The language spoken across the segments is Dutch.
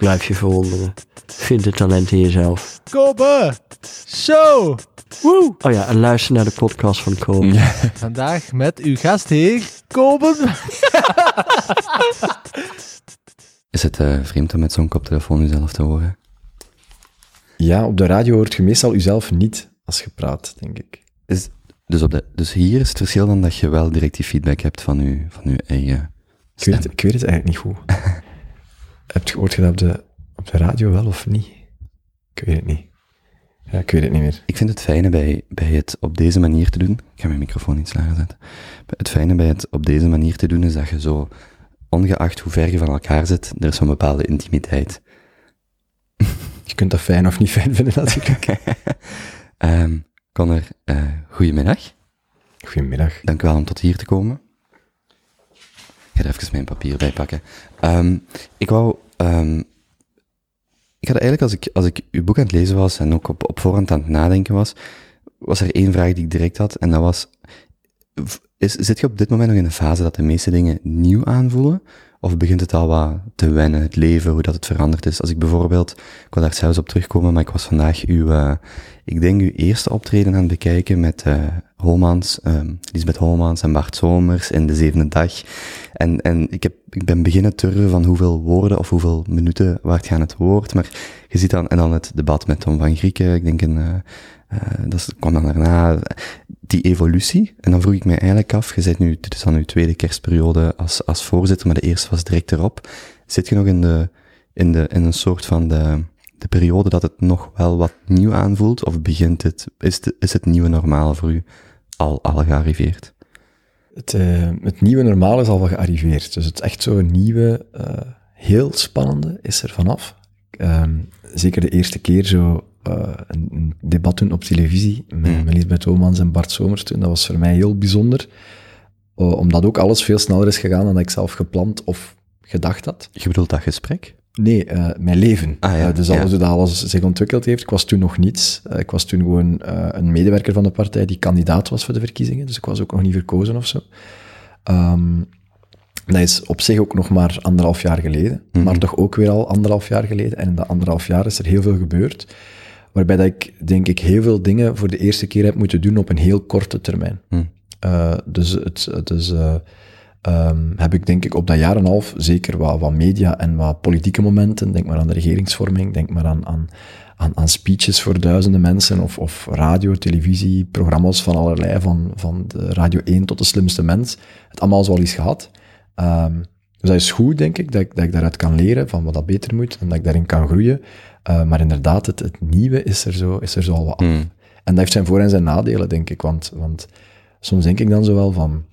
Blijf je verwonderen. Vind het talent in jezelf. Kobe Show. Woe. Oh ja, en luister naar de podcast van Kobe. Vandaag met uw gastheer, Kobe. Is het eh, vreemd om met zo'n koptelefoon jezelf te horen? Ja, op de radio hoort je meestal jezelf niet als je praat, denk ik. Is, dus, op de, dus hier is het verschil dan dat je wel direct die feedback hebt van je, van uw eigen Ik weet, stem. het, ik weet het eigenlijk niet goed. Heb je, hoort je dat op de, op de radio wel of niet? Ik weet het niet. Ja, ik weet het niet meer. Ik vind het fijne bij, bij het op deze manier te doen. Ik ga mijn microfoon iets lager zetten. Het fijne bij het op deze manier te doen is dat je zo, ongeacht hoe ver je van elkaar zit, er is zo'n bepaalde intimiteit. Je kunt dat fijn of niet fijn vinden, natuurlijk. Ehm Connor, eh goedemiddag. Goedemiddag. Dank u wel om tot hier te komen. Ga er even mijn papier bij pakken. Ehm, ik wou... ehm, ik had eigenlijk, als ik, als ik uw boek aan het lezen was en ook op, op voorhand aan het nadenken was, was er één vraag die ik direct had, en dat was... Is, zit je op dit moment nog in een fase dat de meeste dingen nieuw aanvoelen? Of begint het al wat te wennen, het leven, hoe dat het veranderd is? Als ik bijvoorbeeld, ik wil daar zelfs op terugkomen, maar ik was vandaag uw, eh, ik denk uw eerste optreden aan het bekijken met eh Holmans, ehm Lisbeth Holmans en Bart Somers in de zevende dag. En, en ik, heb, ik ben beginnen turren van hoeveel woorden of hoeveel minuten waard gaan het woord. Maar je ziet dan, en dan het debat met Tom van Grieken, ik denk een, eh, dat is- kwam dan daarna, die evolutie. En dan vroeg ik me eigenlijk af, je zit nu, dit is dan uw tweede kerstperiode als, als voorzitter, maar de eerste was direct erop. Zit je nog in de, in de, in een soort van de, de periode dat het nog wel wat nieuw aanvoelt? Of begint het, is is het nieuwe normaal voor u al, al gearriveerd? Het, eh, het nieuwe normaal is al wel gearriveerd. Dus het echt zo'n nieuwe, eh, heel spannende is er vanaf. Ehm, zeker de eerste keer zo eh, een, een debat doen op televisie met, Mm. met Lisbeth en Bart Somers toen. Dat was voor mij heel bijzonder. Eh, omdat ook alles veel sneller is gegaan dan ik zelf gepland of gedacht had. Je bedoelt dat gesprek? Nee, eh, mijn leven. Ah, ja, dus ja. alles hoe dat alles zich ontwikkeld heeft. Ik was toen nog niets. Ik was toen gewoon een medewerker van de partij die kandidaat was voor de verkiezingen. Dus ik was ook nog niet verkozen of zo. Ehm, dat is op zich ook nog maar anderhalf jaar geleden. Mhm. Maar toch ook weer al anderhalf jaar geleden. En in dat anderhalf jaar is er heel veel gebeurd. Waarbij dat ik, denk ik, heel veel dingen voor de eerste keer heb moeten doen op een heel korte termijn. Hm. Eh, dus het, het is, eh, ehm, heb ik denk ik op dat jaar en een half zeker wat, wat media en wat politieke momenten, denk maar aan de regeringsvorming, denk maar aan, aan, aan, aan speeches voor duizenden mensen, of, of radio, televisie, programma's van allerlei, van, van de Radio 1 tot de slimste mens, het allemaal zoal eens gehad. Ehm, dus dat is goed, denk ik, dat, ik, dat ik daaruit kan leren van wat dat beter moet en dat ik daarin kan groeien. Eh, maar inderdaad, het, het nieuwe is er, zo, is er zo al wat af. Hm. En dat heeft zijn voor- en zijn nadelen, denk ik. Want, want soms denk ik dan zo wel van...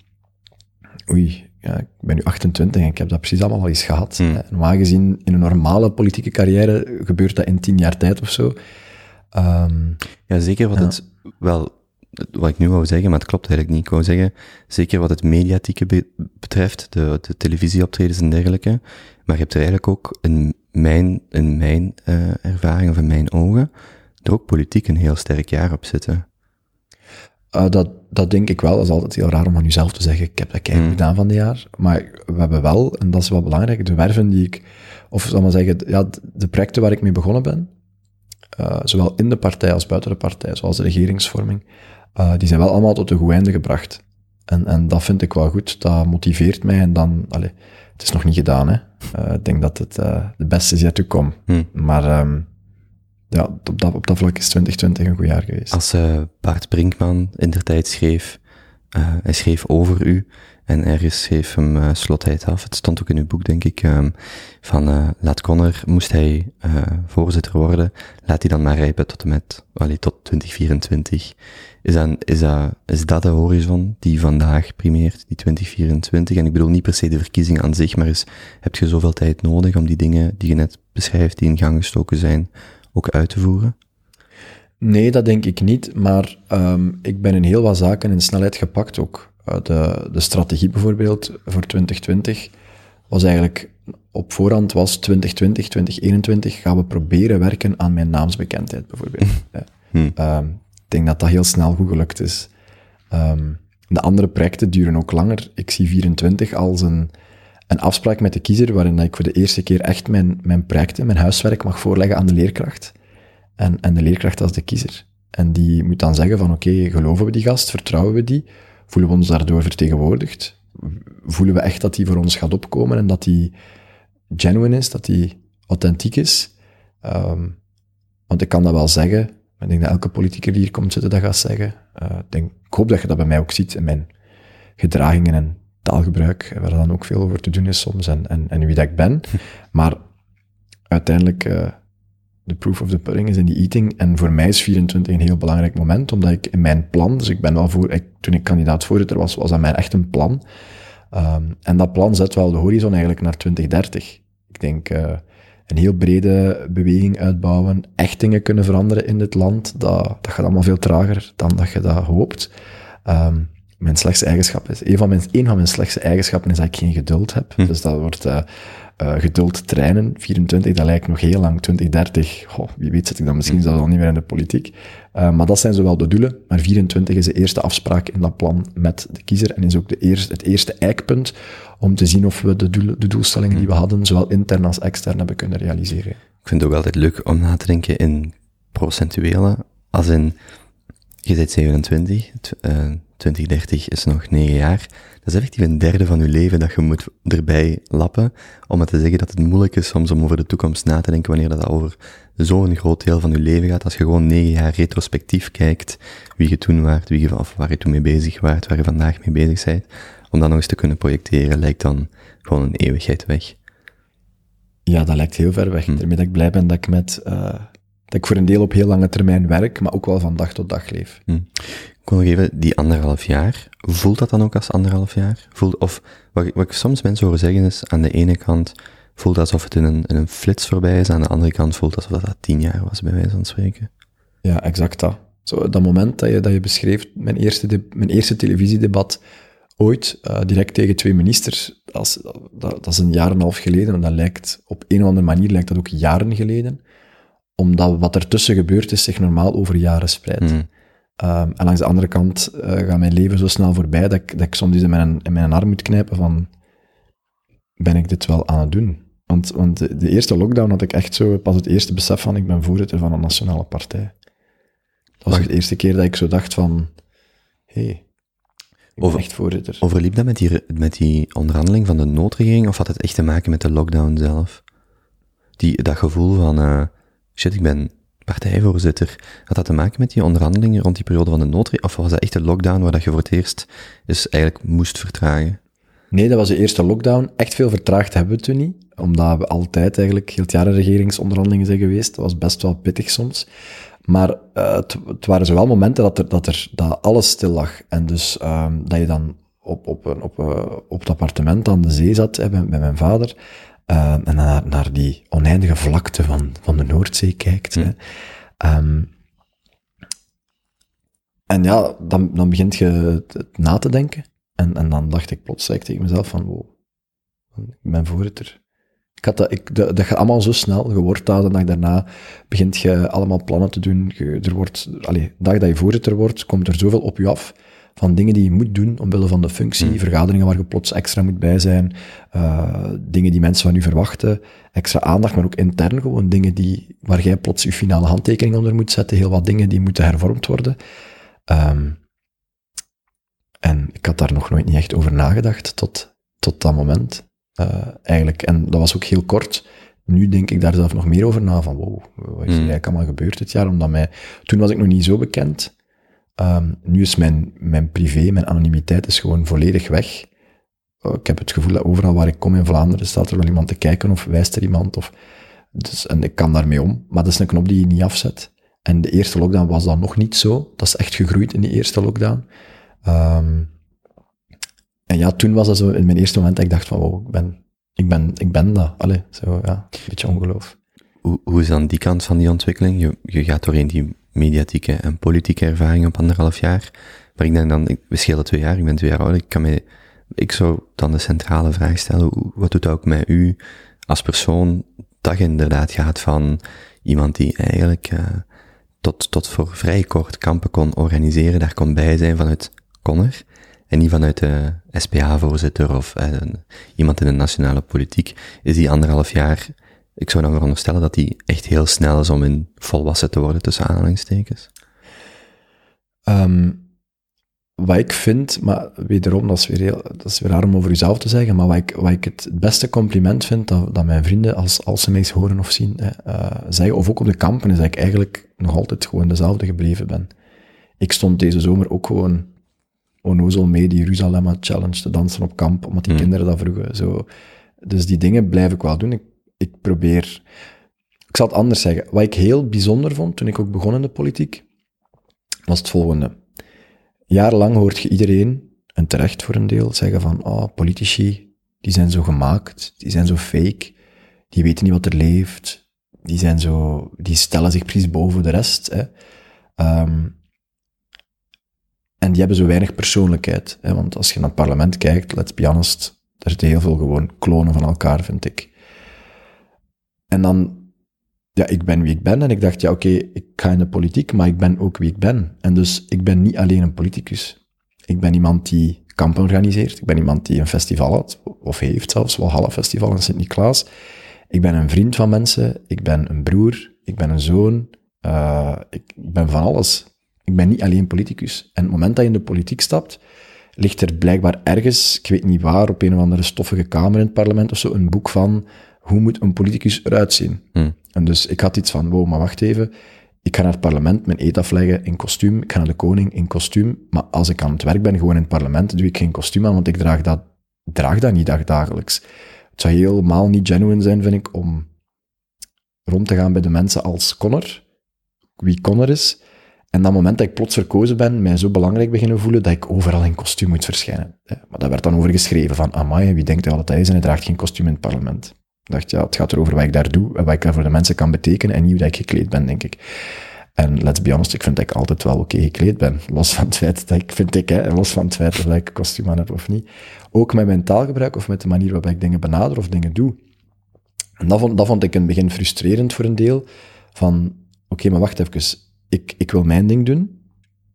Oei, ja, ik ben nu 28 en ik heb dat precies allemaal al eens gehad. Hmm. hè. Normaal gezien, in een normale politieke carrière gebeurt dat in tien jaar tijd of zo. Ehm, Ja, zeker wat Ja. het wel, wat ik nu wou zeggen, maar het klopt eigenlijk niet. Ik wou zeggen, zeker wat het mediatieke be- betreft, de, de televisieoptredens en dergelijke, maar je hebt er eigenlijk ook in mijn, in mijn eh, ervaring of in mijn ogen, er ook politiek een heel sterk jaar op zitten. eh, dat, dat denk ik wel. Dat is altijd heel raar om aan jezelf te zeggen, ik heb dat keihard Hmm. gedaan van dit jaar. Maar we hebben wel, en dat is wel belangrijk, de werven die ik... Of zal ik maar zeggen, ja, de- de projecten waar ik mee begonnen ben, eh, zowel in de partij als buiten de partij, zoals de regeringsvorming, eh, die zijn wel allemaal tot een goed einde gebracht. En, en dat vind ik wel goed, dat motiveert mij. En dan, allee, het is nog niet gedaan, hè. Eh, ik denk dat het eh, de beste is yet to come. Hm. Maar ehm, ja, op dat, op dat vlak is 2020 een goed jaar geweest. Als Bart Brinkman in der tijd schreef, hij schreef over u, en ergens schreef hem uh, slotheid af, het stond ook in uw boek, denk ik, um, van uh, laat Connor, moest hij uh, voorzitter worden, laat hij dan maar rijpen tot en met, allee, tot 2024. Is, dan, is, dat, is dat de horizon die vandaag primeert, die 2024? En ik bedoel niet per se de verkiezingen aan zich, maar is, heb je zoveel tijd nodig om die dingen die je net beschrijft, die in gang gestoken zijn, ook uit te voeren? Nee, dat denk ik niet. Maar ehm, ik ben in heel wat zaken in snelheid gepakt ook. Eh, de, de strategie bijvoorbeeld voor 2020 was eigenlijk op voorhand was 2020, 2021 gaan we proberen werken aan mijn naamsbekendheid bijvoorbeeld. Hm. Ehm, ik denk dat dat heel snel goed gelukt is. Ehm, de andere projecten duren ook langer. Ik zie 24 als een, een afspraak met de kiezer waarin ik voor de eerste keer echt mijn, mijn projecten, mijn huiswerk mag voorleggen aan de leerkracht. En, en de leerkracht als de kiezer. En die moet dan zeggen van oké, geloven we die gast, vertrouwen we die, voelen we ons daardoor vertegenwoordigd, voelen we echt dat die voor ons gaat opkomen en dat die genuine is, dat die authentiek is. Ehm, want ik kan dat wel zeggen, ik denk dat elke politicus die hier komt zitten dat gaat zeggen. Eh, ik, denk, ik hoop dat je dat bij mij ook ziet in mijn gedragingen en taalgebruik, waar dan ook veel over te doen is soms, en, en, en wie dat ik ben. Maar uiteindelijk, eh, de proof of the pudding is in die eating. En voor mij is 24 een heel belangrijk moment, omdat ik in mijn plan, dus ik ben wel voor, ik, toen ik kandidaat voorzitter was, was dat mijn echt een plan. Ehm, en dat plan zet wel de horizon eigenlijk naar 2030. Ik denk eh, een heel brede beweging uitbouwen, echt dingen kunnen veranderen in dit land, dat, dat gaat allemaal veel trager dan dat je dat hoopt. Ehm, mijn slechtste eigenschap is, een van mijn, een van mijn slechtste eigenschappen is dat ik geen geduld heb. Dus dat wordt eh, eh, geduld trainen. 24, dat lijkt nog heel lang. 2030, goh, wie weet zit ik dan misschien zelfs al niet meer in de politiek. Eh, maar dat zijn zowel de doelen. Maar 24 is de eerste afspraak in dat plan met de kiezer en is ook de eerste, het eerste eikpunt om te zien of we de, doel, de doelstellingen die we hadden, zowel intern als extern, hebben kunnen realiseren. Ik vind het ook altijd leuk om na te denken in procentuele, als in, je bent 27, tw- eh, 2030 is nog 9 jaar. Dat is effectief een derde van je leven dat je moet erbij lappen, om maar te zeggen dat het moeilijk is soms om over de toekomst na te denken wanneer dat over zo'n groot deel van je leven gaat. Als je gewoon 9 jaar retrospectief kijkt, wie je toen waart, wie je, of waar je toen mee bezig waart, waar je vandaag mee bezig bent, om dat nog eens te kunnen projecteren, lijkt dan gewoon een eeuwigheid weg. Ja, dat lijkt heel ver weg. Daarmee dat ik blij ben dat ik met, eh, dat ik voor een deel op heel lange termijn werk, maar ook wel van dag tot dag leef. Ik wil nog even, die anderhalf jaar, voelt dat dan ook als anderhalf jaar? Voelt, of, wat, wat ik soms mensen horen zeggen is, aan de ene kant voelt het alsof het in een, in een flits voorbij is, aan de andere kant voelt het alsof dat tien jaar was, bij wijze van spreken. Ja, exact dat. Zo, dat moment dat je, dat je beschreef, mijn eerste, de- mijn eerste televisiedebat ooit, eh, direct tegen twee ministers, is, dat, dat is een jaar en een half geleden, en dat lijkt, op een of andere manier lijkt dat ook jaren geleden, omdat wat ertussen gebeurd is zich normaal over jaren spreidt. Hmm. Ehm, en langs de andere kant eh, gaat mijn leven zo snel voorbij dat ik, dat ik soms in mijn, in mijn arm moet knijpen van, ben ik dit wel aan het doen? Want, want de, de eerste lockdown had ik echt zo pas het eerste besef van, ik ben voorzitter van een nationale partij. Dat was Wacht. de eerste keer dat ik zo dacht van, hé, hey, ik ben Over- echt voorzitter. Overliep dat met die, met die onderhandeling van de noodregering, of had het echt te maken met de lockdown zelf? Die, dat gevoel van, eh shit, ik ben partijvoorzitter. Had dat te maken met die onderhandelingen rond die periode van de noodregering, of was dat echt de lockdown waar dat je voor het eerst dus eigenlijk moest vertragen? Nee, dat was de eerste lockdown. Echt veel vertraagd hebben we toen niet, omdat we altijd eigenlijk heel het regeringsonderhandelingen zijn geweest. Dat was best wel pittig soms. Maar eh, het, het waren zowel momenten dat, er, dat, er, dat alles stil lag. En dus ehm, dat je dan op, op, een- op, eh, op het appartement aan de zee zat hè, bij mijn vader. Eh, en naar, naar die oneindige vlakte van, van de Noordzee kijkt. Hè. Ehm, en ja, dan, dan begint je het, het na te denken. En, en dan dacht ik plots ik tegen mezelf van, wow, ik ben voorzitter. Ik had dat, ik, dat, dat gaat allemaal zo snel. Je wordt dat en dag daarna begint je allemaal plannen te doen. Je, er wordt, allee, de dag dat je voorzitter wordt, komt er zoveel op je af van dingen die je moet doen omwille van de functie, vergaderingen waar je plots extra moet bij zijn, eh, dingen die mensen van je verwachten, extra aandacht, maar ook intern gewoon dingen die, waar jij plots je finale handtekening onder moet zetten, heel wat dingen die moeten hervormd worden. Ehm, en ik had daar nog nooit niet echt over nagedacht tot, tot dat moment, eh, eigenlijk. En dat was ook heel kort. Nu denk ik daar zelf nog meer over na, van wow, wat is er eigenlijk allemaal gebeurd dit jaar? Omdat mij, toen was ik nog niet zo bekend. Ehm, nu is mijn, privé, mijn anonimiteit is gewoon volledig weg. Eh, ik heb het gevoel dat overal waar ik kom in Vlaanderen staat er wel iemand te kijken of wijst er iemand. Of, dus, en ik kan daarmee om, maar dat is een knop die je niet afzet. En de eerste lockdown was dat nog niet zo. Dat is echt gegroeid in die eerste lockdown. Ehm, en ja, toen was dat zo in mijn eerste moment dat ik dacht van, wow, ik ben, ik ben, ik ben dat. Allee, zo, ja, een beetje ongeloof. Hoe, hoe is dan die kant van die ontwikkeling? Je, je gaat doorheen die mediatieke en politieke ervaring op anderhalf jaar. Maar ik denk dan, we schelen twee jaar, ik ben twee jaar oud, ik kan mij, ik zou dan de centrale vraag stellen, wat doet dat ook met u als persoon, dat je inderdaad gaat van iemand die eigenlijk eh, tot, tot voor vrij kort kampen kon organiseren, daar kon bij zijn vanuit Conner, en niet vanuit de SPA-voorzitter of eh, iemand in de nationale politiek, is die anderhalf jaar, ik zou dan veronderstellen dat die echt heel snel is om in volwassen te worden, tussen aanhalingstekens. Ehm, wat ik vind, maar wederom, dat is weer, heel, dat is weer raar om over jezelf te zeggen, maar wat ik, wat ik het beste compliment vind dat, dat mijn vrienden, als, als ze mij eens horen of zien, hè, eh, zeggen, of ook op de kampen, is dat ik eigenlijk nog altijd gewoon dezelfde gebleven ben. Ik stond deze zomer ook gewoon onnozel mee die Jeruzalemma Challenge te dansen op kamp, omdat die Hmm. kinderen dat vroegen. Zo. Dus die dingen blijf ik wel doen. Ik, ik probeer... Ik zal het anders zeggen. Wat ik heel bijzonder vond, toen ik ook begon in de politiek, was het volgende. Jarenlang hoort je iedereen, en terecht voor een deel, zeggen van, oh, politici, die zijn zo gemaakt, die zijn zo fake, die weten niet wat er leeft, die zijn zo, die stellen zich precies boven de rest, hè. Ehm, en die hebben zo weinig persoonlijkheid, hè, want als je naar het parlement kijkt, let's be honest, er zitten heel veel gewoon klonen van elkaar, vind ik. En dan ja, ik ben wie ik ben. En ik dacht, ja, oké, ik ga in de politiek, maar ik ben ook wie ik ben. En dus ik ben niet alleen een politicus. Ik ben iemand die kampen organiseert. Ik ben iemand die een festival had, of heeft zelfs, Walhalla Festival in Sint-Niklaas. Ik ben een vriend van mensen. Ik ben een broer. Ik ben een zoon. eh, ik, ben van alles. Ik ben niet alleen politicus. En het moment dat je in de politiek stapt, ligt er blijkbaar ergens, ik weet niet waar, op een of andere stoffige kamer in het parlement of zo, een boek van hoe moet een politicus eruit zien. Hm. En dus ik had iets van, wow, maar wacht even, ik ga naar het parlement mijn eet afleggen in kostuum, ik ga naar de koning in kostuum, maar als ik aan het werk ben, gewoon in het parlement, doe ik geen kostuum aan, want ik draag dat, draag dat niet dag- dagelijks. Het zou helemaal niet genuine zijn, vind ik, om rond te gaan bij de mensen als Connor, wie Connor is, en dat moment dat ik plots verkozen ben, mij zo belangrijk beginnen voelen, dat ik overal in kostuum moet verschijnen. Maar daar werd dan over geschreven van, amai, wie denkt hij dat hij is en hij draagt geen kostuum in het parlement. Ik dacht, ja, het gaat erover wat ik daar doe en wat ik daar voor de mensen kan betekenen en niet hoe dat ik gekleed ben, denk ik. En let's be honest, ik vind dat ik altijd wel oké gekleed ben. Los van het feit dat ik, vind ik, hè, los van het feit of dat ik een kostuum aan heb of niet. Ook met mijn taalgebruik of met de manier waarop ik dingen benader of dingen doe. En dat vond, dat vond ik in het begin frustrerend voor een deel. Van, oké, maar wacht even. Ik, ik wil mijn ding doen.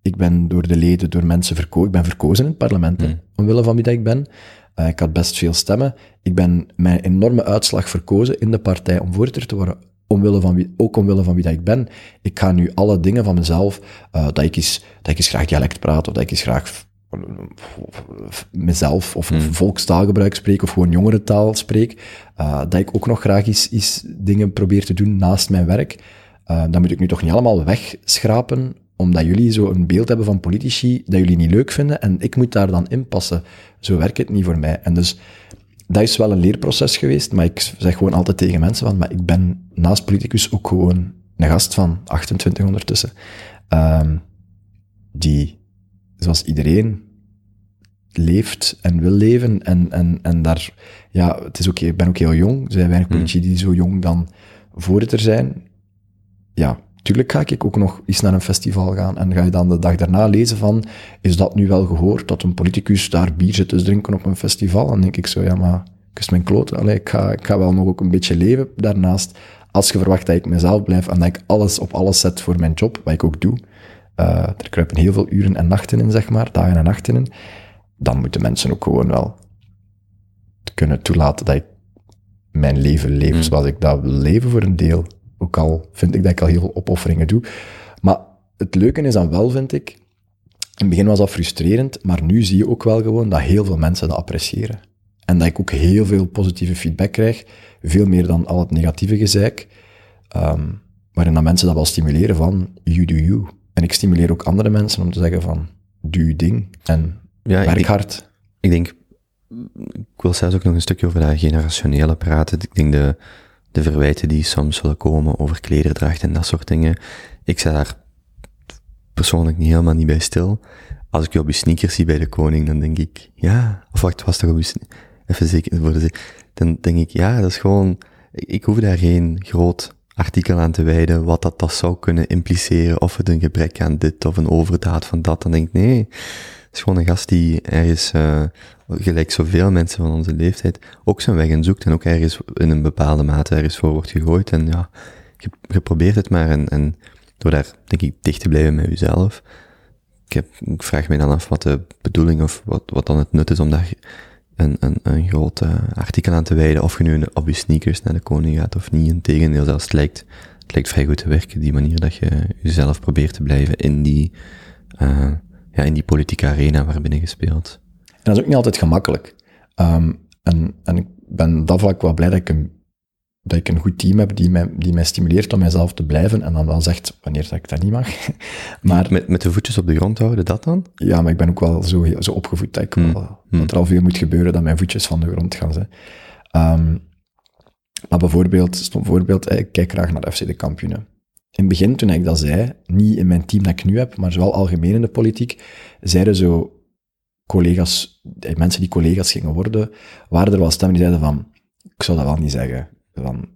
Ik ben door de leden, door mensen verkozen. Ik ben verkozen in het parlement, Mm. omwille van wie dat ik ben. Eh, ik had best veel stemmen. Ik ben een enorme uitslag verkozen in de partij om voorzitter te worden. Omwille van wie, ook omwille van wie dat ik ben. Ik ga nu alle dingen van mezelf, eh, dat, ik eens, dat ik eens graag dialect praat, of dat ik eens graag mezelf of Hmm. volkstaalgebruik spreek, of gewoon jongerentaal spreek, eh, dat ik ook nog graag eens, eens dingen probeer te doen naast mijn werk. Eh, dat moet ik nu toch niet allemaal wegschrapen, omdat jullie zo een beeld hebben van politici dat jullie niet leuk vinden, en ik moet daar dan in passen. Zo werkt het niet voor mij. En dus, dat is wel een leerproces geweest, maar ik zeg gewoon altijd tegen mensen van, maar ik ben naast politicus ook gewoon een gast van 28 ondertussen, ehm, die, zoals iedereen, leeft en wil leven. En, en, en daar, ja, het is ook, ik ben ook heel jong. Er zijn weinig Hmm. politici die zo jong dan voorzitter zijn. Ja, tuurlijk ga ik ook nog eens naar een festival gaan. En ga je dan de dag daarna lezen van, is dat nu wel gehoord, dat een politicus daar bier zit te drinken op een festival? Dan denk ik zo, ja, maar kus mijn kloot. Allee, ik, ga, ik ga wel nog ook een beetje leven daarnaast. Als je verwacht dat ik mezelf blijf en dat ik alles op alles zet voor mijn job, wat ik ook doe. eh, er kruipen heel veel uren en nachten in, zeg maar, dagen en nachten in dan moeten mensen ook gewoon wel kunnen toelaten dat ik mijn leven leef Mm. zoals ik dat wil leven voor een deel. Ook al vind ik dat ik al heel veel opofferingen doe. Maar het leuke is dan wel, vind ik, in het begin was dat frustrerend, maar nu zie je ook wel gewoon dat heel veel mensen dat appreciëren. En dat ik ook heel veel positieve feedback krijg, veel meer dan al het negatieve gezeik, ehm, waarin dat mensen dat wel stimuleren van, you do you. En ik stimuleer ook andere mensen om te zeggen van, doe je ding en Ja, ik werk denk- hard. Ik denk, ik wil zelfs ook nog een stukje over dat generationele praten. Ik denk de, de verwijten die soms zullen komen over klederdracht en dat soort dingen. Ik sta daar persoonlijk niet helemaal niet bij stil. Als ik je op je sneakers zie bij de koning, dan denk ik, ja, of wacht, was toch op je sneakers? Even zeker voor de. Dan denk ik, ja, dat is gewoon, ik, ik hoef daar geen groot artikel aan te wijden, wat dat, dat zou kunnen impliceren, of het een gebrek aan dit, of een overdaad van dat, dan denk ik, nee, is gewoon een gast die ergens, uh, gelijk zoveel mensen van onze leeftijd, ook zijn weg in zoekt en ook ergens in een bepaalde mate ergens voor wordt gegooid. En ja, je, je probeert het maar en, en door daar, denk ik, dicht te blijven met jezelf. Ik, heb, vraag me dan af wat de bedoeling of wat, wat dan het nut is om daar een, een, een groot uh, artikel aan te wijden, of je nu op je sneakers naar de koning gaat of niet. Integendeel, zelfs het lijkt, het lijkt vrij goed te werken, die manier dat je jezelf probeert te blijven in die, uh, ja, in die politieke arena waarbinnen je speelt. En dat is ook niet altijd gemakkelijk. Um, en, en ik ben dat vlak wel blij dat ik een dat ik een goed team heb die mij, die mij stimuleert om mijzelf te blijven en dan wel zegt wanneer dat ik dat niet mag. maar, met, met de voetjes op de grond houden, dat dan? Ja, maar ik ben ook wel zo, zo opgevoed dat, ik wel, mm. dat er al veel moet gebeuren dat mijn voetjes van de grond gaan. Hè. Um, maar bijvoorbeeld, stom voorbeeld, ik kijk graag naar FC de kampioenen. In het begin, toen ik dat zei, niet in mijn team dat ik nu heb, maar zowel algemeen in de politiek, zeiden zo collega's, mensen die collega's gingen worden, waren er wel stemmen die zeiden van, ik zou dat wel niet zeggen van,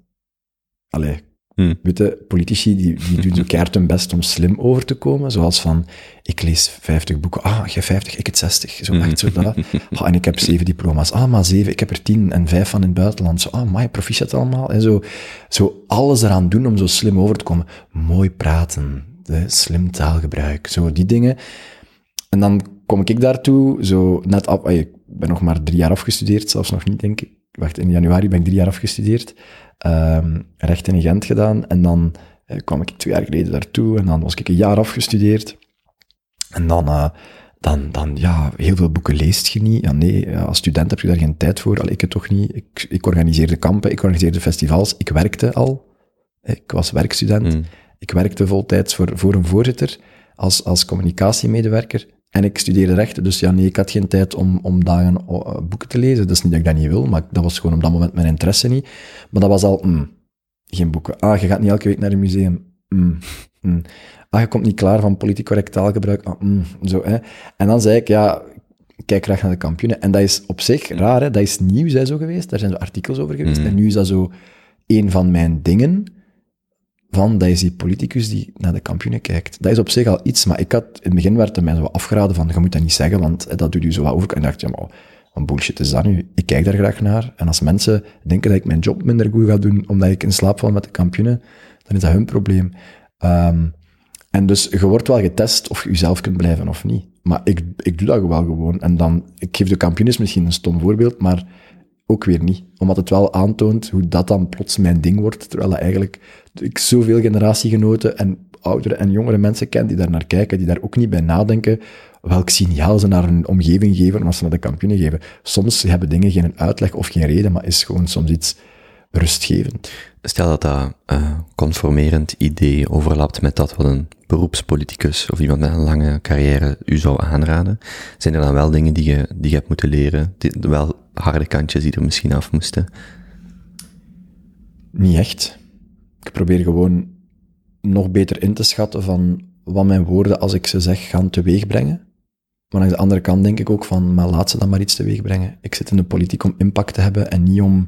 allee, hmm. weet je, politici die, die doen keihard hun best om slim over te komen, zoals van, ik lees 50 boeken, ah, jij 50, ik het 60, zo hmm. echt zo dat. Ah, en ik heb zeven diploma's, ah, maar zeven, ik heb er tien en vijf van in het buitenland, zo, ah, my, proficiat allemaal, en zo, zo alles eraan doen om zo slim over te komen. Mooi praten, de, slim taalgebruik, zo die dingen. En dan kom ik daartoe, zo net af, ik ben nog maar drie jaar afgestudeerd, zelfs nog niet, denk ik wacht, in januari ben ik drie jaar afgestudeerd, um, recht in Gent gedaan, en dan uh, kwam ik twee jaar geleden daartoe, en dan was ik een jaar afgestudeerd. En dan, uh, dan, dan, ja, heel veel boeken leest je niet. Ja, nee, als student heb je daar geen tijd voor. Al ik het toch niet. Ik, ik organiseerde kampen, ik organiseerde festivals, ik werkte al. Ik was werkstudent. Mm. Ik werkte voltijds voor, voor een voorzitter als, als communicatiemedewerker. En ik studeerde rechten, dus ja, nee, ik had geen tijd om, om dagen uh, boeken te lezen. Dat is niet dat ik dat niet wil, maar dat was gewoon op dat moment mijn interesse niet. Maar dat was al, mm, geen boeken. Ah, je gaat niet elke week naar een museum. Mm, mm. Ah, je komt niet klaar van politiek correct taalgebruik. Ah, mm, zo, hè. En dan zei ik, ja, kijk graag naar de kampioenen. En dat is op zich raar, hè. dat is nieuws hè, zo geweest. Daar zijn zo artikels over geweest. En nu is dat zo een van mijn dingen van, dat is die politicus die naar de kampioenen kijkt. Dat is op zich al iets, maar ik had, in het begin werd er mij zo afgeraden van, je moet dat niet zeggen, want dat doet u zo wat over. En ik dacht, ja, maar wat bullshit is dat nu? Ik kijk daar graag naar. En als mensen denken dat ik mijn job minder goed ga doen, omdat ik in slaap val met de kampioenen, dan is dat hun probleem. Um, en dus je wordt wel getest of je jezelf kunt blijven of niet. Maar ik, ik doe dat wel gewoon. En dan, ik geef de kampioenen misschien een stom voorbeeld, maar ook weer niet. Omdat het wel aantoont hoe dat dan plots mijn ding wordt, terwijl eigenlijk ik zoveel generatiegenoten en oudere en jongere mensen ken die daar naar kijken, die daar ook niet bij nadenken welk signaal ze naar hun omgeving geven als ze naar de kampioenen geven. Soms hebben dingen geen uitleg of geen reden, maar is gewoon soms iets rustgevend. Stel dat dat uh, conformerend idee overlapt met dat wat een beroepspoliticus of iemand met een lange carrière u zou aanraden, zijn er dan wel dingen die je, die je hebt moeten leren, die, wel harde kantjes die er misschien af moesten? Niet echt. Ik probeer gewoon nog beter in te schatten van wat mijn woorden, als ik ze zeg, gaan teweeg brengen. Maar aan de andere kant denk ik ook van, maar laat ze dan maar iets teweeg brengen. Ik zit in de politiek om impact te hebben en niet om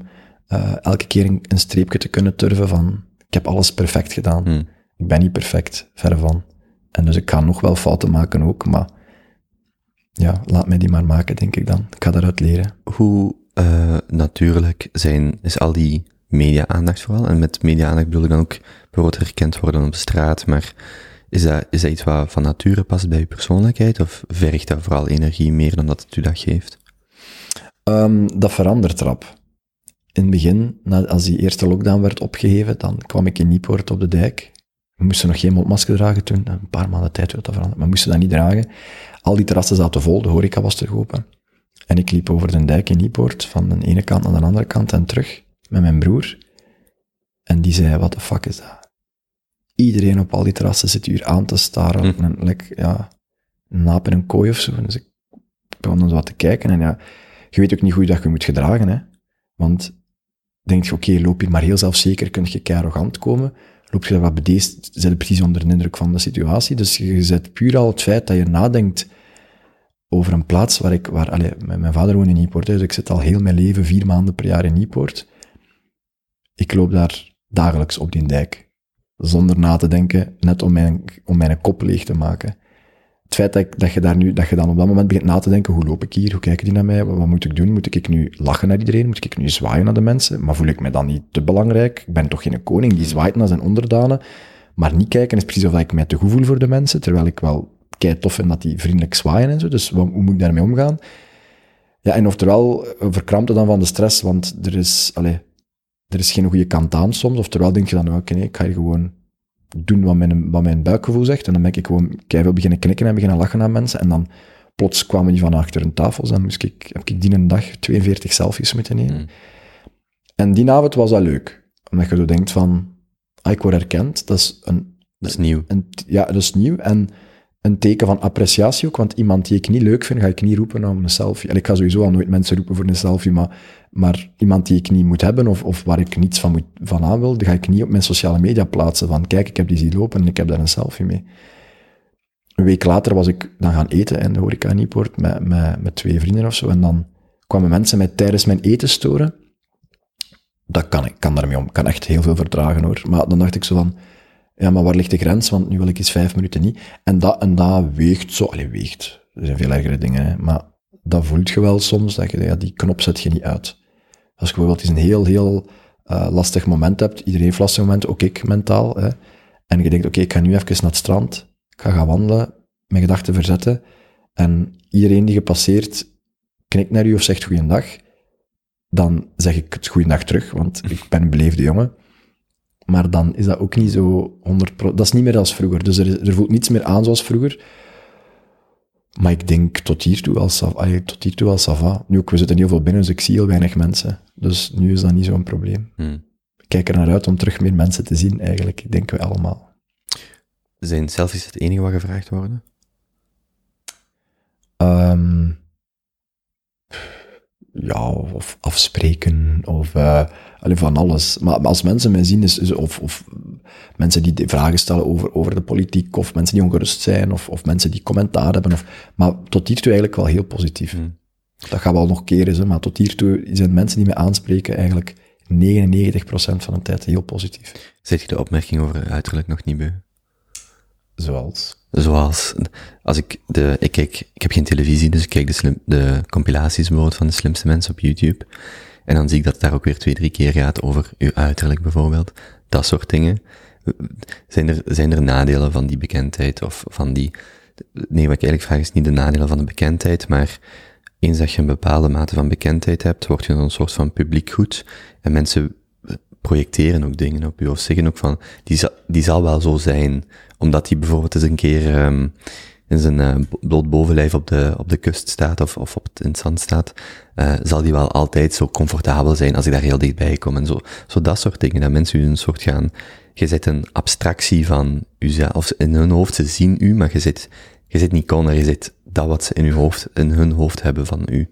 uh, elke keer een, een, streepje te kunnen turven van, ik heb alles perfect gedaan. Hmm. Ik ben niet perfect, verre van. En dus ik ga nog wel fouten maken ook, maar ja, laat mij die maar maken, denk ik dan. Ik ga daaruit leren. Hoe uh, natuurlijk zijn, is al die media-aandacht vooral? En met media-aandacht bedoel ik dan ook bijvoorbeeld herkend worden op straat, maar is dat, is dat iets wat van nature past bij je persoonlijkheid, of vergt dat vooral energie meer dan dat het u dat geeft? Um, dat verandert rap. In het begin, als die eerste lockdown werd opgeheven, dan kwam ik in Niepoort op de dijk. We moesten nog geen mondmasker dragen toen, een paar maanden tijd werd dat veranderd, maar we moesten dat niet dragen. Al die terrassen zaten vol, de horeca was terug open. En ik liep over de dijk in Niepoort, van de ene kant naar de andere kant en terug, met mijn broer. En die zei, wat de fuck is dat? Iedereen op al die terrassen zit hier aan te staren, hm. en like, ja, een naap in een kooi of zo. Dus ik begon dan wat te kijken, en ja, je weet ook niet hoe je dat je moet gedragen, hè. Want denk je, oké, loop hier maar heel zelfzeker, kun je arrogant komen. Loop je daar wat bedeesd, zit je precies onder de indruk van de situatie. Dus je zet puur al het feit dat je nadenkt over een plaats waar ik, waar, allez, mijn vader woont in Nieuwpoort, dus ik zit al heel mijn leven vier maanden per jaar in Nieuwpoort. Ik loop daar dagelijks op die dijk. Zonder na te denken, net om mijn, om mijn kop leeg te maken. Het feit dat, je daar nu, dat je dan op dat moment begint na te denken, hoe loop ik hier, hoe kijken die naar mij, wat, moet ik doen? Moet ik nu lachen naar iedereen? Moet ik nu zwaaien naar de mensen? Maar voel ik me dan niet te belangrijk? Ik ben toch geen koning die zwaait naar zijn onderdanen. Maar niet kijken is precies of ik mij te goed voel voor de mensen, terwijl ik wel kei tof vind dat die vriendelijk zwaaien en zo. Dus hoe moet ik daarmee omgaan? Ja, en oftewel eh, verkrampt het dan van de stress, want er is, allee, er is geen goede kant aan soms. Oftewel denk je dan, oké, nee, ik ga hier gewoon doen wat mijn, wat mijn buikgevoel zegt. En dan ben ik gewoon keihard beginnen knikken en beginnen lachen aan mensen. En dan plots kwamen die van achter een tafel. Dan moest ik, heb ik die een dag 42 selfies moeten nemen. Mm. En die avond was dat leuk. Omdat je zo denkt van, ah, ik word erkend. Dat is een, Dat is nieuw. een, ja, dat is nieuw. En een teken van appreciatie ook, want iemand die ik niet leuk vind, ga ik niet roepen om een selfie. En ik ga sowieso al nooit mensen roepen voor een selfie, maar, maar iemand die ik niet moet hebben, of, of waar ik niets van, moet, van aan wil, die ga ik niet op mijn sociale media plaatsen van, kijk, ik heb die zien lopen en ik heb daar een selfie mee. Een week later was ik dan gaan eten in de horeca Nieuwpoort met, met, met twee vrienden of zo, en dan kwamen mensen mij tijdens mijn eten storen. Dat kan ik, kan daarmee om, ik kan echt heel veel verdragen hoor. Maar dan dacht ik zo van, ja, maar waar ligt de grens? Want nu wil ik eens vijf minuten niet. En dat, en dat weegt zo, allee, weegt. Er zijn veel ergere dingen, maar dat voelt je wel soms, dat je, ja, die knop zet je niet uit. Als je bijvoorbeeld eens een heel, heel eh, lastig moment hebt, iedereen heeft lastige momenten, ook ik mentaal, hè, en je denkt, oké, ik ga nu even naar het strand, ik ga gaan wandelen, mijn gedachten verzetten, en iedereen die je passeert, knikt naar u of zegt goeiedag, dan zeg ik het goeiedag terug, want ik ben een beleefde jongen. Maar dan is dat ook niet zo 100% Dat is niet meer als vroeger. Dus er, er voelt niets meer aan zoals vroeger. Maar ik denk tot hiertoe allee, tot hiertoe als ça va. Nu ook, we zitten heel veel binnen, dus ik zie heel weinig mensen. Dus nu is dat niet zo'n probleem. Hmm. Ik kijk er naar uit om terug meer mensen te zien, eigenlijk. Denken we allemaal. Zijn selfies het enige wat gevraagd worden? Ehm, ja, of afspreken, of allee, van alles. Maar, maar als mensen mij zien, is, is- of, of mensen die vragen stellen over, over de politiek, of mensen die ongerust zijn, of, of mensen die commentaar hebben. Of, maar tot hiertoe eigenlijk wel heel positief. Hmm. Dat gaat wel nog keren, hè, maar tot hiertoe zijn mensen die mij aanspreken eigenlijk 99% van de tijd heel positief. Zet je de opmerking over uiterlijk nog niet beu? Zoals... Zoals, als ik de, ik kijk, ik heb geen televisie, dus ik kijk de, slim, de compilaties bijvoorbeeld van de slimste mensen op YouTube. En dan zie ik dat het daar ook weer twee, drie keer gaat over uw uiterlijk bijvoorbeeld. Dat soort dingen. Zijn er, zijn er nadelen van die bekendheid of van die, nee, wat ik eigenlijk vraag is niet de nadelen van de bekendheid, maar eens dat je een bepaalde mate van bekendheid hebt, word je een soort van publiek goed. En mensen projecteren ook dingen op je of zeggen ook van, die, zal, die zal wel zo zijn, omdat hij bijvoorbeeld eens een keer ehm in zijn bloot bovenlijf op de, op de kust staat of, of op het, in het zand staat, eh, zal die wel altijd zo comfortabel zijn als ik daar heel dichtbij kom en zo. Zo dat soort dingen, dat mensen u een soort gaan, je zet een abstractie van uzelf, in hun hoofd, ze zien u, maar je zit, je zit niet Connor, je zit dat wat ze in uw hoofd, in hun hoofd hebben van u.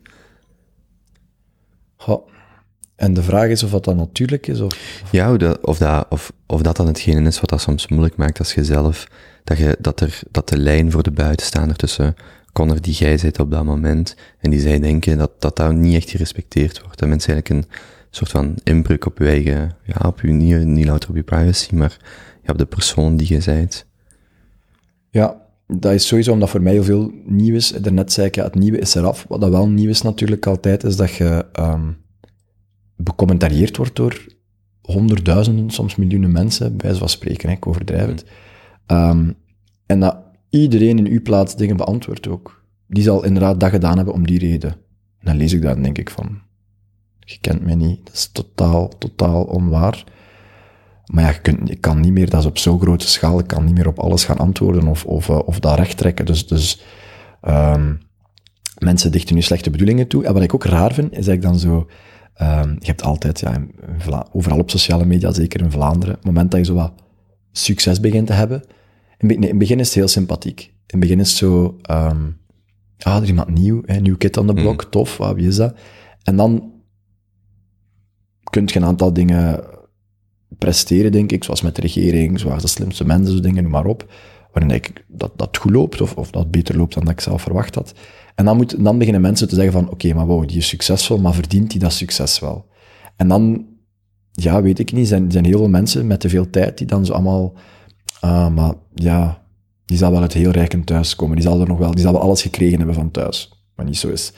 Goh. En de vraag is of dat dan natuurlijk is, of... Ja, dat, of, dat, of, of dat dan hetgene is wat dat soms moeilijk maakt als je zelf, dat, je, dat, er, dat de lijn voor de buitenstaander tussen Connor die jij zit op dat moment en die zij denken, dat dat, niet echt gerespecteerd wordt. Dat mensen eigenlijk een soort van inbreuk op je eigen, ja, op je, niet, niet louter op je privacy, maar ja, op de persoon die je zijt. Ja, dat is sowieso omdat voor mij heel veel nieuw is. Daarnet zei ik, ja, het nieuwe is eraf. Wat dat wel nieuw is natuurlijk altijd, is dat je ehm becommentarieerd wordt door honderdduizenden, soms miljoenen mensen, bij wijze van spreken, hè, ik overdrijf het. Ehm, en dat iedereen in uw plaats dingen beantwoordt ook. Die zal inderdaad dat gedaan hebben om die reden. En dan lees ik dat en denk ik van, je kent mij niet. Dat is totaal, totaal onwaar. Maar ja, je, kunt, je kan niet meer, dat is op zo'n grote schaal, ik kan niet meer op alles gaan antwoorden of, of, eh, of dat recht trekken. Dus, dus ehm, mensen dichten nu slechte bedoelingen toe. En wat ik ook raar vind, is dat ik dan zo... ehm, je hebt altijd, ja, overal op sociale media, zeker in Vlaanderen, het moment dat je zo wat succes begint te hebben. In, nee, in het begin is het heel sympathiek. In het begin is het zo... ehm, ah, er is iemand nieuw, hè, nieuw kid aan de blok, tof, ah, wie is dat? En dan kun je een aantal dingen presteren, denk ik, zoals met de regering, zoals de slimste mensen, zo dingen, noem maar op, waarin ik, dat, dat goed loopt, of, of dat beter loopt dan dat ik zelf verwacht had. En dan, moet, dan beginnen mensen te zeggen van, oké, maar wow, die is succesvol, maar verdient die dat succes wel? En dan ja, weet ik niet. Zijn, zijn heel veel mensen met te veel tijd die dan zo allemaal, ah, maar ja, die zal wel uit heel rijk thuis komen. Die zal er nog wel, die zal wel alles gekregen hebben van thuis. Maar niet zo is.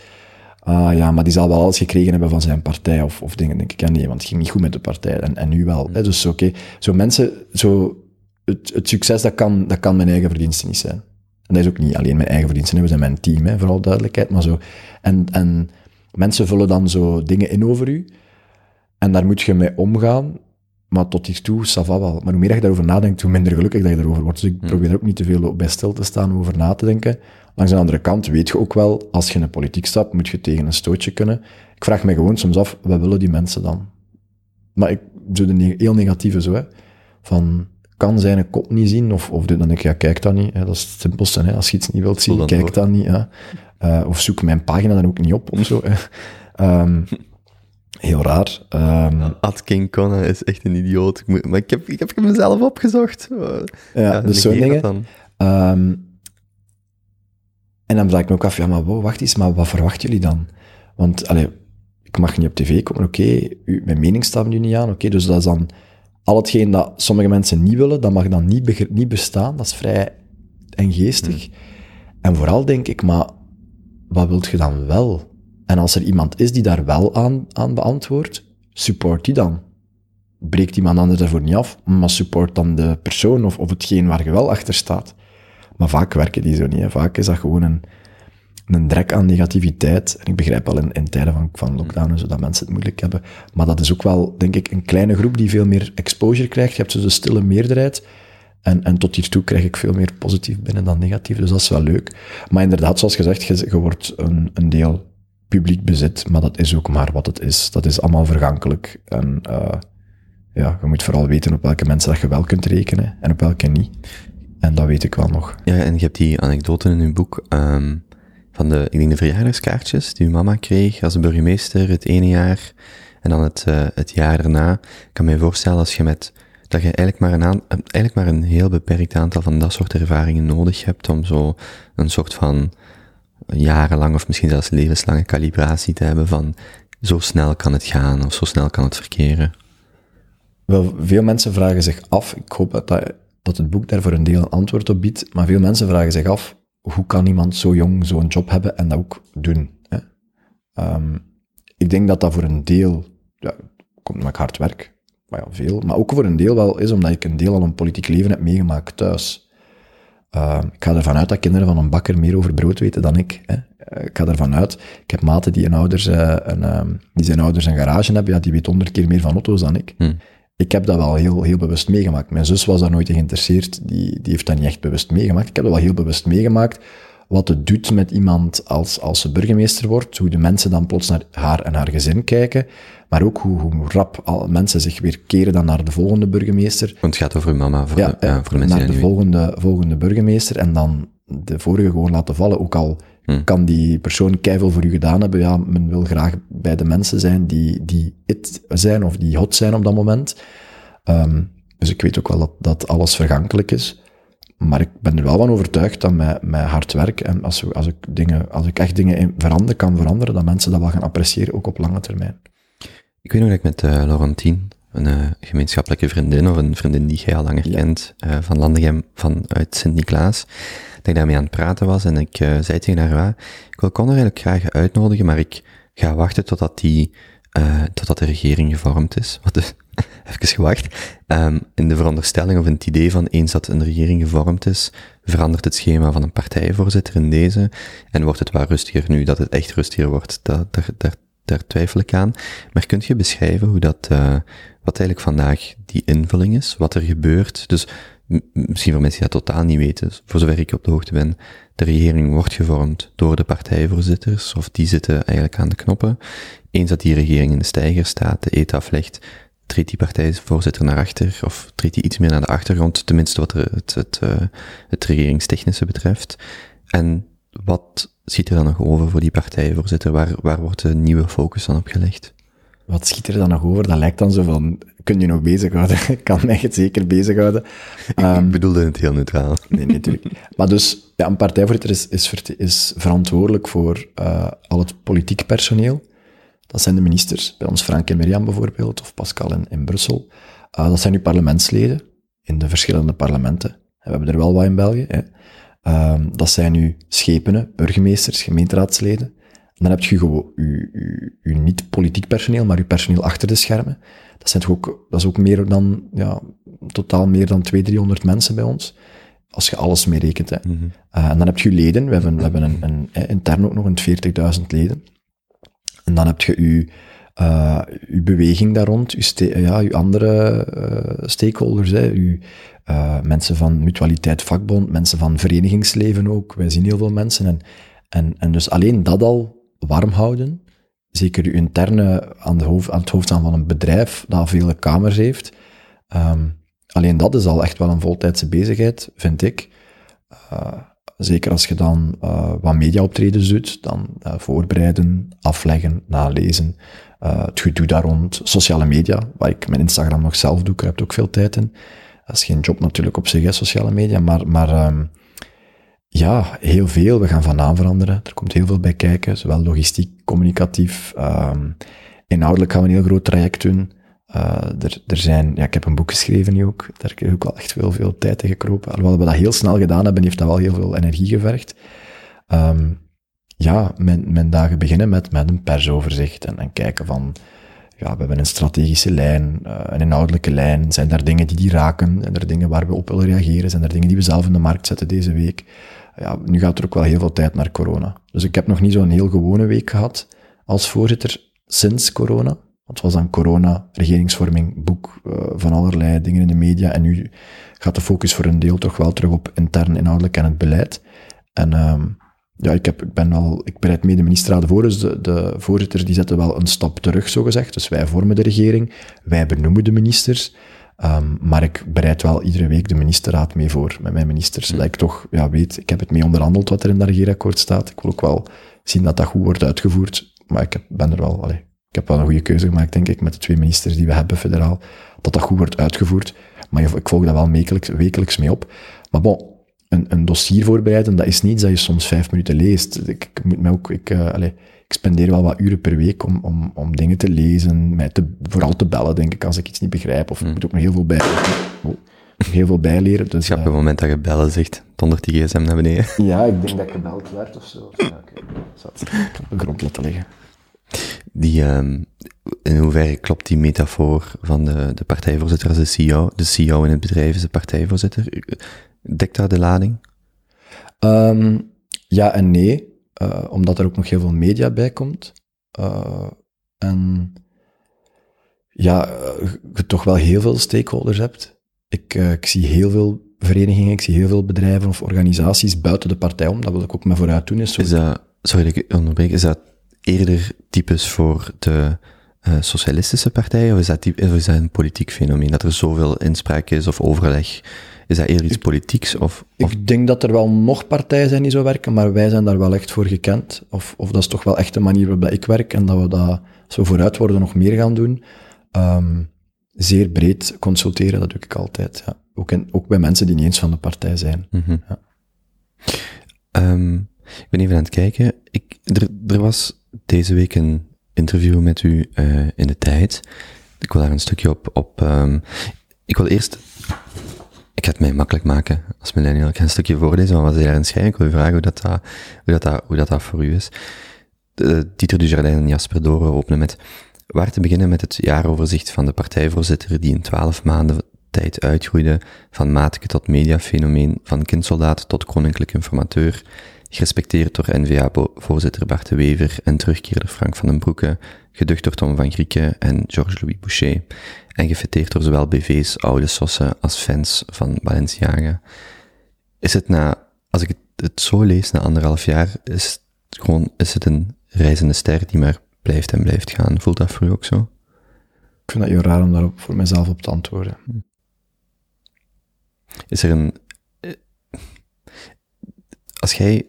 Ah ja, maar die zal wel alles gekregen hebben van zijn partij of, of dingen. Denk ik, ja nee, want het ging niet goed met de partij. En, en nu wel. Hè? Dus oké, zo mensen, zo, het, het succes, dat kan, dat kan mijn eigen verdienste niet zijn. En dat is ook niet alleen mijn eigen verdienste, we zijn mijn team, hè, vooral duidelijkheid. Maar zo, en, en mensen vullen dan zo dingen in over u. En daar moet je mee omgaan. Maar tot hiertoe, ça va wel. Maar hoe meer je daarover nadenkt, hoe minder gelukkig dat je erover wordt. Dus ik probeer er ook niet te veel bij stil te staan over na te denken. Langs de andere kant weet je ook wel, als je in de politiek stapt, moet je tegen een stootje kunnen. Ik vraag me gewoon soms af, wat willen die mensen dan? Maar ik doe de ne heel negatieve zo, hè. Van, kan zijn kop niet zien, of, of dan denk ik, ja, kijk dan niet. Hè. Dat is het simpelste, hè. Als je iets niet wilt zien, kijk dan niet. Hè. Eh, of zoek mijn pagina dan ook niet op, of zo. Hè. Ehm, heel raar. Ad King Connor is echt een idioot. Ik moet, maar ik heb, ik heb hem mezelf opgezocht. Uh, ja, dus zo'n dingen. dan. Ehm, en dan vraag ik me ook af, ja, maar wow, wacht eens, maar wat verwachten jullie dan? Want, allee, ik mag niet op tv komen, oké, mijn mening staat nu niet aan, oké, dus dat is dan al hetgeen dat sommige mensen niet willen, dat mag dan niet, niet bestaan, dat is vrij en geestig. En vooral denk ik, maar wat wilt je dan wel? En als er iemand is die daar wel aan, aan beantwoordt, support die dan. Breekt iemand anders daarvoor niet af, maar support dan de persoon of, of hetgeen waar je wel achter staat. Maar vaak werken die zo niet. Vaak is dat gewoon een, een drek aan negativiteit. En ik begrijp wel in, in tijden van, van lockdown en zo dat mensen het moeilijk hebben. Maar dat is ook wel, denk ik, een kleine groep die veel meer exposure krijgt. Je hebt zo de stille meerderheid. En, en tot hiertoe krijg ik veel meer positief binnen dan negatief. Dus dat is wel leuk. Maar inderdaad, zoals gezegd, je, je wordt een, een deel publiek bezit. Maar dat is ook maar wat het is. Dat is allemaal vergankelijk. En eh, ja, je moet vooral weten op welke mensen dat je wel kunt rekenen en op welke niet. En dat weet ik wel nog. Ja, en je hebt die anekdote in uw boek ehm, van de, ik denk de verjaardagskaartjes die uw mama kreeg als burgemeester het ene jaar en dan het, eh, het jaar daarna. Ik kan me voorstellen als je met, dat je eigenlijk maar, een aan, eigenlijk maar een heel beperkt aantal van dat soort ervaringen nodig hebt om zo een soort van jarenlang of misschien zelfs levenslange calibratie te hebben van zo snel kan het gaan of zo snel kan het verkeren. Wel, veel mensen vragen zich af, ik hoop dat, dat, dat het boek daar voor een deel een antwoord op biedt, maar veel mensen vragen zich af, hoe kan iemand zo jong zo'n job hebben en dat ook doen? Hè? Ehm, ik denk dat dat voor een deel, ja, komt ik hard werk, maar ja, veel, maar ook voor een deel wel is omdat ik een deel al een politiek leven heb meegemaakt thuis. Uh, ik ga ervan uit dat kinderen van een bakker meer over brood weten dan ik. Hè. Uh, ik ga ervan uit. Ik heb maten die, een ouders, uh, een, die zijn ouders een garage hebben, ja, die weet honderd keer meer van auto's dan ik. Hmm. Ik heb dat wel heel, heel bewust meegemaakt. Mijn zus was daar nooit in geïnteresseerd, die, die heeft dat niet echt bewust meegemaakt. Ik heb dat wel heel bewust meegemaakt, wat het doet met iemand als, als ze burgemeester wordt, hoe de mensen dan plots naar haar en haar gezin kijken, maar ook hoe, hoe rap al mensen zich weer keren dan naar de volgende burgemeester. Want het gaat over uw mama, voor, ja, de, ja, voor de mensen naar de volgende, volgende burgemeester en dan de vorige gewoon laten vallen. Ook al Hmm. kan die persoon keiveel voor u gedaan hebben, ja, men wil graag bij de mensen zijn die, die it zijn of die hot zijn op dat moment. Um, dus ik weet ook wel dat, dat alles vergankelijk is. Maar ik ben er wel van overtuigd dat met, met hard werk en als, we, als, ik dingen, als ik echt dingen in verander, kan veranderen, dat mensen dat wel gaan appreciëren, ook op lange termijn. Ik weet nog dat ik met uh, Laurentine, een uh, gemeenschappelijke vriendin, of een vriendin die jij al langer Ja. kent, uh, van Landegem, vanuit Sint-Niklaas, dat ik daarmee aan het praten was en ik zei tegen haar, "Ja, ik wil Connor eigenlijk graag uitnodigen, maar ik ga wachten totdat die, totdat de regering gevormd is. Wat dus, even gewacht. Um, in de veronderstelling of in het idee van eens dat een regering gevormd is, verandert het schema van een partijvoorzitter in deze en wordt het wat rustiger nu, dat het echt rustiger wordt, daar, daar, daar twijfel ik aan. Maar kunt je beschrijven hoe dat, uh, wat eigenlijk vandaag die invulling is, wat er gebeurt? Dus misschien voor mensen die dat totaal niet weten, voor zover ik op de hoogte ben, de regering wordt gevormd door de partijvoorzitters, of die zitten eigenlijk aan de knoppen. Eens dat die regering in de steiger staat, de eet aflegt, treedt die partijvoorzitter naar achter, of treedt die iets meer naar de achtergrond, tenminste wat het, het, het, uh, het regeringstechnische betreft. En wat schiet er dan nog over voor die partijvoorzitter? Waar, waar wordt de nieuwe focus dan op gelegd? Wat schiet er dan nog over? Dat lijkt dan zo van, kun je nog bezighouden? Ik kan mij het zeker bezighouden. Um, ik bedoelde het heel neutraal. Nee, natuurlijk. maar dus, ja, een partijvoorzitter is, is, is verantwoordelijk voor uh, al het politiek personeel. Dat zijn de ministers, bij ons Frank en Mirjam bijvoorbeeld, of Pascal in, in Brussel. Uh, dat zijn nu parlementsleden in de verschillende parlementen. We hebben er wel wat in België. Hè. Uh, dat zijn nu schepenen, burgemeesters, gemeenteraadsleden. En dan heb je gewoon je, niet-politiek personeel, maar je personeel achter de schermen. Dat, zijn toch ook, dat is ook meer dan, ja, totaal meer dan 200, 300 mensen bij ons. Als je alles mee rekent. Hè. Mm -hmm. uh, en dan heb je leden. We hebben, we hebben een, een, intern ook nog een 40.000 leden. En dan heb je je, uw beweging daar rond, uw, ja, andere uh, stakeholders, hè, uw, uh, mensen van mutualiteit vakbond, mensen van verenigingsleven ook. Wij zien heel veel mensen. En, en, en dus alleen dat al warm houden, zeker uw interne aan, de hoofd, aan het hoofd van een bedrijf dat vele kamers heeft, um, alleen dat is al echt wel een voltijdse bezigheid, vind ik. Uh, zeker als je dan uh, wat mediaoptredens doet, dan uh, voorbereiden, afleggen, nalezen, het gedoe daar rond, sociale media, waar ik mijn Instagram nog zelf doe, heb ook veel tijd in. Dat is geen job natuurlijk op zich, hè, sociale media, maar, maar um, ja, heel veel. We gaan van naam veranderen. Er komt heel veel bij kijken, zowel logistiek, communicatief. Um, inhoudelijk gaan we een heel groot traject doen. Uh, er, zijn, ja, ik heb een boek geschreven nu ook. Daar heb ik ook wel echt veel, veel tijd in gekropen. Alhoewel we dat heel snel gedaan hebben, heeft dat wel heel veel energie gevergd. Um, ja, mijn, dagen beginnen met, met een persoverzicht en, en kijken van, ja, we hebben een strategische lijn, uh, een inhoudelijke lijn. Zijn er dingen die die raken? Zijn er dingen waar we op willen reageren? Zijn er dingen die we zelf in de markt zetten deze week? Ja, nu gaat er ook wel heel veel tijd naar corona. Dus ik heb nog niet zo'n heel gewone week gehad als voorzitter sinds corona. Want het was dan corona, regeringsvorming, boek, uh, van allerlei dingen in de media. En nu gaat de focus voor een deel toch wel terug op intern inhoudelijk en het beleid. En um, ja, ik, heb, ik ben al, ik bereid mee de ministerraden voor, dus de, de voorzitters die zetten wel een stap terug, zo gezegd. Dus wij vormen de regering, wij benoemen de ministers, um, maar ik bereid wel iedere week de ministerraad mee voor, met mijn ministers. Dat ik toch, ja, weet, ik heb het mee onderhandeld wat er in dat regeerakkoord staat. Ik wil ook wel zien dat dat goed wordt uitgevoerd, maar ik heb, ben er wel, allee, ik heb wel een goede keuze gemaakt, denk ik, met de twee ministers die we hebben federaal, dat dat goed wordt uitgevoerd. Maar ik volg daar wel wekelijks, wekelijks mee op. Maar bon, een, een dossier voorbereiden, dat is niet dat je soms vijf minuten leest. Ik, ik moet mij ook, ik, uh, allez, ik spendeer wel wat uren per week om, om, om dingen te lezen, mij te, vooral te bellen, denk ik, als ik iets niet begrijp. Of ik moet ook nog heel veel bij, oh, heel veel bijleren. Dus, ja, op het moment dat je bellen zegt, dondert die gsm naar beneden. Ja, ik denk dat ik gebeld werd of zo. Ja, okay. Ik heb op de grond laten liggen. Die, um, in hoeverre klopt die metafoor van de, de partijvoorzitter als de CEO? De CEO in het bedrijf is de partijvoorzitter. Dekt daar de lading? Um, ja en nee, uh, omdat er ook nog heel veel media bij komt. Uh, en ja, je toch wel heel veel stakeholders hebt. Ik, uh, ik zie heel veel verenigingen, ik zie heel veel bedrijven of organisaties buiten de partij om. Dat wil ik ook maar vooruit doen. Is, is dat, sorry dat ik onderbreek, is dat eerder types voor de uh, socialistische partijen, of is dat, type, of is dat een politiek fenomeen, dat er zoveel inspraak is of overleg is dat eerder iets politieks? Of, of, Ik denk dat er wel nog partijen zijn die zo werken, maar wij zijn daar wel echt voor gekend. Of, of dat is toch wel echt de manier waarop ik werk en dat we dat zo vooruit worden nog meer gaan doen. Um, zeer breed consulteren, dat doe ik altijd. Ja. Ook, in, ook bij mensen die niet eens van de partij zijn. Mm -hmm. ja. um, ik ben even aan het kijken. Ik, er, er was deze week een interview met u uh, in de tijd. Ik wil daar een stukje op. op um, ik wil eerst ik ga het mij makkelijk maken als millennial. Ik ga een stukje voorlezen van wat ze daarin schrijven. Ik wil u vragen hoe dat, dat, hoe dat, hoe dat voor u is. De, Dieter Dujardin en Jasper Doren openen met waar te beginnen met het jaaroverzicht van de partijvoorzitter die in twaalf maanden tijd uitgroeide van maatke tot mediafenomeen, van kindsoldaat tot koninklijk informateur, gerespecteerd door N-VA-voorzitter Bart de Wever en terugkeerde Frank van den Broeke, geducht door Tom van Grieken en Georges-Louis Boucher, en gefeteerd door zowel BV's, oude sossen als fans van Balenciaga. Is het na, als ik het, het zo lees, na anderhalf jaar, is het gewoon, is het een reizende ster die maar blijft en blijft gaan? Voelt dat voor u ook zo? Ik vind dat heel raar om daarop voor mezelf op te antwoorden. Is er een, eh, als jij,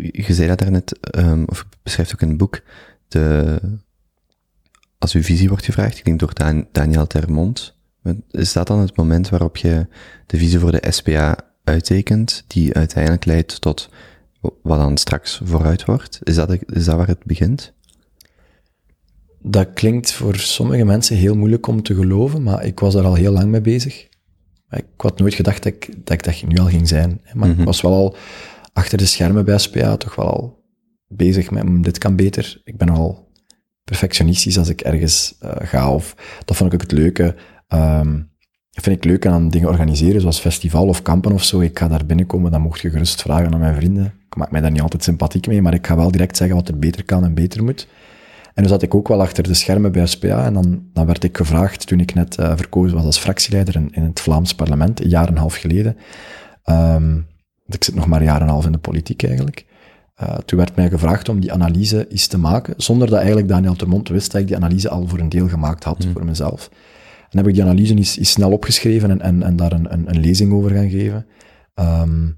je zei dat daarnet, um, of beschrijft ook in het boek, de, als uw visie wordt gevraagd, ik denk door Dan Daniel Termont, is dat dan het moment waarop je de visie voor de SPA uittekent, die uiteindelijk leidt tot wat dan straks vooruit wordt? Is dat, is dat waar het begint? dat klinkt voor sommige mensen heel moeilijk om te geloven, maar ik was daar al heel lang mee bezig. Ik had nooit gedacht dat ik dat, ik dat nu al ging zijn. Maar Mhm. ik was wel al achter de schermen bij SPA toch wel al bezig met "Hm, dit kan beter. Ik ben al perfectionistisch als ik ergens eh, ga. Of dat vond ik ook het leuke. Dat vind ik leuk aan dingen organiseren, zoals festival of kampen of zo. Ik ga daar binnenkomen, dan mocht je gerust vragen aan mijn vrienden. Ik maak mij daar niet altijd sympathiek mee, maar ik ga wel direct zeggen wat er beter kan en beter moet. En dus zat ik ook wel achter de schermen bij SPA. En dan, dan werd ik gevraagd, toen ik net eh, verkozen was als fractieleider in, het Vlaams parlement, een jaar en een half geleden. Want ik zit nog maar een jaar en een half in de politiek eigenlijk. Eh, toen werd mij gevraagd om die analyse eens te maken, zonder dat eigenlijk Daniel Termont wist dat ik die analyse al voor een deel gemaakt had, voor mezelf. En heb ik die analyse eens, eens snel opgeschreven en, en, en daar een, een, een lezing over gaan geven. Ehm,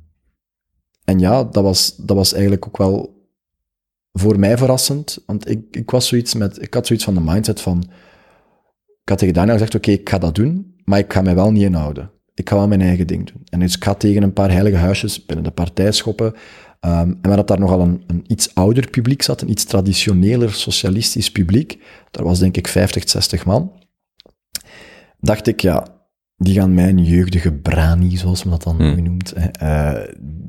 en ja, dat was, dat was eigenlijk ook wel voor mij verrassend, want ik, ik, was zoiets met, ik had zoiets van de mindset van, ik had tegen Daniel gezegd, oké, ik ga dat doen, maar ik ga mij wel niet inhouden. Ik ga wel mijn eigen ding doen. En dus ik ga tegen een paar heilige huisjes binnen de partij schoppen. Ehm, en waar dat daar nogal een, een iets ouder publiek zat, een iets traditioneler socialistisch publiek, daar was denk ik 50, 60 man, dacht ik, ja, die gaan mijn jeugdige brani, zoals men dat dan Hmm. noemt, eh,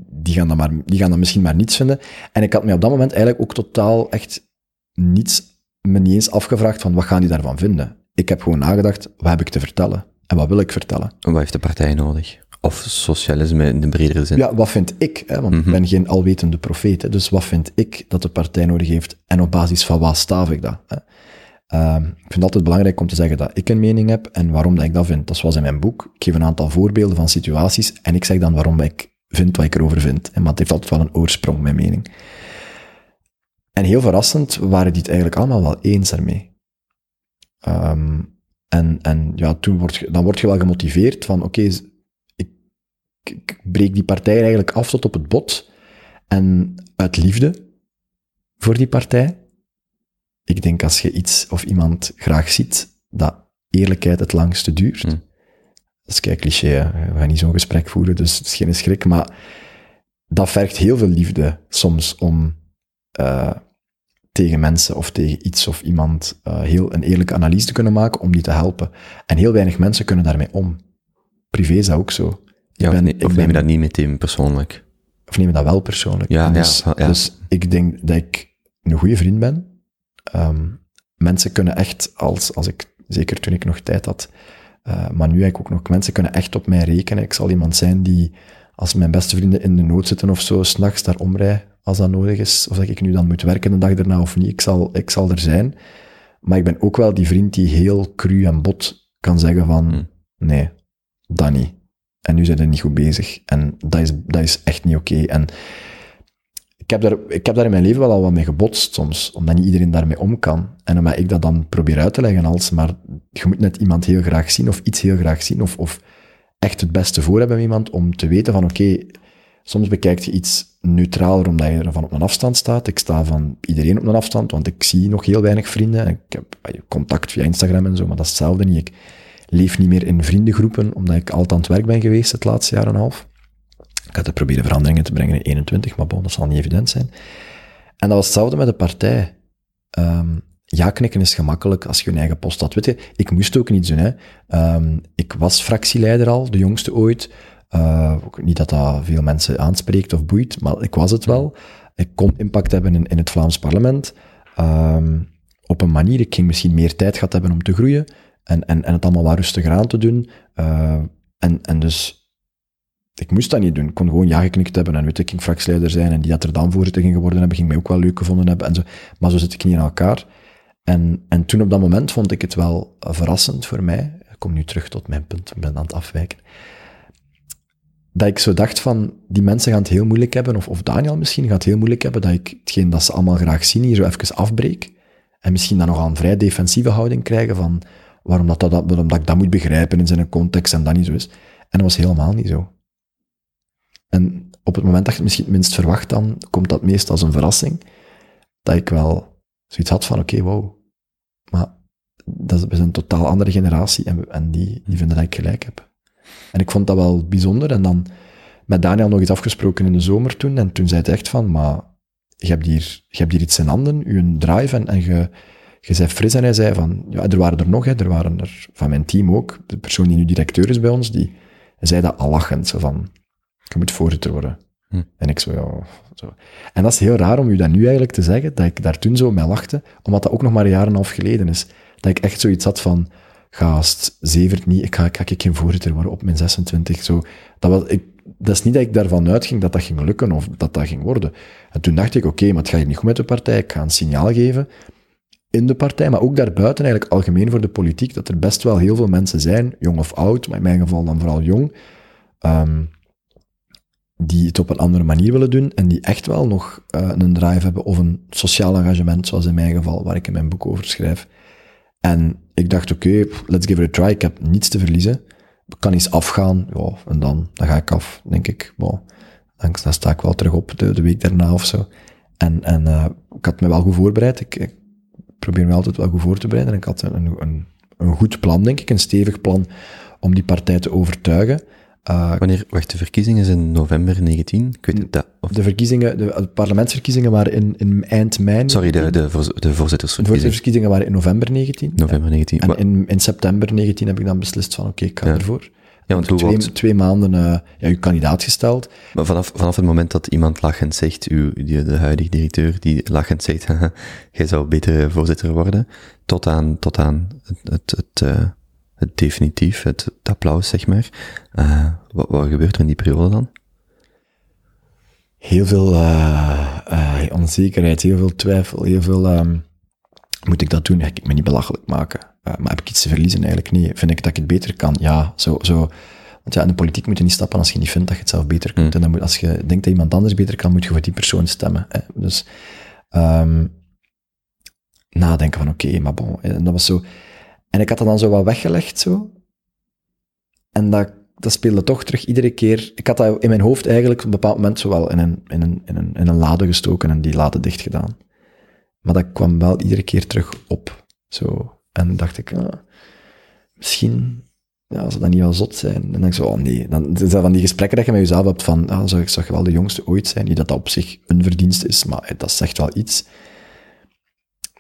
die, gaan dat maar, die gaan dat misschien maar niets vinden. En ik had me op dat moment eigenlijk ook totaal echt niets, me niet eens afgevraagd van wat gaan die daarvan vinden. Ik heb gewoon nagedacht, wat heb ik te vertellen? En wat wil ik vertellen? Wat heeft de partij nodig? Of socialisme in de bredere zin? Ja, wat vind ik? Hè? Want ik ben geen alwetende profeet. Hè? Dus wat vind ik dat de partij nodig heeft? En op basis van wat staaf ik dat? Hè? Ehm, ik vind het altijd belangrijk om te zeggen dat ik een mening heb en waarom dat ik dat vind. Dat zoals in mijn boek. Ik geef een aantal voorbeelden van situaties en ik zeg dan waarom ik vind wat ik erover vind. En maar het heeft altijd wel een oorsprong, mijn mening. En heel verrassend waren die het eigenlijk allemaal wel eens ermee. Ehm, en, en ja, toen word je, dan word je wel gemotiveerd van, oké, ik, ik breek die partij eigenlijk af tot op het bot. En uit liefde voor die partij. Ik denk als je iets of iemand graag ziet, dat eerlijkheid het langste duurt. Hm. Dat is kijk cliché, hè. we gaan niet zo'n gesprek voeren, dus het is geen schrik. Maar dat vergt heel veel liefde soms om eh, tegen mensen of tegen iets of iemand eh, heel een eerlijke analyse te kunnen maken om die te helpen. En heel weinig mensen kunnen daarmee om. Privé is dat ook zo. Ja, ben- of, neem je dat niet meteen persoonlijk? Of neem je dat wel persoonlijk. Ja, dus, ja. dus ik denk dat ik een goede vriend ben. Ehm, mensen kunnen echt, als, als ik, zeker toen ik nog tijd had, eh, maar nu eigenlijk ook nog, mensen kunnen echt op mij rekenen. Ik zal iemand zijn die, als mijn beste vrienden in de nood zitten of zo, s'nachts daar omrij, als dat nodig is, of dat ik nu dan moet werken de dag daarna of niet, ik zal, ik zal er zijn. Maar ik ben ook wel die vriend die heel cru en bot kan zeggen van, Hm. nee, dat niet. En nu zijn we niet goed bezig. En dat is, dat is echt niet oké. En ik heb, daar, ik heb daar in mijn leven wel al wat mee gebotst soms, omdat niet iedereen daarmee om kan. En omdat ik dat dan probeer uit te leggen als, maar je moet net iemand heel graag zien, of iets heel graag zien, of, of echt het beste voor hebben met iemand, om te weten van, oké, soms bekijkt je iets neutraler omdat je ervan op een afstand staat. Ik sta van iedereen op een afstand, want ik zie nog heel weinig vrienden. Ik heb contact via Instagram en zo, maar dat is hetzelfde niet. Ik leef niet meer in vriendengroepen, omdat ik altijd aan het werk ben geweest het laatste jaar en een half. Ik had er proberen veranderingen te brengen in 21, maar bon, dat zal niet evident zijn. En dat was hetzelfde met de partij. Ehm, ja knikken is gemakkelijk als je een eigen post had. Weet ik moest ook niets doen. Hè. Ehm, ik was fractieleider al, de jongste ooit. Ook niet dat dat veel mensen aanspreekt of boeit, maar ik was het wel. Ik kon impact hebben in, in het Vlaams parlement. Ehm, op een manier, ik ging misschien meer tijd gehad hebben om te groeien en, en, en het allemaal wat rustiger aan te doen. Uh, en, en dus ik moest dat niet doen. Ik kon gewoon ja geknikt hebben en weet ik, ging zijn en die dat er dan voorzitter geworden hebben, ging mij ook wel leuk gevonden hebben. En zo. Maar zo zit ik niet in elkaar. En, en toen op dat moment vond ik het wel verrassend voor mij. Ik kom nu terug tot mijn punt, ik ben aan het afwijken. Dat ik zo dacht van, die mensen gaan het heel moeilijk hebben, of, of Daniel misschien gaat het heel moeilijk hebben, dat ik hetgeen dat ze allemaal graag zien hier zo even afbreek. En misschien dan nog een vrij defensieve houding krijgen van waarom dat, dat, omdat ik dat moet begrijpen in zijn context en dat niet zo is. En dat was helemaal niet zo. En op het moment dat je het misschien het minst verwacht, dan komt dat meest als een verrassing. Dat ik wel zoiets had van, oké, okay, wow. Maar dat is, we zijn een totaal andere generatie en, en die, die vinden dat ik gelijk heb. En ik vond dat wel bijzonder. En dan met Daniel nog iets afgesproken in de zomer toen. En toen zei hij echt van, maar je hebt hier, je hebt hier iets in handen, je drive, en, en je, je zei fris en hij zei van, ja, er waren er nog, hè, er waren er van mijn team ook, de persoon die nu directeur is bij ons, die zei dat al lachend, zo van, je moet voorzitter worden. Hm. En ik zo, ja, zo. En dat is heel raar om u dat nu eigenlijk te zeggen, dat ik daar toen zo mee lachte, omdat dat ook nog maar een jaar en een half geleden is. Dat ik echt zoiets had van, gast, zevert niet, ik ga, ik ga ik geen voorzitter worden op mijn 26. Zo, dat, was, ik, dat is niet dat ik daarvan uitging dat dat ging lukken of dat dat ging worden. En toen dacht ik, oké, maar het gaat hier niet goed met de partij, ik ga een signaal geven in de partij, maar ook daarbuiten eigenlijk algemeen voor de politiek, dat er best wel heel veel mensen zijn, jong of oud, maar in mijn geval dan vooral jong, ehm, die het op een andere manier willen doen en die echt wel nog eh, een drive hebben of een sociaal engagement, zoals in mijn geval, waar ik in mijn boek over schrijf. En ik dacht, oké, let's give it a try. Ik heb niets te verliezen. Ik kan eens afgaan. Ja, en dan, dan ga ik af, denk ik. Dan, sta ik wel terug op de, week daarna of zo. En, en uh, ik had me wel goed voorbereid. Ik, ik, probeer me altijd wel goed voor te bereiden. En ik had een, een, een goed plan, denk ik. Een stevig plan om die partij te overtuigen. Uh, Wanneer, wacht, de verkiezingen zijn in november 19? Ik weet het, dat, of... De verkiezingen, de, de, parlementsverkiezingen waren in, in eind mei. Sorry, de, de, de voorzittersverkiezingen. De voorzittersverkiezingen waren in november 19. November 19. En in, in september 19 heb ik dan beslist van, oké, okay, ik ga Ja. ervoor. Ja, want twee, wordt- twee maanden uh, ja, uw kandidaat gesteld. Maar vanaf, vanaf het moment dat iemand lachend zegt, uw, die, de huidige directeur, die lachend zegt, jij zou beter voorzitter worden, tot aan, tot aan het, het, het, eh, het definitief, het, het applaus, zeg maar. Eh, wat, wat gebeurt er in die periode dan? Heel veel uh, uh, onzekerheid, heel veel twijfel, heel veel... Um, moet ik dat doen? Ga ik me niet belachelijk maken? Maar heb ik iets te verliezen? Eigenlijk nee. Vind ik dat ik het beter kan? Ja, zo... zo want ja, in de politiek moet je niet stappen als je niet vindt dat je het zelf beter kunt. Mm. En dan moet, als je denkt dat iemand anders beter kan, moet je voor die persoon stemmen. Hè? Dus um, nadenken van oké, okay, maar bon. En dat was zo... En ik had dat dan zo wat weggelegd, zo. En dat, dat speelde toch terug iedere keer. Ik had dat in mijn hoofd eigenlijk op een bepaald moment zo wel in een, in een, in een, in een lade gestoken en die lade dicht gedaan. Maar dat kwam wel iedere keer terug op. Zo. En dacht ik, ah, misschien ja, dat niet wel zot zijn. En dan denk ik zo, oh nee. Dan dat van die gesprekken dat je met jezelf hebt van, ah, zou ik zou wel de jongste ooit zijn? Niet dat dat op zich een verdienst is, maar dat zegt wel iets.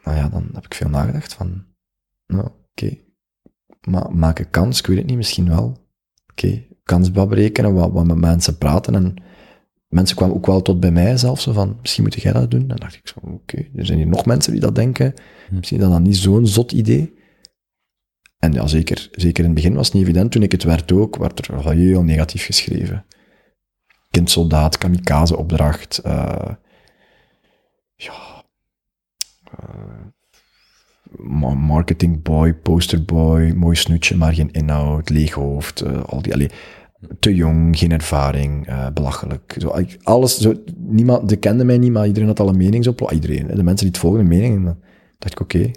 Nou ja, dan heb ik veel nagedacht van, nou. Okay. Maar maak een kans, ik weet het niet, misschien wel. Oké, okay. kans berekenen, wat, wat met mensen praten en mensen kwamen ook wel tot bij mij zelf zo van, misschien moet jij dat doen. En dan dacht ik zo, oké, okay, er zijn hier nog mensen die dat denken. Misschien is dat dan niet zo'n zot idee. En ja, zeker, zeker in het begin was het niet evident. Toen ik het werd ook, werd er heel negatief geschreven. Kindsoldaat, kamikaze-opdracht, uh, ja, uh, marketingboy, posterboy, mooi snoetje, maar geen inhoud, leeg hoofd, uh, al die, te jong, geen ervaring, uh, belachelijk. Zo, alles, zo, niemand, de kende mij niet, maar iedereen had al een mening op. Iedereen, de mensen die het volgen, een mening. En dan dacht ik, oké,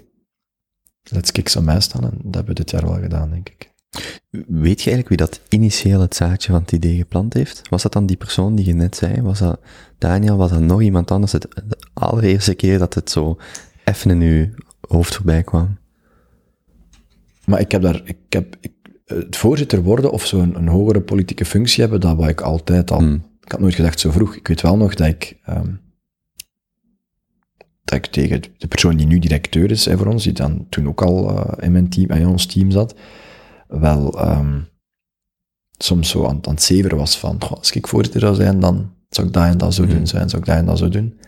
let's kick some ass dan. En dat hebben we dit jaar wel gedaan, denk ik. Weet je eigenlijk wie dat initieel het zaadje van het idee geplant heeft? Was dat dan die persoon die je net zei? Was dat Daniel? Was dat nog iemand anders? Het, de allereerste keer dat het zo even in uw hoofd voorbij kwam? Maar ik heb daar, ik heb, ik, het voorzitter worden of zo'n een hogere politieke functie hebben, dat wou ik altijd al. Hmm. Ik had nooit gedacht zo vroeg. Ik weet wel nog dat ik, um, dat ik tegen de persoon die nu directeur is hè, voor ons, die dan toen ook al uh, in mijn team, in ons team zat, wel um, soms zo aan, aan het zeveren was van, goh, als ik voorzitter zou zijn, dan zou ik dat en dat zo Hmm. doen zijn, zou ik dat en dat zo doen.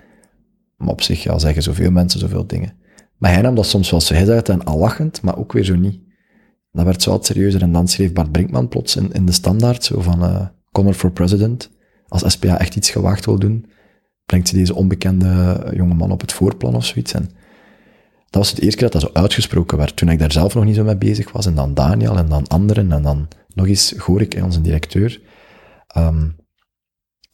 Maar op zich ja, zeggen zoveel mensen zoveel dingen. Maar hij nam dat soms wel zei het en al lachend, maar ook weer zo niet. Dat werd zo wat serieuzer en dan schreef Bart Brinkman plots in, in de standaard zo van uh, Connor for President. Als SPA echt iets gewaagd wil doen, brengt ze deze onbekende jonge man op het voorplan of zoiets. En dat was het eerste keer dat dat zo uitgesproken werd, toen ik daar zelf nog niet zo mee bezig was. En dan Daniel en dan anderen en dan nog eens Gorik, onze directeur. Um,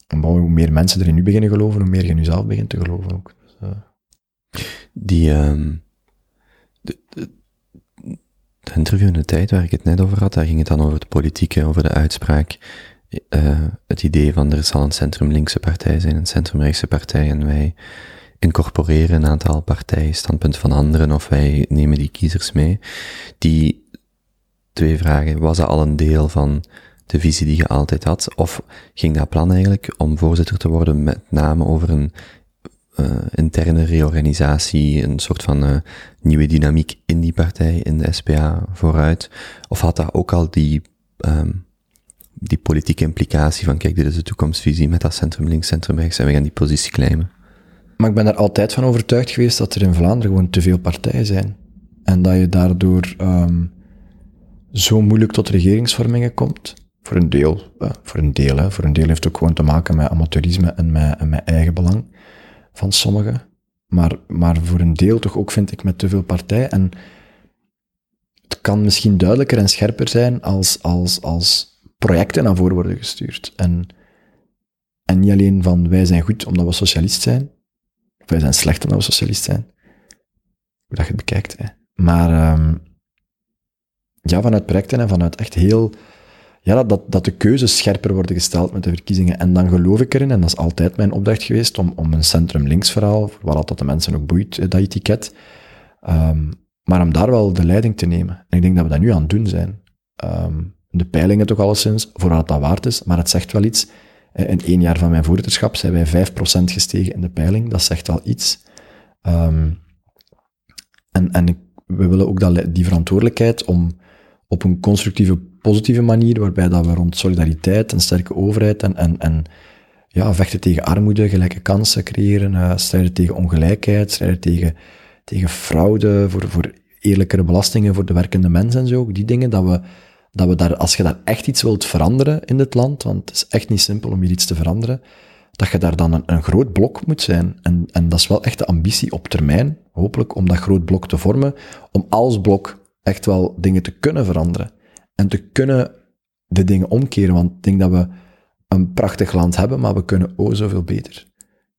en hoe meer mensen erin nu beginnen geloven, hoe meer je nu zelf begint te geloven ook. Dus, uh... Die, um, de, de, interview in de tijd waar ik het net over had, daar ging het dan over de politieke, over de uitspraak, uh, het idee van er zal een centrum-linkse partij zijn, een centrum-rechtse partij en wij incorporeren een aantal partijstandpunten van anderen of wij nemen die kiezers mee. Die twee vragen, was dat al een deel van de visie die je altijd had, of ging dat plan eigenlijk om voorzitter te worden met name over een eh, interne reorganisatie, een soort van eh, nieuwe dynamiek in die partij, in de SPA, vooruit? Of had dat ook al die, ehm, die politieke implicatie van, kijk, dit is de toekomstvisie met dat centrum links, centrum rechts en we gaan die positie claimen? Maar ik ben er altijd van overtuigd geweest dat er in Vlaanderen gewoon te veel partijen zijn. En dat je daardoor ehm, zo moeilijk tot regeringsvormingen komt. Voor een deel. eh, voor een deel, hè. Voor een deel heeft het ook gewoon te maken met amateurisme en met eigen belang van sommigen. Maar, maar voor een deel toch ook, vind ik, met te veel partijen. En het kan misschien duidelijker en scherper zijn als, als, als projecten naar voren worden gestuurd. En, en niet alleen van wij zijn goed omdat we socialist zijn, of wij zijn slecht omdat we socialist zijn. Hoe dat je het bekijkt. Hè. Maar ehm, ja, vanuit projecten en vanuit echt heel... Ja, dat- dat, de keuzes scherper worden gesteld met de verkiezingen. En dan geloof ik erin, en dat is altijd mijn opdracht geweest, om, om een centrum-links verhaal, voor wat dat de mensen ook boeit, eh, dat etiket, ehm, maar om daar wel de leiding te nemen. En ik denk dat we dat nu aan het doen zijn. Ehm, de peilingen toch alleszins, voor wat dat waard is, maar het zegt wel iets. Eh, In één jaar van mijn voorzitterschap zijn wij 5% gestegen in de peiling, dat zegt wel iets. Ehm, en en we willen ook dat, die verantwoordelijkheid om op een constructieve, positieve manier, waarbij dat we rond solidariteit, een sterke overheid en, en, en ja, vechten tegen armoede, gelijke kansen creëren, eh, strijden tegen ongelijkheid, strijden tegen, tegen fraude, voor, voor eerlijkere belastingen voor de werkende mens en zo. Die dingen, dat we, dat we daar, als je daar echt iets wilt veranderen in dit land, want het is echt niet simpel om hier iets te veranderen, dat je daar dan een, een groot blok moet zijn. En, en dat is wel echt de ambitie op termijn, hopelijk, om dat groot blok te vormen, om als blok echt wel dingen te kunnen veranderen. En te kunnen de dingen omkeren, want ik denk dat we een prachtig land hebben, maar we kunnen o zoveel beter.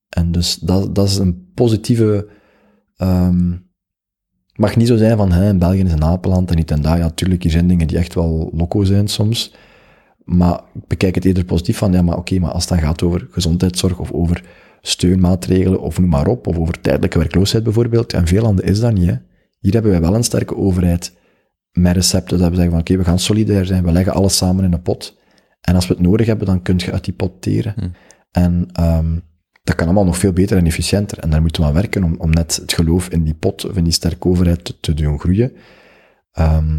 En dus dat, dat is een positieve... ehm het mag niet zo zijn van, hè, België is een apenland en niet en daar. Ja, natuurlijk, hier zijn dingen die echt wel loco zijn soms. Maar ik bekijk het eerder positief van, ja, maar oké, maar als het dan gaat over gezondheidszorg of over steunmaatregelen of noem maar op, of over tijdelijke werkloosheid bijvoorbeeld, en veel landen is dat niet, hè. Hier hebben wij wel een sterke overheid met recepten dat we zeggen van, oké, we gaan solidair zijn, we leggen alles samen in een pot. En als we het nodig hebben, dan kun je uit die pot teren. En ehm, dat kan allemaal nog veel beter en efficiënter. En daar moeten we aan werken om, om net het geloof in die pot of in die sterke overheid te, te doen groeien. Ehm,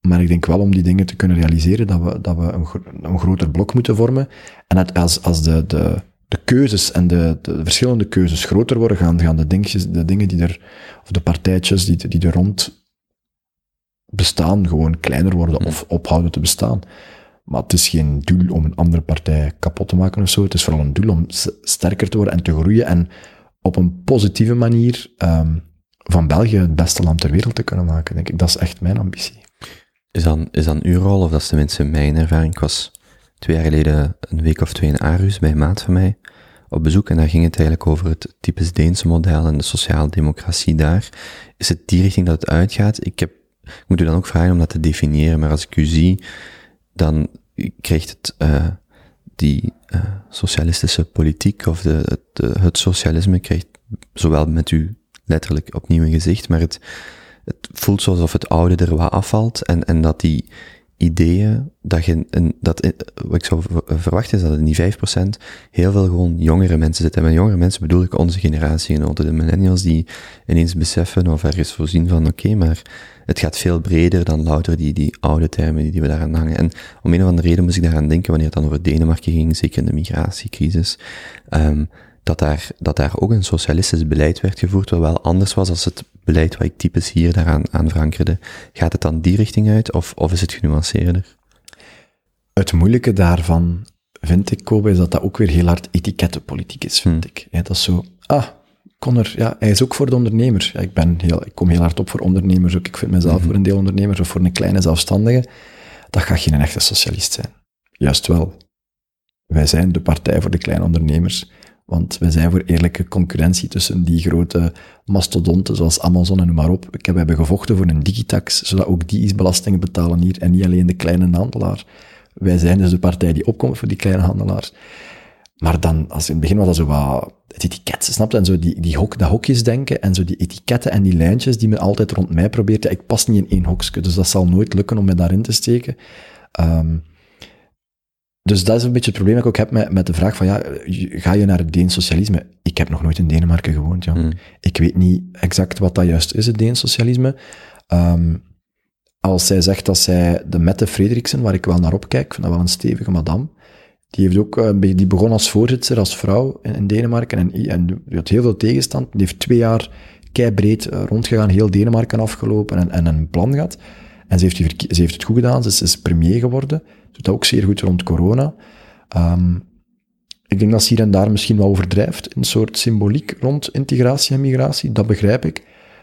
maar ik denk wel om die dingen te kunnen realiseren, dat we, dat we een, een groter blok moeten vormen. En als, als de, de, de keuzes en de, de verschillende keuzes groter worden, gaan, gaan de, dingetjes, de dingen die er, of de partijtjes die, die er rond bestaan, gewoon kleiner worden of ophouden te bestaan. Maar het is geen doel om een andere partij kapot te maken of zo. Het is vooral een doel om sterker te worden en te groeien en op een positieve manier ehm, van België het beste land ter wereld te kunnen maken, denk ik. Dat is echt mijn ambitie. Is dan, is dan uw rol, of dat is tenminste mijn ervaring, ik was twee jaar geleden een week of twee in Aarhus bij een maat van mij op bezoek en daar ging het eigenlijk over het typisch Deense model en de sociale democratie daar. Is het die richting dat het uitgaat? Ik, heb, ik moet u dan ook vragen om dat te definiëren, maar als ik u zie, dan krijgt het, eh, die eh, socialistische politiek of de, het, socialisme krijgt zowel met u letterlijk opnieuw een gezicht, maar het, het voelt alsof het oude er wat afvalt en, en dat die ideeën, dat je, een, dat, in- wat ik zou ver- verwachten is dat in die 5% heel veel gewoon jongere mensen zitten. En met jongere mensen bedoel ik onze generatie, de millennials die ineens beseffen of ergens voorzien van oké, maar het gaat veel breder dan louter die, die oude termen die, die we daaraan hangen. En om een of andere reden moest ik daaraan denken wanneer het dan over Denemarken ging, zeker in de migratiecrisis, ehm, dat, daar, dat daar ook een socialistisch beleid werd gevoerd, wat wel anders was als het beleid wat ik typisch hier daaraan aan verankerde. Gaat het dan die richting uit, of, of is het genuanceerder? Het moeilijke daarvan, vind ik, Kobe, is dat dat ook weer heel hard etikettenpolitiek is, vind Hmm. ik. Dat is zo, ah, Connor, ja, hij is ook voor de ondernemer. Ja, ik, ben heel, ik kom heel hard op voor ondernemers ook. Ik vind mezelf voor een deel ondernemer of voor een kleine zelfstandige. Dat gaat geen echte socialist zijn. Juist wel. Wij zijn de partij voor de kleine ondernemers. Want wij zijn voor eerlijke concurrentie tussen die grote mastodonten zoals Amazon en noem maar op. Ik heb, we hebben gevochten voor een digitax, zodat ook die iets belastingen betalen hier en niet alleen de kleine handelaar. Wij zijn dus de partij die opkomt voor die kleine handelaars. Maar dan, als in het begin was dat zo wat het etiket, snap je? En zo die, die hok, dat hokjesdenken en zo die etiketten en die lijntjes die men altijd rond mij probeert. Ja, ik pas niet in één hokje, dus dat zal nooit lukken om me daarin te steken. Ehm, dus dat is een beetje het probleem dat ik ook heb met, met de vraag van, ja, ga je naar het Deens socialisme? Ik heb nog nooit in Denemarken gewoond, ja. Hmm. Ik weet niet exact wat dat juist is, het Deens socialisme. Ehm, als zij zegt dat zij de Mette Frederiksen, waar ik wel naar opkijk, vind dat wel een stevige madame, die, heeft ook, eh, die begon als voorzitter, als vrouw in, in Denemarken en, en die had heel veel tegenstand. Die heeft twee jaar keibreed eh, rondgegaan, heel Denemarken afgelopen en, en een plan gehad. En ze heeft, die ze heeft het goed gedaan, ze is, premier geworden. Ze doet dat ook zeer goed rond corona. Ehm, ik denk dat ze hier en daar misschien wel overdrijft, een soort symboliek rond integratie en migratie, dat begrijp ik.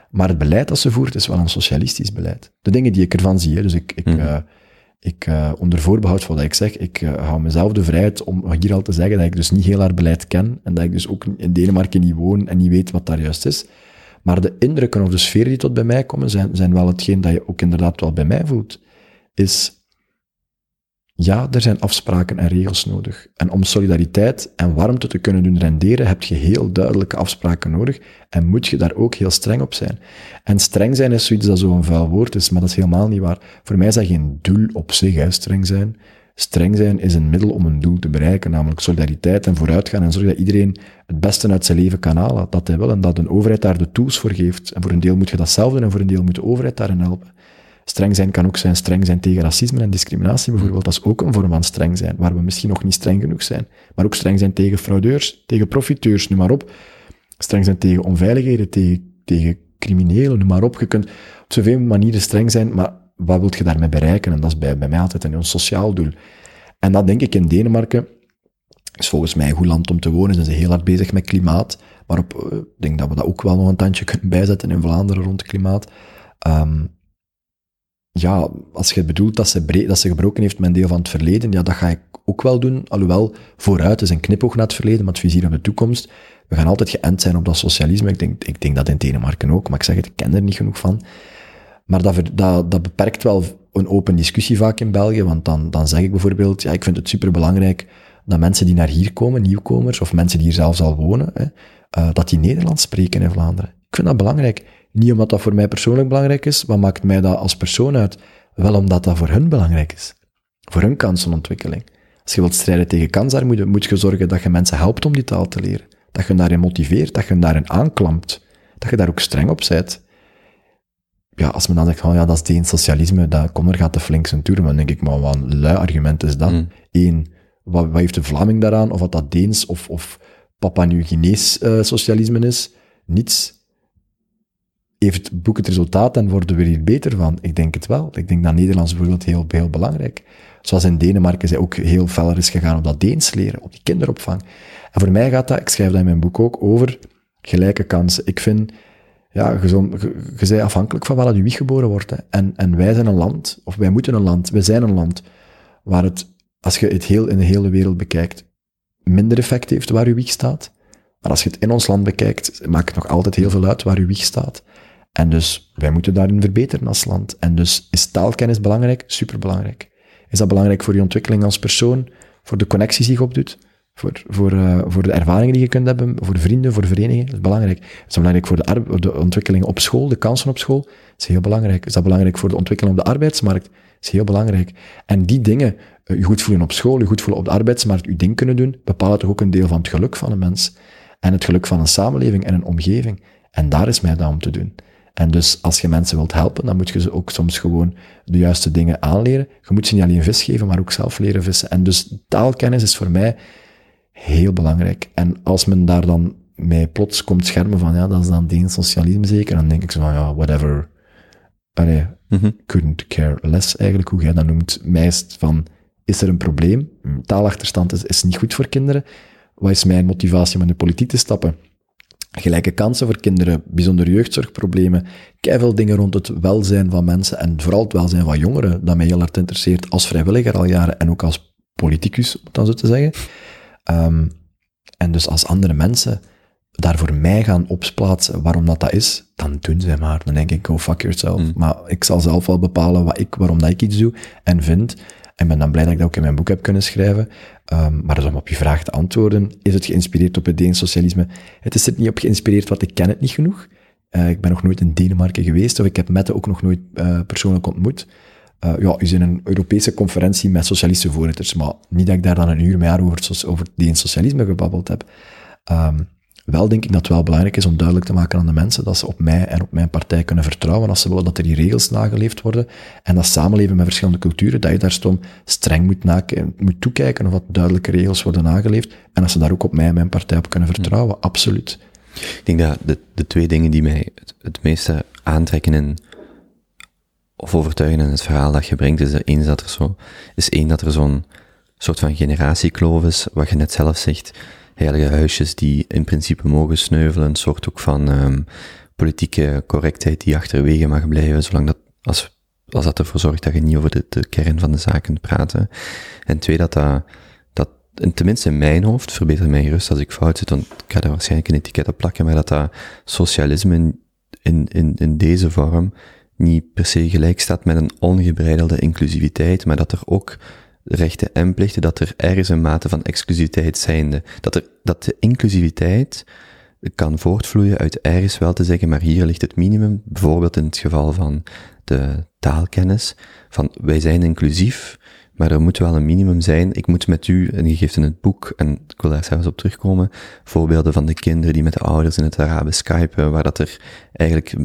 Maar het beleid dat ze voert is wel een socialistisch beleid. De dingen die ik ervan zie, hè, dus ik, ik, Mhm. eh, ik eh, onder voorbehoud van wat ik zeg, ik eh, hou mezelf de vrijheid om hier al te zeggen dat ik dus niet heel haar beleid ken en dat ik dus ook in Denemarken niet woon en niet weet wat daar juist is. Maar de indrukken of de sfeer die tot bij mij komen, zijn, zijn wel hetgeen dat je ook inderdaad wel bij mij voelt. Is, ja, er zijn afspraken en regels nodig. En om solidariteit en warmte te kunnen doen renderen, heb je heel duidelijke afspraken nodig en moet je daar ook heel streng op zijn. En streng zijn is zoiets dat zo'n vuil woord is, maar dat is helemaal niet waar. Voor mij is dat geen doel op zich, hè, streng zijn. Streng zijn is een middel om een doel te bereiken, namelijk solidariteit en vooruitgaan en zorgen dat iedereen het beste uit zijn leven kan halen, dat hij wil en dat een overheid daar de tools voor geeft. En voor een deel moet je dat zelf doen en voor een deel moet de overheid daarin helpen. Streng zijn kan ook zijn streng zijn tegen racisme en discriminatie bijvoorbeeld. Dat is ook een vorm van streng zijn, waar we misschien nog niet streng genoeg zijn. Maar ook streng zijn tegen fraudeurs, tegen profiteurs, noem maar op. Streng zijn tegen onveiligheden, tegen, tegen criminelen, noem maar op. Je kunt op zoveel manieren streng zijn, maar wat wil je daarmee bereiken? En dat is bij, bij mij altijd een, sociaal doel. En dat denk ik in Denemarken is volgens mij een goed land om te wonen. Zijn ze heel hard bezig met klimaat. Maar eh, ik denk dat we dat ook wel nog een tandje kunnen bijzetten in Vlaanderen rond klimaat. Ehm, ja, als je bedoelt dat ze, dat ze gebroken heeft met een deel van het verleden, ja, dat ga ik ook wel doen. Alhoewel, vooruit is een knipoog naar het verleden, maar het vizier op de toekomst. We gaan altijd geënt zijn op dat socialisme. Ik denk, ik denk dat in Denemarken ook, maar ik zeg het, ik ken er niet genoeg van. Maar dat, dat, dat beperkt wel een open discussie vaak in België, want dan, dan zeg ik bijvoorbeeld, ja, ik vind het superbelangrijk dat mensen die naar hier komen, nieuwkomers, of mensen die hier zelfs al wonen, hè, eh, dat die Nederlands spreken in Vlaanderen. Ik vind dat belangrijk. Niet omdat dat voor mij persoonlijk belangrijk is, wat maakt mij dat als persoon uit? Wel omdat dat voor hun belangrijk is. Voor hun kansenontwikkeling. Als je wilt strijden tegen kansarmoede, moet je zorgen dat je mensen helpt om die taal te leren. Dat je daarin motiveert, dat je daarin aanklampt. Dat je daar ook streng op bent. Ja, als men dan zegt, oh ja, dat is Deens socialisme, dat, kom, er gaat de flink zijn toer. Dan denk ik, maar wat een lui argument is dat? Mm. Eén, wat, wat heeft de Vlaming daaraan? Of wat dat Deens of, of Papua Nieuw-Guinees eh, socialisme is? Niets. Heeft boek het resultaat en worden we er hier beter van? Ik denk het wel. Ik denk dat Nederlands bijvoorbeeld heel, heel belangrijk. Zoals in Denemarken zij ook heel feller is gegaan op dat Deens leren, op die kinderopvang. En voor mij gaat dat, ik schrijf dat in mijn boek ook, over gelijke kansen. Ik vind, ja, je, bent afhankelijk van waar je wieg geboren wordt. Hè. En, en wij zijn een land, of wij moeten een land, wij zijn een land, waar het, als je het heel in de hele wereld bekijkt, minder effect heeft waar je wieg staat. Maar als je het in ons land bekijkt, maakt het nog altijd heel veel uit waar je wieg staat. En dus, wij moeten daarin verbeteren als land. En dus is taalkennis belangrijk? Superbelangrijk. Is dat belangrijk voor je ontwikkeling als persoon? Voor de connecties die je opdoet? Voor, voor, eh, voor de ervaringen die je kunt hebben? Voor vrienden, voor verenigingen? Dat is belangrijk. Is dat belangrijk voor de, ontwikkeling op school, de kansen op school? Dat is heel belangrijk. Is dat belangrijk voor de ontwikkeling op de arbeidsmarkt? Dat is heel belangrijk. En die dingen, eh, je goed voelen op school, je goed voelen op de arbeidsmarkt, je ding kunnen doen, bepalen toch ook een deel van het geluk van een mens. En het geluk van een samenleving en een omgeving. En daar is mij dat om te doen. En dus als je mensen wilt helpen, dan moet je ze ook soms gewoon de juiste dingen aanleren. Je moet ze niet alleen vis geven, maar ook zelf leren vissen. En dus taalkennis is voor mij heel belangrijk. En als men daar dan mij plots komt schermen van, ja, dat is dan Deens socialisme zeker, dan denk ik zo van, ja, whatever. Allee, Mhm. couldn't care less eigenlijk, hoe jij dat noemt. Mij is van, is er een probleem? Taalachterstand is, is niet goed voor kinderen. Wat is mijn motivatie om in de politiek te stappen? Gelijke kansen voor kinderen, bijzonder jeugdzorgproblemen, veel dingen rond het welzijn van mensen en vooral het welzijn van jongeren, dat mij heel hard interesseert als vrijwilliger al jaren en ook als politicus, om het dan zo te zeggen. Ehm, en dus als andere mensen daar voor mij gaan opsplaatsen waarom dat, dat is, dan doen zij maar. Dan denk ik, go fuck yourself. Mm. Maar ik zal zelf wel bepalen wat ik, waarom dat ik iets doe en vind. En ben dan blij dat ik dat ook in mijn boek heb kunnen schrijven. Ehm, maar dus om op je vraag te antwoorden, is het geïnspireerd op het Deens socialisme? Het is er niet op geïnspireerd, want ik ken het niet genoeg. Eh, ik ben nog nooit in Denemarken geweest, of ik heb Mette ook nog nooit eh, persoonlijk ontmoet. Eh, ja, is in een Europese conferentie met socialistische voorzitters, maar niet dat ik daar dan een uur haar over, over die in socialisme gebabbeld heb. Ehm, wel denk ik dat het wel belangrijk is om duidelijk te maken aan de mensen dat ze op mij en op mijn partij kunnen vertrouwen als ze willen dat er die regels nageleefd worden. En dat samenleven met verschillende culturen, dat je daar stom streng moet, moet toekijken of dat duidelijke regels worden nageleefd. En dat ze daar ook op mij en mijn partij op kunnen vertrouwen, absoluut. Ik denk dat de, de twee dingen die mij het meeste aantrekken in, of overtuigen in het verhaal dat je brengt, is er één dat er zo, is één dat er zo'n soort van generatiekloof is, wat je net zelf zegt, heilige huisjes die in principe mogen sneuvelen, een soort ook van um, politieke correctheid die achterwege mag blijven, zolang dat, als, als dat ervoor zorgt dat je niet over de, kern van de zaken kunt praten. En twee, dat dat, dat, tenminste in mijn hoofd, verbeter mij gerust als ik fout zit, want ik ga daar waarschijnlijk een etiket op plakken, maar dat dat socialisme in, in, in deze vorm niet per se gelijk staat met een ongebreidelde inclusiviteit, maar dat er ook rechten en plichten, dat er ergens een mate van exclusiviteit zijnde, dat er, dat de inclusiviteit kan voortvloeien uit ergens wel te zeggen, maar hier ligt het minimum, bijvoorbeeld in het geval van de taalkennis, van wij zijn inclusief, maar er moet wel een minimum zijn. Ik moet met u, en je geeft in het boek, en ik wil daar zelfs op terugkomen, voorbeelden van de kinderen die met de ouders in het Arabisch skypen, waar dat er eigenlijk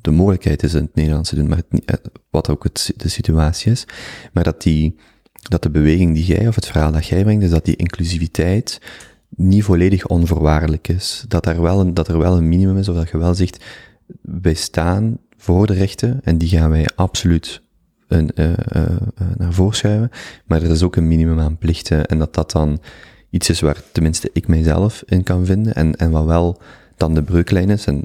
de mogelijkheid is in het Nederlands te doen, maar het, wat ook de situatie is, maar dat die, dat de beweging die jij, of het verhaal dat jij brengt, is dat die inclusiviteit niet volledig onvoorwaardelijk is. Dat er wel een, dat er wel een minimum is, of dat je wel zegt, wij staan voor de rechten, en die gaan wij absoluut een, uh, uh, naar voren schuiven, maar er is ook een minimum aan plichten, en dat dat dan iets is waar tenminste ik mijzelf in kan vinden, en, en wat wel dan de breuklijn is, en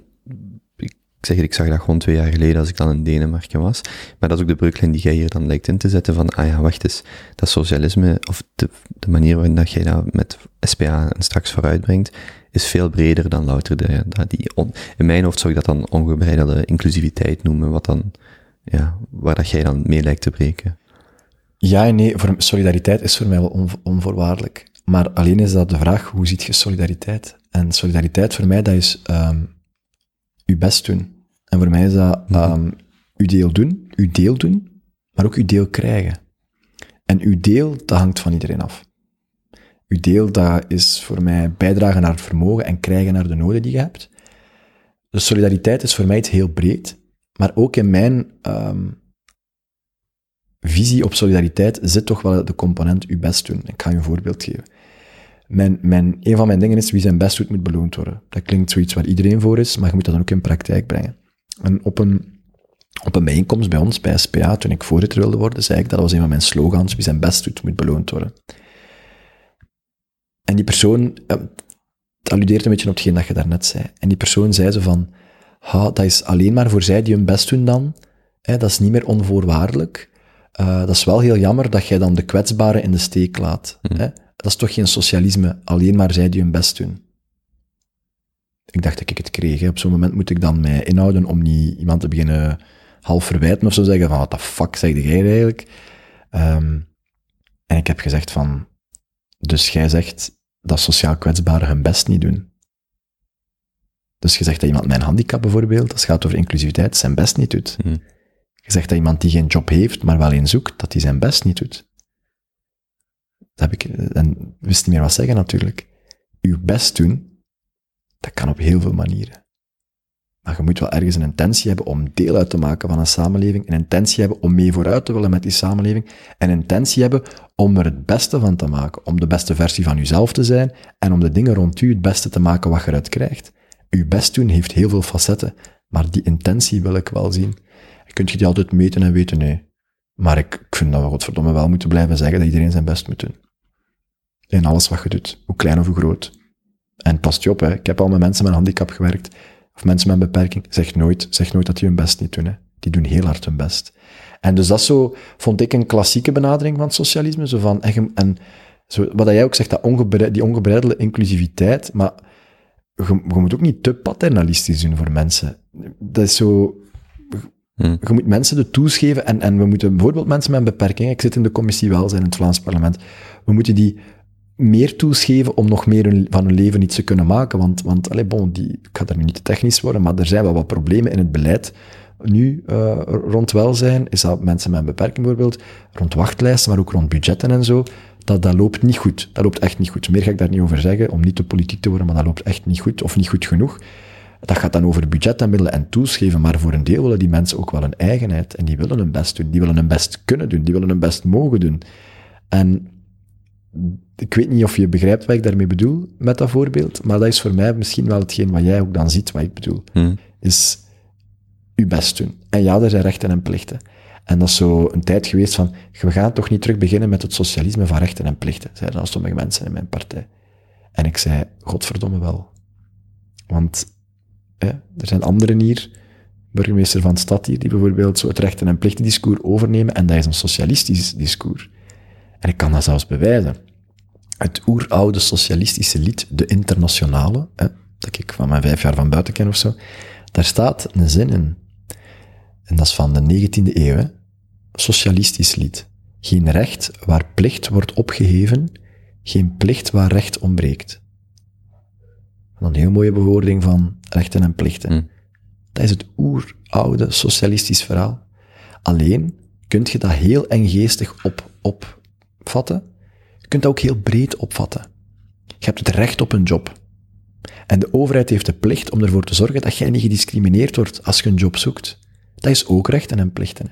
ik zeg het, ik zag dat gewoon twee jaar geleden als ik dan in Denemarken was. Maar dat is ook de breuklijn die jij hier dan lijkt in te zetten van, ah ja, wacht eens, dat socialisme, of de, de manier waarin dat jij dat met SPA en straks vooruitbrengt, is veel breder dan louter de, die in mijn hoofd zou ik dat dan ongebreidelde inclusiviteit noemen, wat dan, ja, waar dat jij dan mee lijkt te breken. Ja en nee, voor, solidariteit is voor mij wel on, onvoorwaardelijk. Maar alleen is dat de vraag, hoe ziet je solidariteit? En solidariteit voor mij, dat is um, uw best doen. En voor mij is dat um, uw deel doen, uw deel doen, maar ook uw deel krijgen. En uw deel, dat hangt van iedereen af. Uw deel, dat is voor mij bijdragen naar het vermogen en krijgen naar de noden die je hebt. Dus solidariteit is voor mij iets heel breed, maar ook in mijn um, visie op solidariteit zit toch wel de component uw best doen. Ik ga je een voorbeeld geven. Mijn, mijn, een van mijn dingen is, wie zijn best doet, moet beloond worden. Dat klinkt zoiets waar iedereen voor is, maar je moet dat dan ook in praktijk brengen. En op een, op een bijeenkomst bij ons, bij SPA, toen ik voorzitter wilde worden, zei ik, dat was een van mijn slogans, wie zijn best doet, moet beloond worden. En die persoon, het alludeert een beetje op hetgeen dat je daarnet zei, en die persoon zei zo van, ha, dat is alleen maar voor zij die hun best doen dan, hè, dat is niet meer onvoorwaardelijk, uh, dat is wel heel jammer dat jij dan de kwetsbaren in de steek laat. Mm. Hè? Dat is toch geen socialisme, alleen maar zij die hun best doen. Ik dacht dat ik het kreeg. Hè. Op zo'n moment moet ik dan mij inhouden om niet iemand te beginnen half verwijten of zo zeggen van, wat de fuck zeg jij eigenlijk? Um, en ik heb gezegd van, dus jij zegt dat sociaal kwetsbaren hun best niet doen. Dus je zegt dat iemand met een handicap bijvoorbeeld, als het gaat over inclusiviteit, zijn best niet doet. Mm. Je zegt dat iemand die geen job heeft, maar wel een zoekt, dat hij zijn best niet doet. Dat heb ik, en wist niet meer wat zeggen natuurlijk. Uw best doen, dat kan op heel veel manieren. Maar je moet wel ergens een intentie hebben om deel uit te maken van een samenleving, een intentie hebben om mee vooruit te willen met die samenleving, en een intentie hebben om er het beste van te maken, om de beste versie van uzelf te zijn, en om de dingen rond u het beste te maken wat je eruit krijgt. Uw best doen heeft heel veel facetten, maar die intentie wil ik wel zien. Kun je die altijd meten en weten? Nee. Maar ik, ik vind dat we godverdomme wel moeten blijven zeggen dat iedereen zijn best moet doen. In alles wat je doet, hoe klein of hoe groot. En past je op, hè. ik heb al met mensen met een handicap gewerkt, of mensen met een beperking. Zeg nooit, zeg nooit dat die hun best niet doen. Hè. Die doen heel hard hun best. En dus dat zo, vond ik een klassieke benadering van socialisme. Zo van, en, en zo, wat jij ook zegt, dat die ongebreidelde inclusiviteit, maar je, je moet ook niet te paternalistisch doen voor mensen. Dat is zo, Hmm. Je moet mensen de tools geven en, en we moeten bijvoorbeeld mensen met een beperking, ik zit in de commissie welzijn in het Vlaams parlement, we moeten die meer tools geven om nog meer van hun leven iets te kunnen maken. Want, want allez, bon, die, ik ga daar nu niet te technisch worden, maar er zijn wel wat problemen in het beleid nu eh, rond welzijn, is dat mensen met een beperking bijvoorbeeld, rond wachtlijsten, maar ook rond budgetten en zo, dat, dat loopt niet goed. Dat loopt echt niet goed. Meer ga ik daar niet over zeggen, om niet te politiek te worden, maar dat loopt echt niet goed, of niet goed genoeg. Dat gaat dan over budget en middelen en tools geven, maar voor een deel willen die mensen ook wel een eigenheid. En die willen hun best doen. Die willen hun best kunnen doen. Die willen hun best mogen doen. En ik weet niet of je begrijpt wat ik daarmee bedoel met dat voorbeeld, maar dat is voor mij misschien wel hetgeen wat jij ook dan ziet wat ik bedoel. Hm. Is je best doen. En ja, er zijn rechten en plichten. En dat is zo een tijd geweest van, we gaan toch niet terug beginnen met het socialisme van rechten en plichten, zeiden dan sommige mensen in mijn partij. En ik zei, godverdomme wel. Want hè, er zijn anderen hier, burgemeester van stad hier, die bijvoorbeeld zo het rechten en plichten discours overnemen, en dat is een socialistisch discours. En ik kan dat zelfs bewijzen. Het oeroude socialistische lied, De Internationale, hè, dat ik van mijn vijf jaar van buiten ken of zo, daar staat een zin in. En dat is van de 19e eeuw, hè. Socialistisch lied. Geen recht waar plicht wordt opgeheven, geen plicht waar recht ontbreekt. Een heel mooie bewoording van rechten en plichten. Hm. Dat is het oeroude socialistisch verhaal. Alleen kun je dat heel enggeestig op, opvatten. Je kunt dat ook heel breed opvatten. Je hebt het recht op een job. En de overheid heeft de plicht om ervoor te zorgen dat jij niet gediscrimineerd wordt als je een job zoekt. Dat is ook rechten en plichten. hè.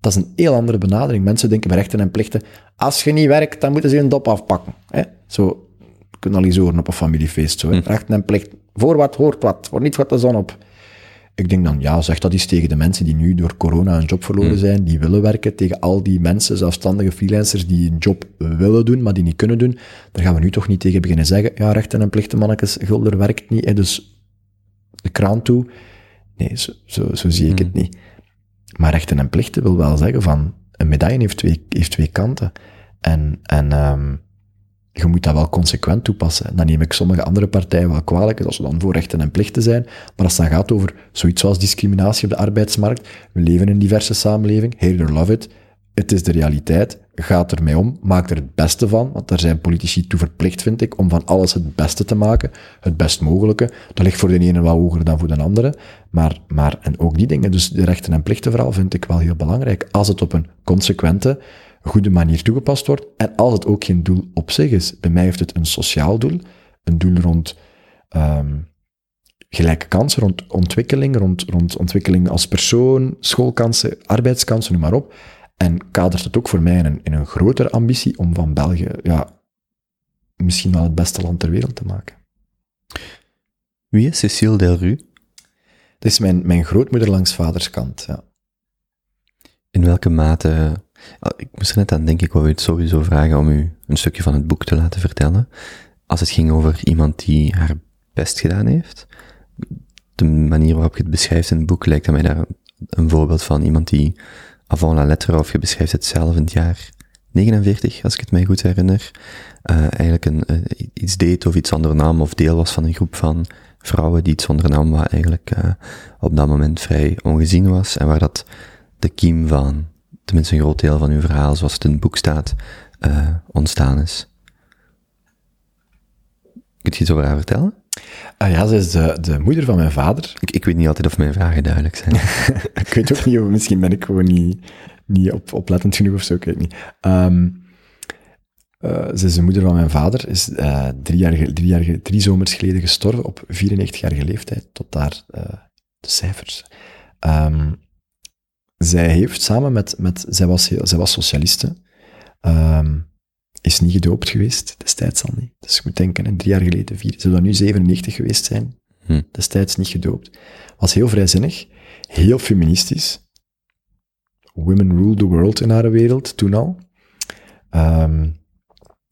Dat is een heel andere benadering. Mensen denken bij rechten en plichten, als je niet werkt, dan moeten ze een dop afpakken. Hè? Zo, je kunt al eens horen op een familiefeest. Zo, hè. Rechten en plicht. Voor wat hoort wat, voor niet wat de zon op. Ik denk dan, ja, zeg dat eens tegen de mensen die nu door corona een job verloren zijn, die willen werken, tegen al die mensen, zelfstandige freelancers, die een job willen doen, maar die niet kunnen doen. Daar gaan we nu toch niet tegen beginnen zeggen, ja, rechten en plichten, mannetjes, Gulder werkt niet, hè, dus de kraan toe. Nee, zo, zo, zo zie ik het niet. Maar rechten en plichten wil wel zeggen van, een medaille heeft twee, heeft twee kanten. En, en ehm, je moet dat wel consequent toepassen. Dan neem ik sommige andere partijen wel kwalijk, als ze dan voor rechten en plichten zijn. Maar als het dan gaat over zoiets zoals discriminatie op de arbeidsmarkt, we leven in een diverse samenleving, hate or love it, het is de realiteit, gaat ermee om, maak er het beste van, want daar zijn politici toe verplicht, vind ik, om van alles het beste te maken, het best mogelijke. Dat ligt voor de ene wat hoger dan voor de andere, maar, maar en ook die dingen, dus de rechten en plichten vooral, vind ik wel heel belangrijk, als het op een consequente, goede manier toegepast wordt, en als het ook geen doel op zich is. Bij mij heeft het een sociaal doel, een doel rond ehm, gelijke kansen, rond ontwikkeling, rond, rond ontwikkeling als persoon, schoolkansen, arbeidskansen, noem maar op. En kadert het ook voor mij in een, in een grotere ambitie om van België, ja, misschien wel het beste land ter wereld te maken. Wie is Cécile Delru? Dat is mijn, mijn grootmoeder langs vaders kant, ja. In welke mate... Ah, Ik moest er net aan denken, ik wou u het sowieso vragen om u een stukje van het boek te laten vertellen. Als het ging over iemand die haar best gedaan heeft, de manier waarop je het beschrijft in het boek lijkt aan mij daar een voorbeeld van iemand die avant la lettre, of je beschrijft het zelf in het jaar 49, als ik het mij goed herinner, eh, eigenlijk een, eh, iets deed of iets ondernam of deel was van een groep van vrouwen die iets ondernam wat eigenlijk eh, op dat moment vrij ongezien was en waar dat de kiem van, tenminste een groot deel van uw verhaal, zoals het in het boek staat, ontstaan is. Kunt je iets over haar vertellen? Ah ja, ze is de, de moeder van mijn vader. Ik, ik weet niet altijd of mijn vragen duidelijk zijn. ik weet ook niet, of misschien ben ik gewoon niet, niet op, oplettend genoeg of zo, ik weet niet. Eh, ze is de moeder van mijn vader, is eh, drie, jaar, drie, jaar, drie zomers geleden gestorven op 94-jarige leeftijd, tot daar eh, de cijfers. Ehm, zij heeft samen met, met zij, was heel, zij was socialiste, ehm, is niet gedoopt geweest, destijds al niet. Dus ik moet denken, en drie jaar geleden, vier, ze zou nu 97 geweest zijn, Hm. destijds niet gedoopt. Was heel vrijzinnig, heel feministisch. Women rule the world in haar wereld, toen al. Ehm,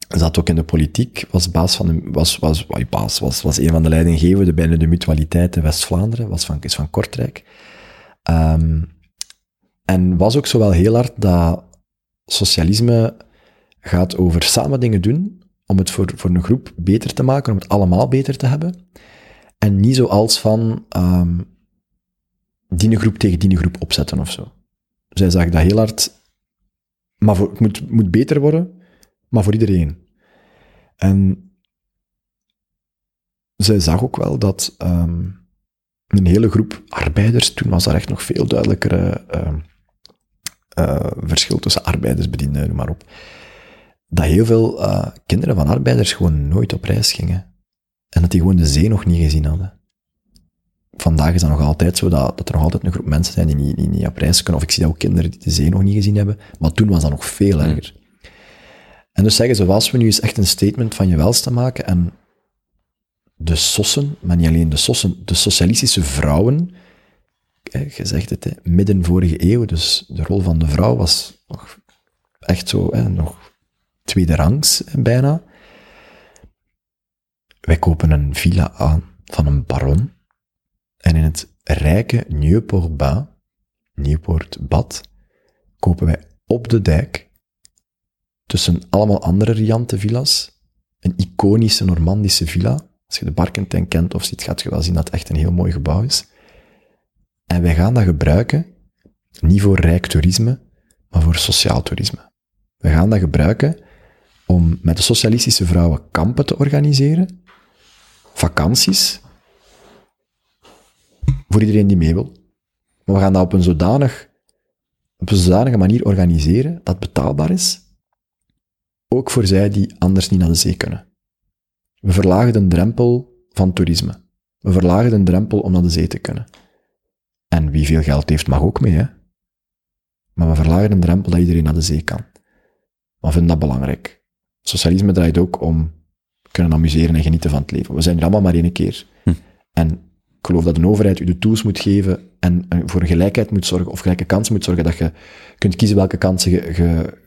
zat ook in de politiek, was baas van de, was, was, was, baas, was, was een van de leidinggevenden binnen de mutualiteit in West-Vlaanderen, was van, is van Kortrijk. Ehm, en was ook zo wel heel hard dat socialisme gaat over samen dingen doen, om het voor, voor een groep beter te maken, om het allemaal beter te hebben. En niet zoals van ehm die groep tegen die groep opzetten of zo. Zij zag dat heel hard, maar voor, het moet, moet beter worden, maar voor iedereen. En zij zag ook wel dat ehm, een hele groep arbeiders, toen was er echt nog veel duidelijkere eh, eh, verschil tussen arbeidersbedienden, noem maar op, dat heel veel eh, kinderen van arbeiders gewoon nooit op reis gingen. En dat die gewoon de zee nog niet gezien hadden. Vandaag is dat nog altijd zo, dat, dat er nog altijd een groep mensen zijn die niet, die niet op reis kunnen. Of ik zie dat ook kinderen die de zee nog niet gezien hebben. Maar toen was dat nog veel erger. En dus zeggen ze, als we nu eens echt een statement van je welste maken en de sossen, maar niet alleen de sossen, de socialistische vrouwen, je zegt het, midden vorige eeuw, dus de rol van de vrouw was nog echt zo, hè, nog tweede rangs bijna. Wij kopen een villa aan van een baron. En in het rijke Nieuwpoort-Bas, Nieuwpoort-Bad, kopen wij op de dijk, tussen allemaal andere riante villa's, een iconische Normandische villa. Als je de Barkentijn kent of ziet, gaat je wel zien dat het echt een heel mooi gebouw is. En wij gaan dat gebruiken, niet voor rijk toerisme, maar voor sociaal toerisme. We gaan dat gebruiken om met de socialistische vrouwen kampen te organiseren, vakanties, voor iedereen die mee wil. Maar we gaan dat op een, zodanig, op een zodanige manier organiseren dat betaalbaar is, ook voor zij die anders niet naar de zee kunnen. We verlagen de drempel van toerisme. We verlagen de drempel om naar de zee te kunnen. En wie veel geld heeft, mag ook mee, hè. Maar we verlagen de drempel dat iedereen naar de zee kan. We vinden dat belangrijk. Socialisme draait ook om kunnen amuseren en genieten van het leven. We zijn hier allemaal maar één keer. En ik geloof dat de overheid u de tools moet geven en voor gelijkheid moet zorgen, of gelijke kansen moet zorgen, dat je kunt kiezen welke kansen je, je,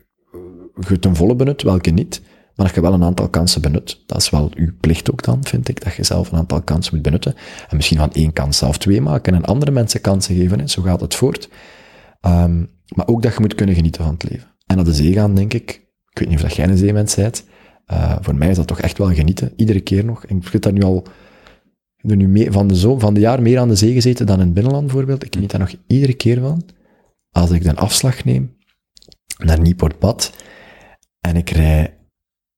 je ten volle benut, welke niet. Maar dat je wel een aantal kansen benut. Dat is wel uw plicht ook dan, vind ik, dat je zelf een aantal kansen moet benutten. En misschien van één kans zelf twee maken en andere mensen kansen geven. Hè. Zo gaat het voort. Ehm, maar ook dat je moet kunnen genieten van het leven. En naar de zee gaan, denk ik. Ik weet niet of dat jij een zeemens bent. Eh, voor mij is dat toch echt wel genieten. Iedere keer nog. Ik zit daar nu al nu mee, van, de zo, van de jaar meer aan de zee gezeten dan in het binnenland bijvoorbeeld. Ik geniet daar nog iedere keer van. Als ik de afslag neem naar Nieuwpoort-Bad en ik rij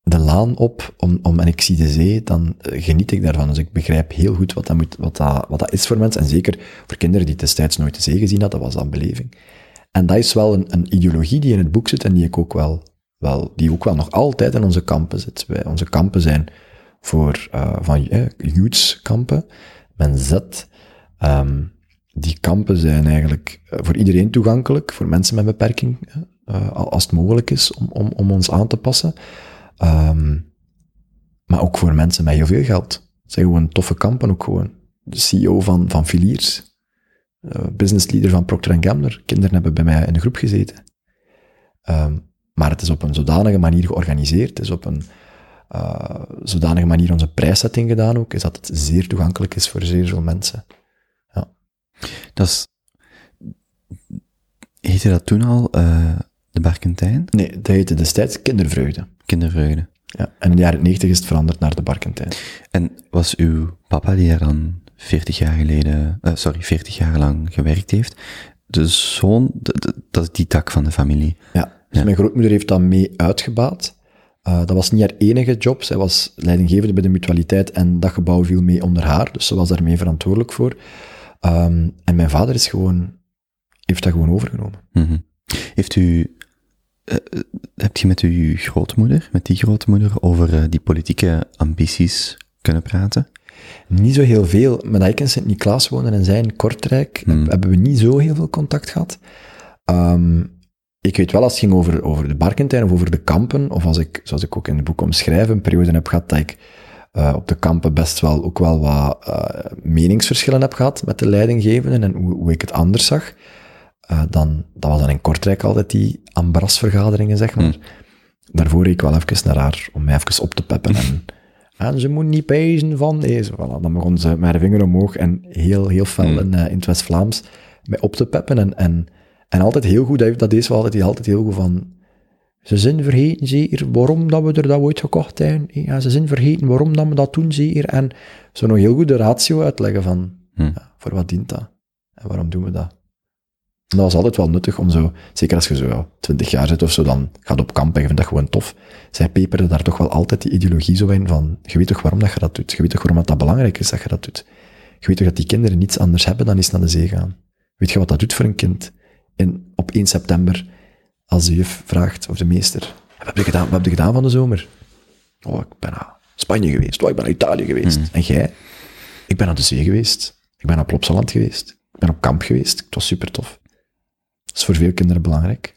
de laan op om, om, en ik zie de zee, dan geniet ik daarvan. Dus ik begrijp heel goed wat dat, moet, wat dat, wat dat is voor mensen. En zeker voor kinderen die destijds nooit de zee gezien hadden, was dat een beleving. En dat is wel een, een ideologie die in het boek zit en die ik ook wel, wel, die ook wel nog altijd in onze kampen zit. Wij, onze kampen zijn voor, uh, van eh, youthskampen, met Z. Ehm, die kampen zijn eigenlijk eh, voor iedereen toegankelijk, voor mensen met beperking, uh, als het mogelijk is om, om, om ons aan te passen. Ehm, maar ook voor mensen met heel veel geld. Het zijn gewoon toffe kampen ook gewoon. De CEO van, van Filiers, uh, business leader van Procter Gamble, kinderen hebben bij mij in de groep gezeten. Ehm, maar het is op een zodanige manier georganiseerd, het is op een uh, zodanige manier onze prijszetting gedaan ook, is dat het zeer toegankelijk is voor zeer veel mensen. Ja. Dat is... Heette dat toen al uh, de Barkentijn? Nee, dat heette destijds Kindervreugde. Kindervreugde. Ja, en in de jaren 90 is het veranderd naar de Barkentijn. En was uw papa, die daar dan 40 jaar geleden, uh, sorry, 40 jaar lang gewerkt heeft, de zoon, dat is die tak van de familie? Ja, dus ja. mijn grootmoeder heeft dat mee uitgebaat. Uh, dat was niet haar enige job. Zij was leidinggevende bij de mutualiteit en dat gebouw viel mee onder haar. Dus ze was daarmee verantwoordelijk voor. Um, en mijn vader is gewoon, heeft dat gewoon overgenomen. Mm -hmm. Heeft u, uh, hebt je met uw grootmoeder, met die grootmoeder, over uh, die politieke ambities kunnen praten? Niet zo heel veel. Maar dat ik in Sint-Niklaas woonde en zij in Kortrijk, mm. hebben we niet zo heel veel contact gehad. Um, ik weet wel, als het ging over, over de Barkentijn of over de kampen, of als ik, zoals ik ook in het boek omschrijf, een periode heb gehad dat ik uh, op de kampen best wel ook wel wat uh, meningsverschillen heb gehad met de leidinggevenden en hoe, hoe ik het anders zag, uh, dan, dat was dan in Kortrijk altijd die ambrasvergaderingen, zeg maar. Hmm. Daarvoor reed ik wel even naar haar, om mij even op te peppen en, en ze moet niet pezen van deze. Voilà, dan begon ze met haar vinger omhoog en heel, heel fel hmm. in, in het West-Vlaams mij op te peppen en, en en altijd heel goed, dat deed ze altijd, altijd heel goed van, ze zijn vergeten zeker waarom dat we er dat ooit gekocht hebben. Ja, ze zijn vergeten waarom dat we dat doen zeker. En zo nog heel goed de ratio uitleggen van, hm. ja, voor wat dient dat? En waarom doen we dat? En dat was altijd wel nuttig om zo, zeker als je zo twintig jaar zit of zo, dan gaat op kamp en je vindt dat gewoon tof. Zij peperde daar toch wel altijd die ideologie zo in van, je weet toch waarom dat je dat doet? Je weet toch waarom dat, dat belangrijk is dat je dat doet? Je weet toch dat die kinderen niets anders hebben dan eens naar de zee gaan. Weet je wat dat doet voor een kind? In, op 1 september, als de juf vraagt, of de meester, wat heb je gedaan, wat heb je gedaan van de zomer? Oh, ik ben naar Spanje geweest. Oh, ik ben naar Italië geweest. En jij? Ik ben naar de zee geweest. Ik ben naar Plopsaland geweest. Ik ben op kamp geweest. Het was super tof. Dat is voor veel kinderen belangrijk.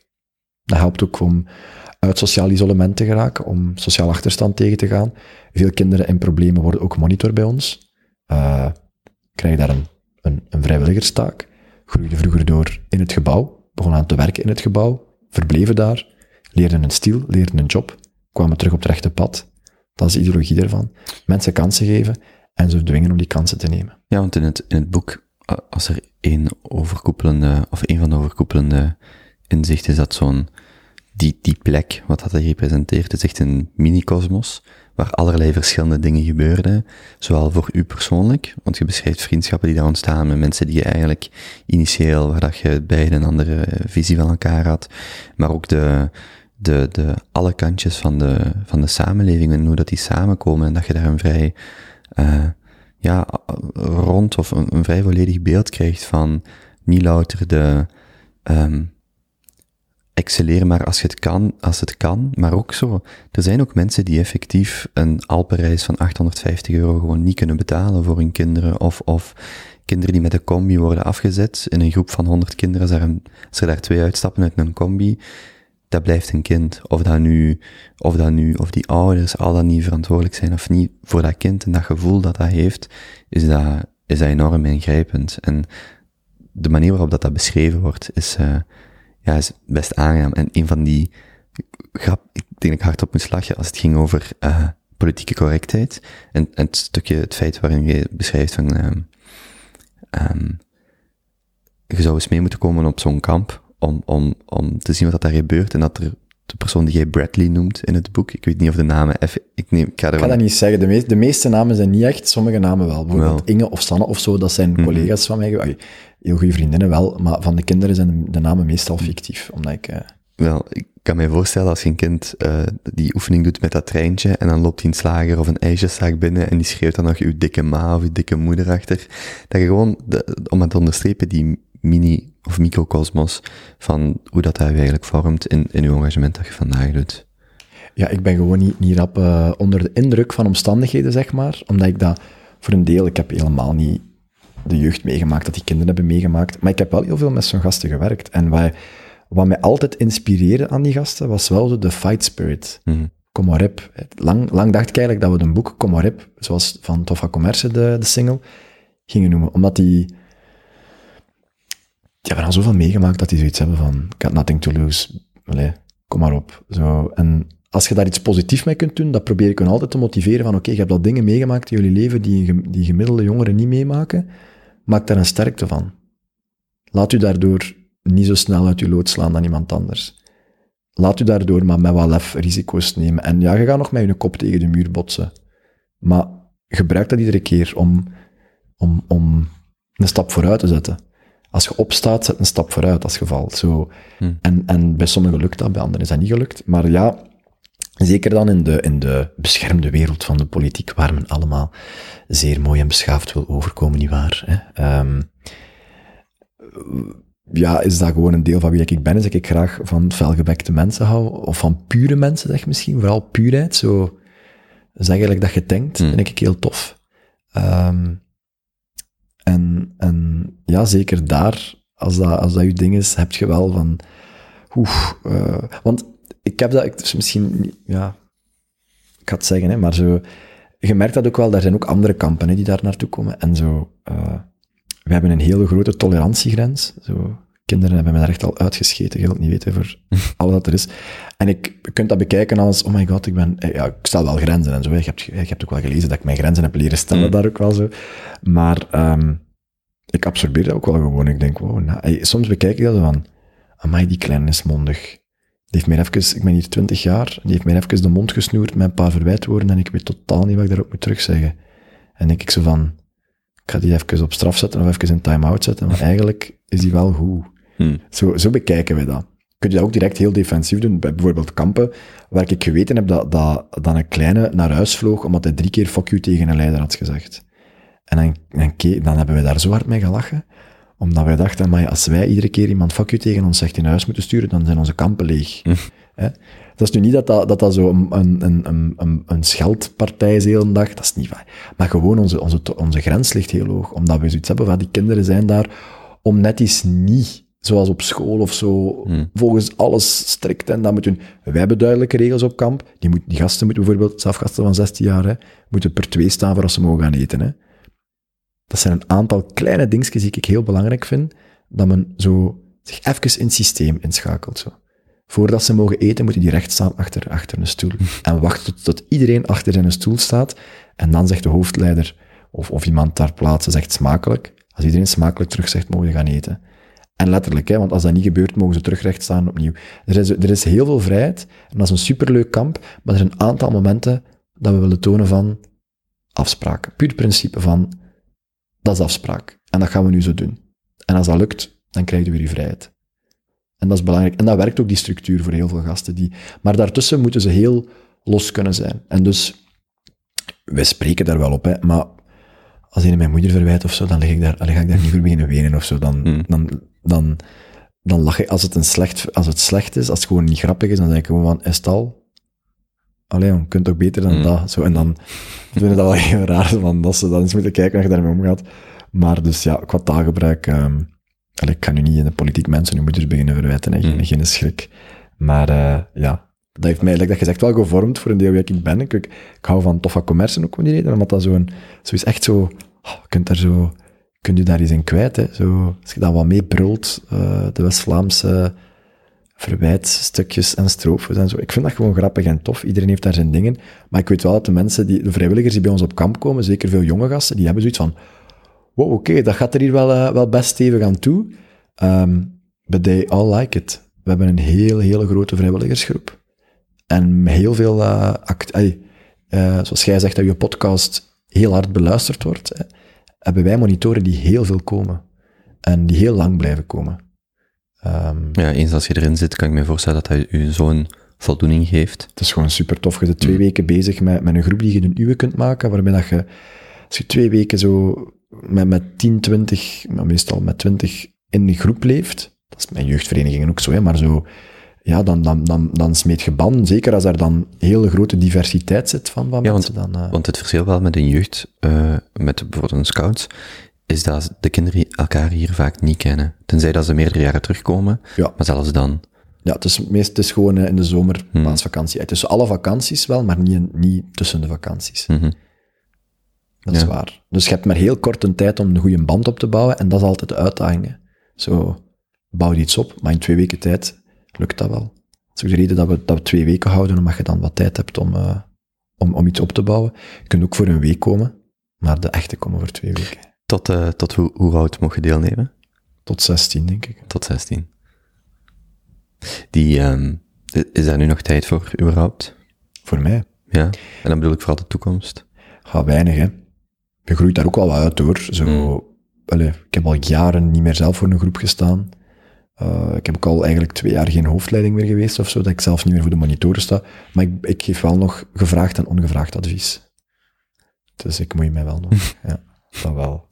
Dat helpt ook om uit sociaal isolement te geraken, om sociaal achterstand tegen te gaan. Veel kinderen in problemen worden ook monitor bij ons. Eh krijgen daar een, een, een vrijwilligerstaak. Groeiden vroeger door in het gebouw, begonnen aan te werken in het gebouw, verbleven daar, leerden een stil, leerden een job, kwamen terug op het rechte pad. Dat is de ideologie daarvan. Mensen kansen geven en ze dwingen om die kansen te nemen. Ja, want in het, in het boek, als er één overkoepelende, of één van de overkoepelende inzichten is dat zo'n, die, die plek, wat dat representeert, is echt een mini-kosmos, waar allerlei verschillende dingen gebeurden, zowel voor u persoonlijk, want je beschrijft vriendschappen die daar ontstaan met mensen die je eigenlijk initieel, waar dat je beide een andere visie van elkaar had, maar ook de, de, de, alle kantjes van de, van de samenleving en hoe dat die samenkomen en dat je daar een vrij, eh, ja, rond of een, vrij volledig beeld krijgt van niet louter de, ehm excelleren maar als je het kan, als het kan, maar ook zo. Er zijn ook mensen die effectief een Alpenreis van 850 euro gewoon niet kunnen betalen voor hun kinderen, of, of kinderen die met een combi worden afgezet in een groep van 100 kinderen, als er, een, als er daar twee uitstappen uit een combi, dat blijft een kind. Of dat nu, of dat nu, of die ouders al dan niet verantwoordelijk zijn of niet voor dat kind en dat gevoel dat dat heeft, is dat, is dat enorm ingrijpend. En de manier waarop dat, dat beschreven wordt, is, uh, ja, is best aangenaam. En een van die grap, ik denk dat ik hard op moest lachen als het ging over uh, politieke correctheid. En, het stukje, het feit waarin je beschrijft van, um, um, je zou eens mee moeten komen op zo'n kamp om, om, om te zien wat dat daar gebeurt en dat er de persoon die jij Bradley noemt in het boek, ik weet niet of de namen even, ik neem, ik ga, Ik kan dat niet zeggen, de, meest, de meeste namen zijn niet echt, sommige namen wel. Bijvoorbeeld Wel. Inge of Sanne of zo, dat zijn Mhm. collega's van mij, heel goede vriendinnen wel, maar van de kinderen zijn de, namen meestal fictief, omdat ik... eh, Wel, ik kan me voorstellen als je een kind uh, die oefening doet met dat treintje en dan loopt die een slager of een ijsjeszaak binnen en die schreeuwt dan nog uw dikke ma of uw dikke moeder achter, dat je gewoon, de, om het te onderstrepen, die mini- of microcosmos van hoe dat hij eigenlijk vormt in, in uw engagement dat je vandaag doet. Ja, ik ben gewoon niet, niet rap uh, onder de indruk van omstandigheden, zeg maar. Omdat ik dat voor een deel, ik heb helemaal niet de jeugd meegemaakt, dat die kinderen hebben meegemaakt. Maar ik heb wel heel veel met zo'n gasten gewerkt. En wat, wat mij altijd inspireerde aan die gasten, was wel zo de fight spirit. Mm. Kom maar op. Lang, lang dacht ik eigenlijk dat we een boek, Kom maar op, zoals van Toffa Commerce, de, de single, gingen noemen. Omdat die... Die hebben al zoveel meegemaakt dat die zoiets hebben van, got nothing to lose. Kom maar op. Zo. En als je daar iets positiefs mee kunt doen, dat probeer ik hen altijd te motiveren van, oké, je hebt al dingen meegemaakt in jullie leven die, die gemiddelde jongeren niet meemaken, maak daar een sterkte van. Laat u daardoor niet zo snel uit uw lood slaan dan iemand anders. Laat u daardoor maar met wat lef risico's nemen. En ja, je gaat nog met je kop tegen de muur botsen. Maar gebruik dat iedere keer om, om, om een stap vooruit te zetten. Als je opstaat, zet een stap vooruit als je valt. Zo. Hmm. En, en bij sommigen lukt dat, bij anderen is dat niet gelukt. Maar ja, zeker dan in de, in de beschermde wereld van de politiek, waar men allemaal zeer mooi en beschaafd wil overkomen, nietwaar? Hè? Um, ja, is dat gewoon een deel van wie ik ben? Is dat ik graag van felgebekte mensen hou, of van pure mensen, zeg misschien, vooral puurheid, zo zeg eigenlijk dat je denkt, vind ik heel tof. Um, en, en ja, zeker daar, als dat, als dat je ding is, heb je wel van, oef, uh, want ik heb dat, ik, dus misschien, ja, ik ga het zeggen, hè, maar zo, je merkt dat ook wel, er zijn ook andere kampen hè, die daar naartoe komen, en zo, uh, we hebben een hele grote tolerantiegrens, zo, kinderen hebben me daar echt al uitgescheten, je wilt niet weten voor alles wat er is. En ik, je kunt dat bekijken als, oh my god, ik ben, ja, ik stel wel grenzen en zo. Je hebt, je hebt ook wel gelezen dat ik mijn grenzen heb leren stellen, mm. daar ook wel zo. Maar um, ik absorbeer dat ook wel gewoon. Ik denk, wow, nou, soms bekijk ik dat van, amai, die kleine is mondig. Die heeft mij even, ik ben hier twintig jaar, die heeft mij even de mond gesnoerd met een paar verwijtwoorden en ik weet totaal niet wat ik daarop moet terugzeggen. En denk ik zo van, ik ga die even op straf zetten of even in time-out zetten, maar eigenlijk is die wel goed. Hmm. Zo, zo bekijken we dat. Kun je dat ook direct heel defensief doen, bij bijvoorbeeld kampen, waar ik geweten heb dat, dat, dat een kleine naar huis vloog, omdat hij drie keer fuck you tegen een leider had gezegd. En dan, dan, dan hebben we daar zo hard mee gelachen, omdat wij dachten, maar als wij iedere keer iemand fuck you tegen ons zegt in huis moeten sturen, dan zijn onze kampen leeg. Hè? Dat is nu niet dat dat, dat, dat zo een, een, een, een, scheldpartij is de hele dag, dat is niet waar. Maar gewoon onze, onze, onze grens ligt heel hoog, omdat we zoiets hebben van die kinderen zijn daar om net iets niet, zoals op school of zo, volgens alles strikt en dat moet doen. Wij hebben duidelijke regels op kamp. Die, moet, die gasten moeten bijvoorbeeld, zelfgasten van 16 jaar, hè, moeten per twee staan voor als ze mogen gaan eten. Hè. Dat zijn een aantal kleine dingetjes die ik heel belangrijk vind, dat men zo zich even in het systeem inschakelt. Zo. Voordat ze mogen eten, moeten die recht staan achter, achter een stoel. En wachten tot, tot iedereen achter zijn stoel staat. En dan zegt de hoofdleider, of, of iemand daar plaatsen, zegt smakelijk. Als iedereen smakelijk terug zegt, mogen we gaan eten. En letterlijk, hè, want als dat niet gebeurt, mogen ze terug recht staan opnieuw. Er is, er is heel veel vrijheid, en dat is een superleuk kamp, maar er zijn een aantal momenten dat we willen tonen van afspraken. Puur principe van, dat is afspraak. En dat gaan we nu zo doen. En als dat lukt, dan krijg je weer je vrijheid. En dat is belangrijk. En dat werkt ook die structuur voor heel veel gasten. Die, maar daartussen moeten ze heel los kunnen zijn. En dus, wij spreken daar wel op, hè, maar als een mijn moeder verwijt of zo, dan, lig ik daar, dan ga ik daar niet voor beginnen wenen of zo. Dan, dan, dan, dan lach ik. Als het, een slecht, als het slecht is, als het gewoon niet grappig is, dan zeg ik gewoon van, is het al? Allee, jong, je kunt toch beter dan dat? Zo, en dan vind ik dat wel heel raar, van dat ze dan eens moeten kijken hoe je daarmee omgaat. Maar dus ja, qua taalgebruik, allee, ik ga nu niet in de politiek mensen hun moeders beginnen verwijten, hè, geen, geen schrik. Maar eh, ja, dat heeft mij, dat gezegd, wel gevormd voor een deel wie ik ben. Ik, ik, hou van toffe commerce ook om die reden, omdat dat zo'n, zo is echt zo, oh, je kunt daar zo, kunt je daar iets in kwijt, hè. Zo, als je dan wat mee brult, eh, de West-Vlaamse verwijtstukjes en strofes en zo. Ik vind dat gewoon grappig en tof. Iedereen heeft daar zijn dingen. Maar ik weet wel dat de mensen, die, de vrijwilligers die bij ons op kamp komen, zeker veel jonge gasten, die hebben zoiets van, wow, oké, dat gaat er hier wel, eh, wel best stevig aan toe. Ehm, but they all like it. We hebben een heel, hele grote vrijwilligersgroep. En heel veel, act, eh, zoals jij zegt dat je podcast heel hard beluisterd wordt, hè, hebben wij monitoren die heel veel komen. En die heel lang blijven komen. Ehm, Ja, eens als je erin zit, kan ik me voorstellen dat hij u zo'n voldoening geeft. Het is gewoon super tof. Je bent twee weken bezig met, met een groep die je een uwe kunt maken, waarbij dat je, als je twee weken zo met, met 10, 20, maar meestal met 20 in een groep leeft, dat is mijn jeugdverenigingen ook zo, hè, maar zo, ja, dan, dan, dan, dan smeet je banden, zeker als er dan hele grote diversiteit zit van, van Ja, mensen. Dan, eh, Want het verschil wel met een jeugd, eh, met bijvoorbeeld een scouts, is dat de kinderen elkaar hier vaak niet kennen. Tenzij dat ze meerdere jaren terugkomen. Ja. Maar zelfs dan. ja, het is, meest, het is gewoon eh, in de zomer, paasvakantie. Het is alle vakanties wel, maar niet, niet tussen de vakanties. Mhm. Dat is waar. Dus je hebt maar heel kort een tijd om een goede band op te bouwen, en dat is altijd de uitdaging. Zo, bouw je iets op, maar in twee weken tijd lukt dat wel. Dat is ook de reden dat we, dat we twee weken houden, omdat je dan wat tijd hebt om, eh, om, om iets op te bouwen. Je kunt ook voor een week komen, maar de echte komen voor twee weken. Tot, eh, tot hoe, hoe oud mocht je deelnemen? Tot 16, denk ik. Tot 16. Die, ehm, is daar nu nog tijd voor, überhaupt? Voor mij. Ja. En dan bedoel ik vooral de toekomst. Ga weinig, hè. Je groeit daar ook wel wat uit, hoor. Zo, allee, ik heb al jaren niet meer zelf voor een groep gestaan. Eh, ik heb ook al eigenlijk twee jaar geen hoofdleiding meer geweest of zo, dat ik zelf niet meer voor de monitoren sta. Maar ik, ik geef wel nog gevraagd en ongevraagd advies. Dus ik moet mij wel nog. ja, dat wel.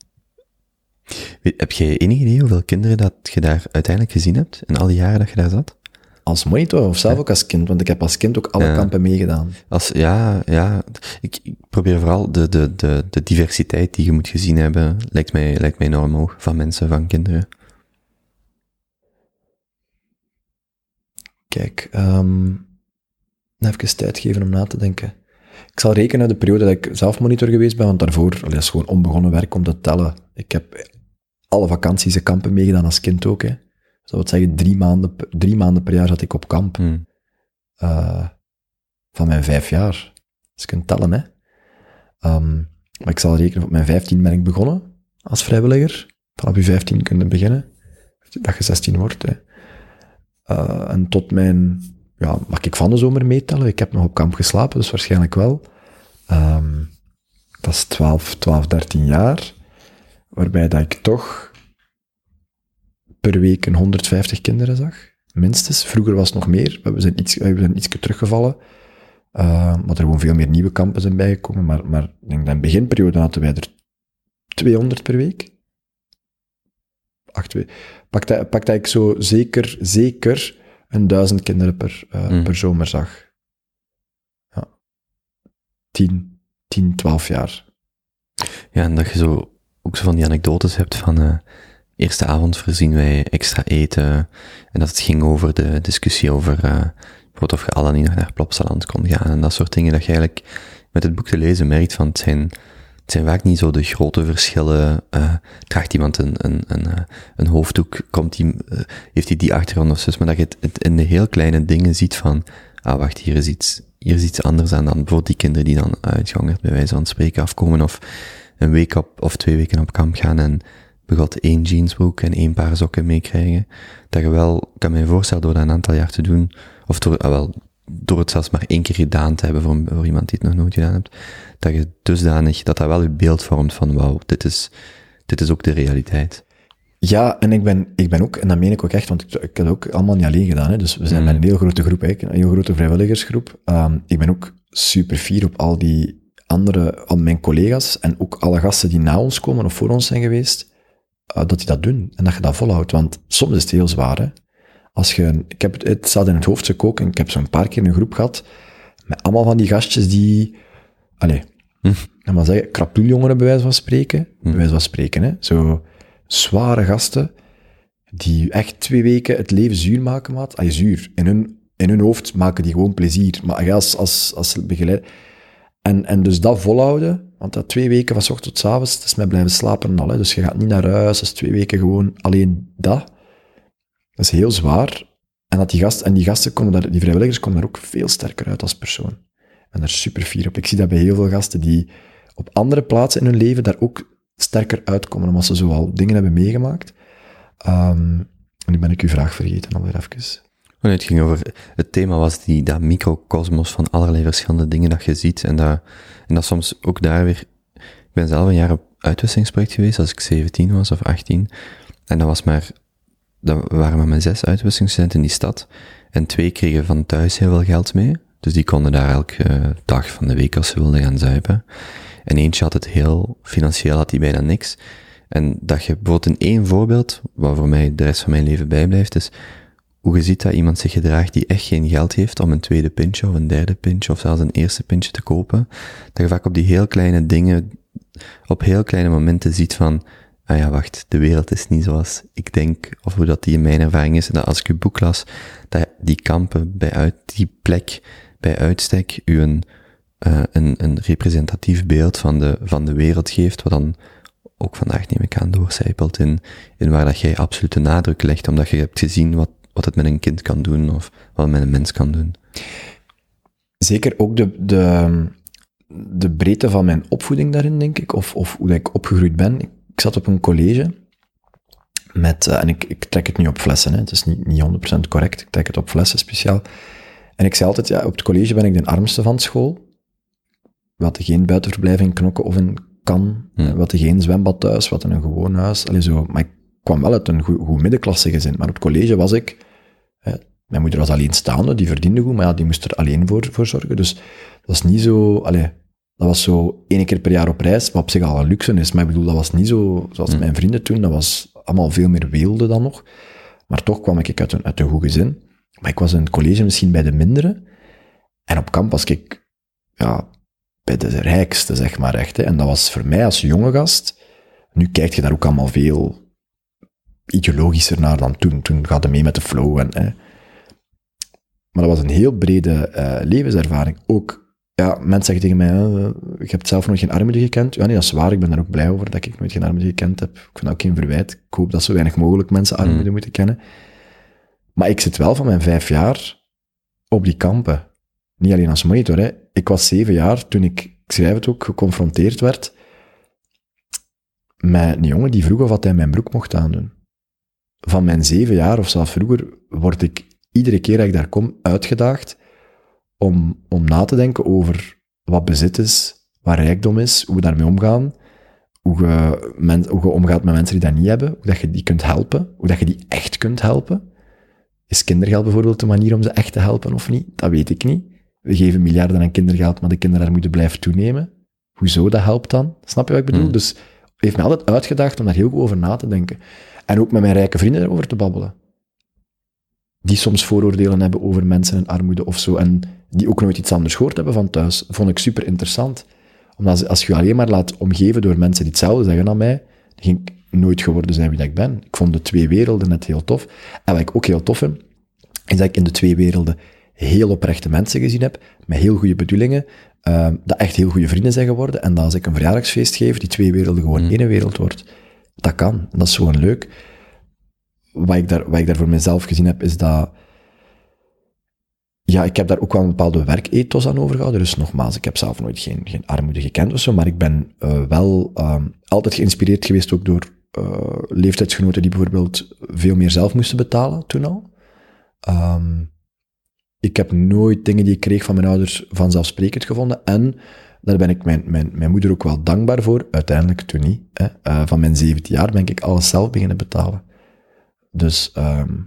Heb jij enig idee hoeveel kinderen dat je daar uiteindelijk gezien hebt? In al die jaren dat je daar zat? Als monitor of zelf ook als kind, want ik heb als kind ook alle Ja. kampen meegedaan. Als, ja, ja. Ik, ik probeer vooral de, de, de, de diversiteit die je moet gezien hebben, lijkt mij, lijkt mij enorm hoog. Van mensen, van kinderen. Kijk, ehm even tijd geven om na te denken. Ik zal rekenen de periode dat ik zelf monitor geweest ben, want daarvoor allee, dat is gewoon onbegonnen werk om te tellen. Ik heb alle vakanties en kampen meegedaan als kind ook. Hè. Dus dat wil zeggen, drie maanden, per- drie maanden per jaar zat ik op kamp. Hm. Eh, van mijn vijf jaar. Dus je kunt tellen, hè. Ehm, maar ik zal rekenen, op mijn vijftien ben ik begonnen als vrijwilliger. Vanaf je vijftien kun je beginnen. Dat je 16 wordt, hè. Eh, en tot mijn, ja, mag ik van de zomer meetellen? Ik heb nog op kamp geslapen, dus waarschijnlijk wel. Ehm, dat is 12, 12, 13 jaar. Waarbij dat ik toch per week een 150 kinderen zag. Minstens. Vroeger was het nog meer. We zijn iets, we zijn teruggevallen. Uh, maar er gewoon veel meer nieuwe kampen zijn bijgekomen. Maar, maar ik denk dat in de beginperiode hadden wij er 200 per week. Acht we- Pak dat, pak dat ik zo zeker, zeker een duizend kinderen per, eh, Mm. per zomer zag. Ja. 10, 10, 12 jaar. Ja, en dat je zo ook zo van die anekdotes hebt van eh eerste avond voorzien wij extra eten. En dat het ging over de discussie over eh, bijvoorbeeld of je al dan niet nog naar Plopsaland kon gaan. En dat soort dingen dat je eigenlijk met het boek te lezen merkt van het zijn, het zijn vaak niet zo de grote verschillen. eh draagt iemand een, een, een, eh, een hoofddoek, komt die, eh, heeft hij die achtergrond of zus, maar dat je het, het in de heel kleine dingen ziet van, ah wacht, hier is iets, hier is iets anders aan dan bijvoorbeeld die kinderen die dan uitgangerd bij wijze van spreken afkomen of een week op, of twee weken op kamp gaan en begot één jeansbroek en één paar sokken meekrijgen. Dat je wel, kan me voorstellen, door dat een aantal jaar te doen, of door, ah, wel, door het zelfs maar één keer gedaan te hebben voor, voor iemand die het nog nooit gedaan hebt, dat je dusdanig, dat dat wel je beeld vormt van, wauw, dit is, dit is ook de realiteit. Ja, en ik ben, ik ben ook, en dat meen ik ook echt, want ik, ik heb het ook allemaal niet alleen gedaan. Hè, dus we zijn Mm. met een heel grote groep, eigenlijk, een heel grote vrijwilligersgroep. Ehm, ik ben ook super fier op al die andere, al mijn collega's en ook alle gasten die na ons komen of voor ons zijn geweest, eh, dat die dat doen en dat je dat volhoudt. Want soms is het heel zwaar. Hè? Als je, ik heb het, het staat in het hoofdstuk ook, en ik heb zo'n paar keer een groep gehad, met allemaal van die gastjes die, allee, Hm. en maar zeggen, krapuuljongeren bij wijze van spreken, bij wijze van spreken, hè? zo zware gasten, die echt twee weken het leven zuur maken, maat. Zuur. In hun, in hun hoofd maken die gewoon plezier. Maar als, als, als begeleider... En, en dus dat volhouden, want dat twee weken van 's ochtends tot avonds, dat is met blijven slapen en al. Hè. Dus je gaat niet naar huis, dat is twee weken gewoon alleen dat. Dat is heel zwaar. En, dat die, gast, en die gasten komen die vrijwilligers komen daar ook veel sterker uit als persoon. En daar super fier op. Ik zie dat bij heel veel gasten die op andere plaatsen in hun leven daar ook sterker uitkomen, omdat ze zo al dingen hebben meegemaakt. Ehm, en nu ben ik uw vraag vergeten alweer even. Oh het ging over, het thema was die, dat microcosmos van allerlei verschillende dingen dat je ziet. En dat, en dat soms ook daar weer, ik ben zelf een jaar op uitwisselingsproject geweest als ik 17 was of 18. En dat was maar, dat waren maar mijn zes uitwisselingsstudenten in die stad. En twee kregen van thuis heel veel geld mee. Dus die konden daar elke eh, dag van de week als ze wilden gaan zuipen. En eentje had het heel, financieel had hij bijna niks. En dat je bijvoorbeeld in één voorbeeld, wat voor mij de rest van mijn leven bijblijft, is hoe je ziet dat iemand zich gedraagt die echt geen geld heeft om een tweede pintje of een derde pintje of zelfs een eerste pintje te kopen. Dat je vaak op die heel kleine dingen, op heel kleine momenten ziet van, ah ja, wacht, de wereld is niet zoals ik denk, of hoe dat die in mijn ervaring is. En dat als ik uw boek las, dat die kampen bij uit, die plek bij uitstek u een, eh, een, een representatief beeld van de, van de wereld geeft, wat dan ook vandaag neem ik aan doorcijpelt in, in waar dat jij absolute nadruk legt, omdat je hebt gezien wat, wat het met een kind kan doen, of wat het met een mens kan doen. Zeker ook de, de, de breedte van mijn opvoeding daarin, denk ik, of, of hoe ik opgegroeid ben. Ik, zat op een college met, eh, en ik, ik trek het nu op flessen, hè. het is niet, niet 100% correct, ik trek het op flessen speciaal. En ik zei altijd, ja, op het college ben ik de armste van school. We hadden geen buitenverblijf in Knokken of in Kan, Hmm. we hadden geen zwembad thuis, we hadden een gewoon huis. Allee, zo. Maar ik kwam wel uit een goed, goed middenklasse gezin, maar op het college was ik hè, mijn moeder was alleenstaande, die verdiende goed, maar ja, die moest er alleen voor, voor zorgen. Dus dat was niet zo... Allee, dat was zo één keer per jaar op reis, wat op zich al een luxe is. Maar ik bedoel, dat was niet zo zoals mijn vrienden toen. Dat was allemaal veel meer weelde dan nog. Maar toch kwam ik uit een, uit een goed gezin. Maar ik was in het college misschien bij de mindere. En op kamp was ik ja, bij de rijkste, zeg maar echt. Hè. En dat was voor mij als jonge gast... Nu kijk je daar ook allemaal veel ideologischer naar dan toen. Toen gaat het mee met de flow. En, hè. Maar dat was een heel brede eh, levenservaring. Ook, ja, mensen zeggen tegen mij, eh, je hebt zelf nog geen armoede gekend. Ja, nee, dat is waar. Ik ben daar ook blij over dat ik nooit geen armoede gekend heb. Ik vind dat ook geen verwijt. Ik hoop dat zo weinig mogelijk mensen armoede Mm. moeten kennen. Maar ik zit wel van mijn vijf jaar op die kampen. Niet alleen als monitor, hè. Ik was zeven jaar toen ik, ik schrijf het ook, geconfronteerd werd met een jongen die vroeg of wat hij mijn broek mocht aandoen. Van mijn zeven jaar of zelfs vroeger word ik iedere keer dat ik daar kom uitgedaagd om, om na te denken over wat bezit is, wat rijkdom is, hoe we daarmee omgaan, hoe je, men, hoe je omgaat met mensen die dat niet hebben, hoe dat je die kunt helpen, hoe dat je die echt kunt helpen. Is kindergeld bijvoorbeeld de manier om ze echt te helpen of niet? Dat weet ik niet. We geven miljarden aan kindergeld, maar de kinderarmoede blijft toenemen. Hoezo dat helpt dan? Snap je wat ik bedoel? Hmm. Dus heeft mij altijd uitgedaagd om daar heel goed over na te denken. En ook met mijn rijke vrienden erover te babbelen. Die soms vooroordelen hebben over mensen in armoede of zo. En die ook nooit iets anders gehoord hebben van thuis. vond ik super interessant. Omdat als je je alleen maar laat omgeven door mensen die hetzelfde zeggen dan mij, dan ging ik nooit geworden zijn wie dat ik ben. Ik vond de twee werelden net heel tof. En wat ik ook heel tof vind, is dat ik in de twee werelden heel oprechte mensen gezien heb, met heel goede bedoelingen, ehm, dat echt heel goede vrienden zijn geworden, en dat als ik een verjaardagsfeest geef, die twee werelden gewoon één wereld wordt. Dat kan, dat is gewoon leuk. Wat ik, daar, wat ik daar voor mezelf gezien heb, is dat ja, ik heb daar ook wel een bepaalde werkethos aan overgehouden. Dus nogmaals, ik heb zelf nooit geen, geen armoede gekend of zo, maar ik ben eh, wel ehm, altijd geïnspireerd geweest ook door eh, leeftijdsgenoten die bijvoorbeeld veel meer zelf moesten betalen toen al. Ehm, ik heb nooit dingen die ik kreeg van mijn ouders vanzelfsprekend gevonden. En daar ben ik mijn, mijn, moeder ook wel dankbaar voor. Uiteindelijk toen niet. Hè. Eh, van mijn 17 jaar ben ik alles zelf beginnen betalen. Dus ehm,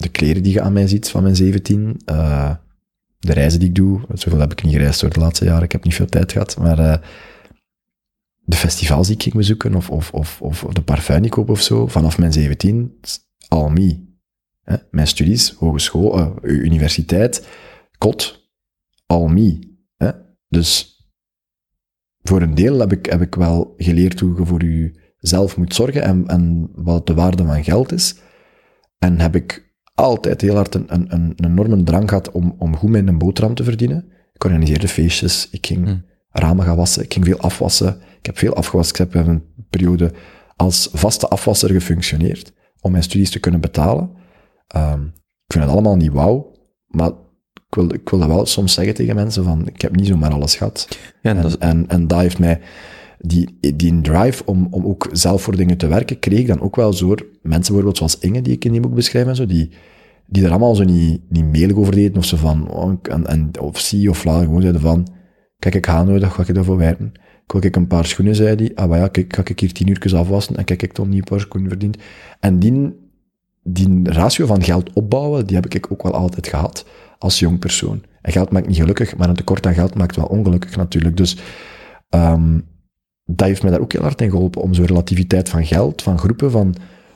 de kleren die je aan mij ziet van mijn 17, eh, de reizen die ik doe, zoveel heb ik niet gereisd door de laatste jaren, ik heb niet veel tijd gehad, maar eh, de festivals die ik ging bezoeken, of, of, of, of de parfum die ik koop of zo, vanaf mijn 17, all me. Hè? Mijn studies, hogeschool, eh, universiteit, kot, all me. Hè? Dus voor een deel heb ik, heb ik wel geleerd hoe je voor jezelf moet zorgen en, en wat de waarde van geld is. En heb ik altijd heel hard een, een, een, enorme drang gehad om, om goed mijn boterham te verdienen. Ik organiseerde feestjes, ik ging ramen gaan wassen, ik ging veel afwassen. Ik heb veel afgewassen. Ik heb een periode als vaste afwasser gefunctioneerd om mijn studies te kunnen betalen. Ehm, ik vind het allemaal niet wauw, maar ik wil, ik wil dat wel soms zeggen tegen mensen van, ik heb niet zomaar alles gehad. Ja, en, dat is- en, en dat heeft mij, die, die drive om, om ook zelf voor dingen te werken, kreeg ik dan ook wel zo mensen bijvoorbeeld zoals Inge, die ik in die boek beschrijf en zo, die, die er allemaal zo niet, niet melig over deden, of ze van, oh, en, en, of zie of laat, gewoon zeiden van, kijk, ik ga nooit, ga ik daarvoor werken. Wil ik een paar schoenen, zei die, ah, ja, kijk, ga ik hier tien uurtjes afwassen, en kijk, ik toch niet een paar schoenen verdiend. En die, die ratio van geld opbouwen, die heb ik ook wel altijd gehad, als jong persoon. En geld maakt niet gelukkig, maar een tekort aan geld maakt wel ongelukkig natuurlijk. Dus, ehm dat heeft mij daar ook heel hard in geholpen, om zo'n relativiteit van geld, van groepen, van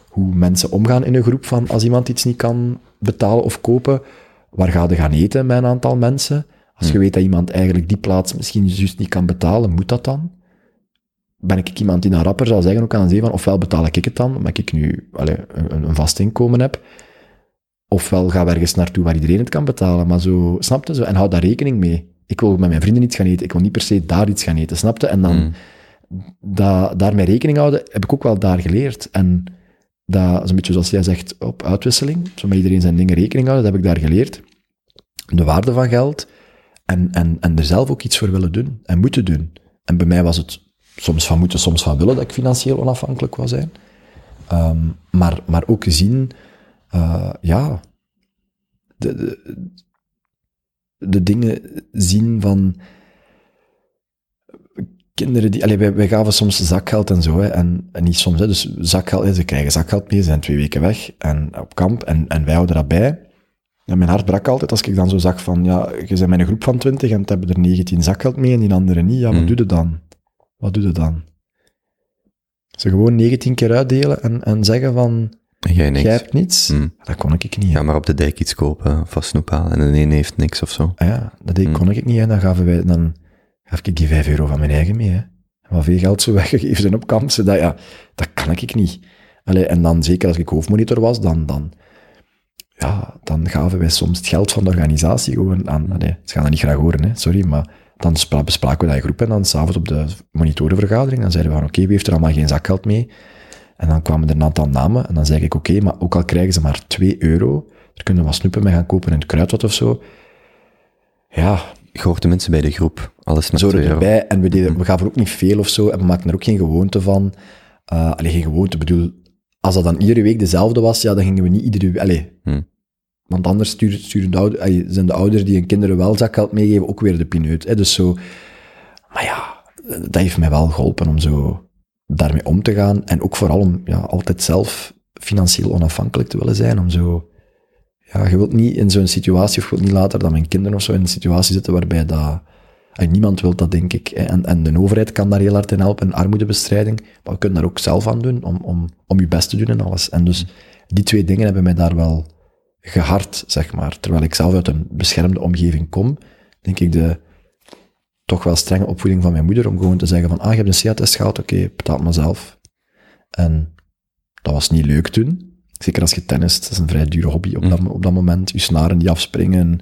hoe mensen omgaan in een groep, van als iemand iets niet kan betalen of kopen, waar ga je gaan eten met een aantal mensen? Als je weet dat iemand eigenlijk die plaats misschien juist niet kan betalen, moet dat dan? Ben ik iemand die dan rapper zal zeggen, ook aan zee van, ofwel betaal ik het dan, omdat ik nu allee, een, een vast inkomen heb, ofwel gaan we ergens naartoe waar iedereen het kan betalen, maar zo, snapte? Zo, en hou daar rekening mee. Ik wil met mijn vrienden iets gaan eten, ik wil niet per se daar iets gaan eten, snapte? En dan da, daarmee rekening houden, heb ik ook wel daar geleerd. En dat is een beetje zoals jij zegt, op uitwisseling, zo iedereen zijn dingen rekening houden, dat heb ik daar geleerd. De waarde van geld en, en, en er zelf ook iets voor willen doen en moeten doen. En bij mij was het soms van moeten, soms van willen dat ik financieel onafhankelijk wou zijn. Ehm, maar, maar ook zien, eh, ja, de, de, de dingen zien van kinderen die, allee, wij, wij gaven soms zakgeld en zo, hè, en, en niet soms, hè, dus zakgeld, ze krijgen zakgeld mee, ze zijn twee weken weg en op kamp, en, en wij houden dat bij. Mijn hart brak altijd als ik dan zo zag van, ja, je bent met een groep van twintig en het hebben er 19 zakgeld mee en die anderen niet, ja, wat Mm. doe je dan? Wat doe je dan? Ze gewoon 19 keer uitdelen en, en zeggen van, jij jij hebt niets? Mm. Dat kon ik niet, hè. Ja, maar op de dijk iets kopen wat snoep halen en de een heeft niks of zo. Ah ja, dat deed, Mm. kon ik niet. En dan gaven wij, dan gaf ik die 5 euro van mijn eigen mee. Hè. Wat veel geld zo weggegeven zijn op kamp, zodat, ja, dat kan ik niet. Allee, en dan, zeker als ik hoofdmonitor was, dan, dan, ja, dan gaven wij soms het geld van de organisatie gewoon aan, allee, ze gaan dat niet graag horen, hè, sorry, maar dan spra- bespraken we dat in groep en dan s'avonds op de monitorenvergadering, dan zeiden we van, oké, wie heeft er allemaal geen zakgeld mee? En dan kwamen er een aantal namen en dan zei ik, oké, maar ook al krijgen ze maar 2 euro, er kunnen wat snoepen mee gaan kopen in het kruidvat of zo, ja, Je hoort de mensen bij de groep. Alles met zo erbij. En we, deden, we gaven ook niet veel of zo. En we maakten er ook geen gewoonte van. Uh, allee, geen gewoonte. Ik bedoel, als dat dan iedere week dezelfde was, ja, dan gingen we niet iedere week... Allee. Hmm. Want anders sturen, sturen de ouder, allee, zijn de ouders die hun kinderen wel zakgeld meegeven ook weer de pineut. Hè? Dus zo... Maar ja, dat heeft mij wel geholpen om zo daarmee om te gaan. En ook vooral om ja, altijd zelf financieel onafhankelijk te willen zijn. Om zo... Ja, je wilt niet in zo'n situatie, of je wilt niet later dat mijn kinderen of zo in een situatie zitten waarbij dat En niemand wil dat, denk ik. hè. En, en de overheid kan daar heel hard in helpen, in armoedebestrijding. Maar we kunnen daar ook zelf aan doen, om, om, om je best te doen en alles. En dus die twee dingen hebben mij daar wel gehard, zeg maar. Terwijl ik zelf uit een beschermde omgeving kom, denk ik de toch wel strenge opvoeding van mijn moeder om gewoon te zeggen van, ah, je hebt een CA-test gehad, oké, betaal het maar zelf. En dat was niet leuk toen. Zeker als je tennist, dat is een vrij dure hobby op, dat, op dat moment. Je snaren die afspringen,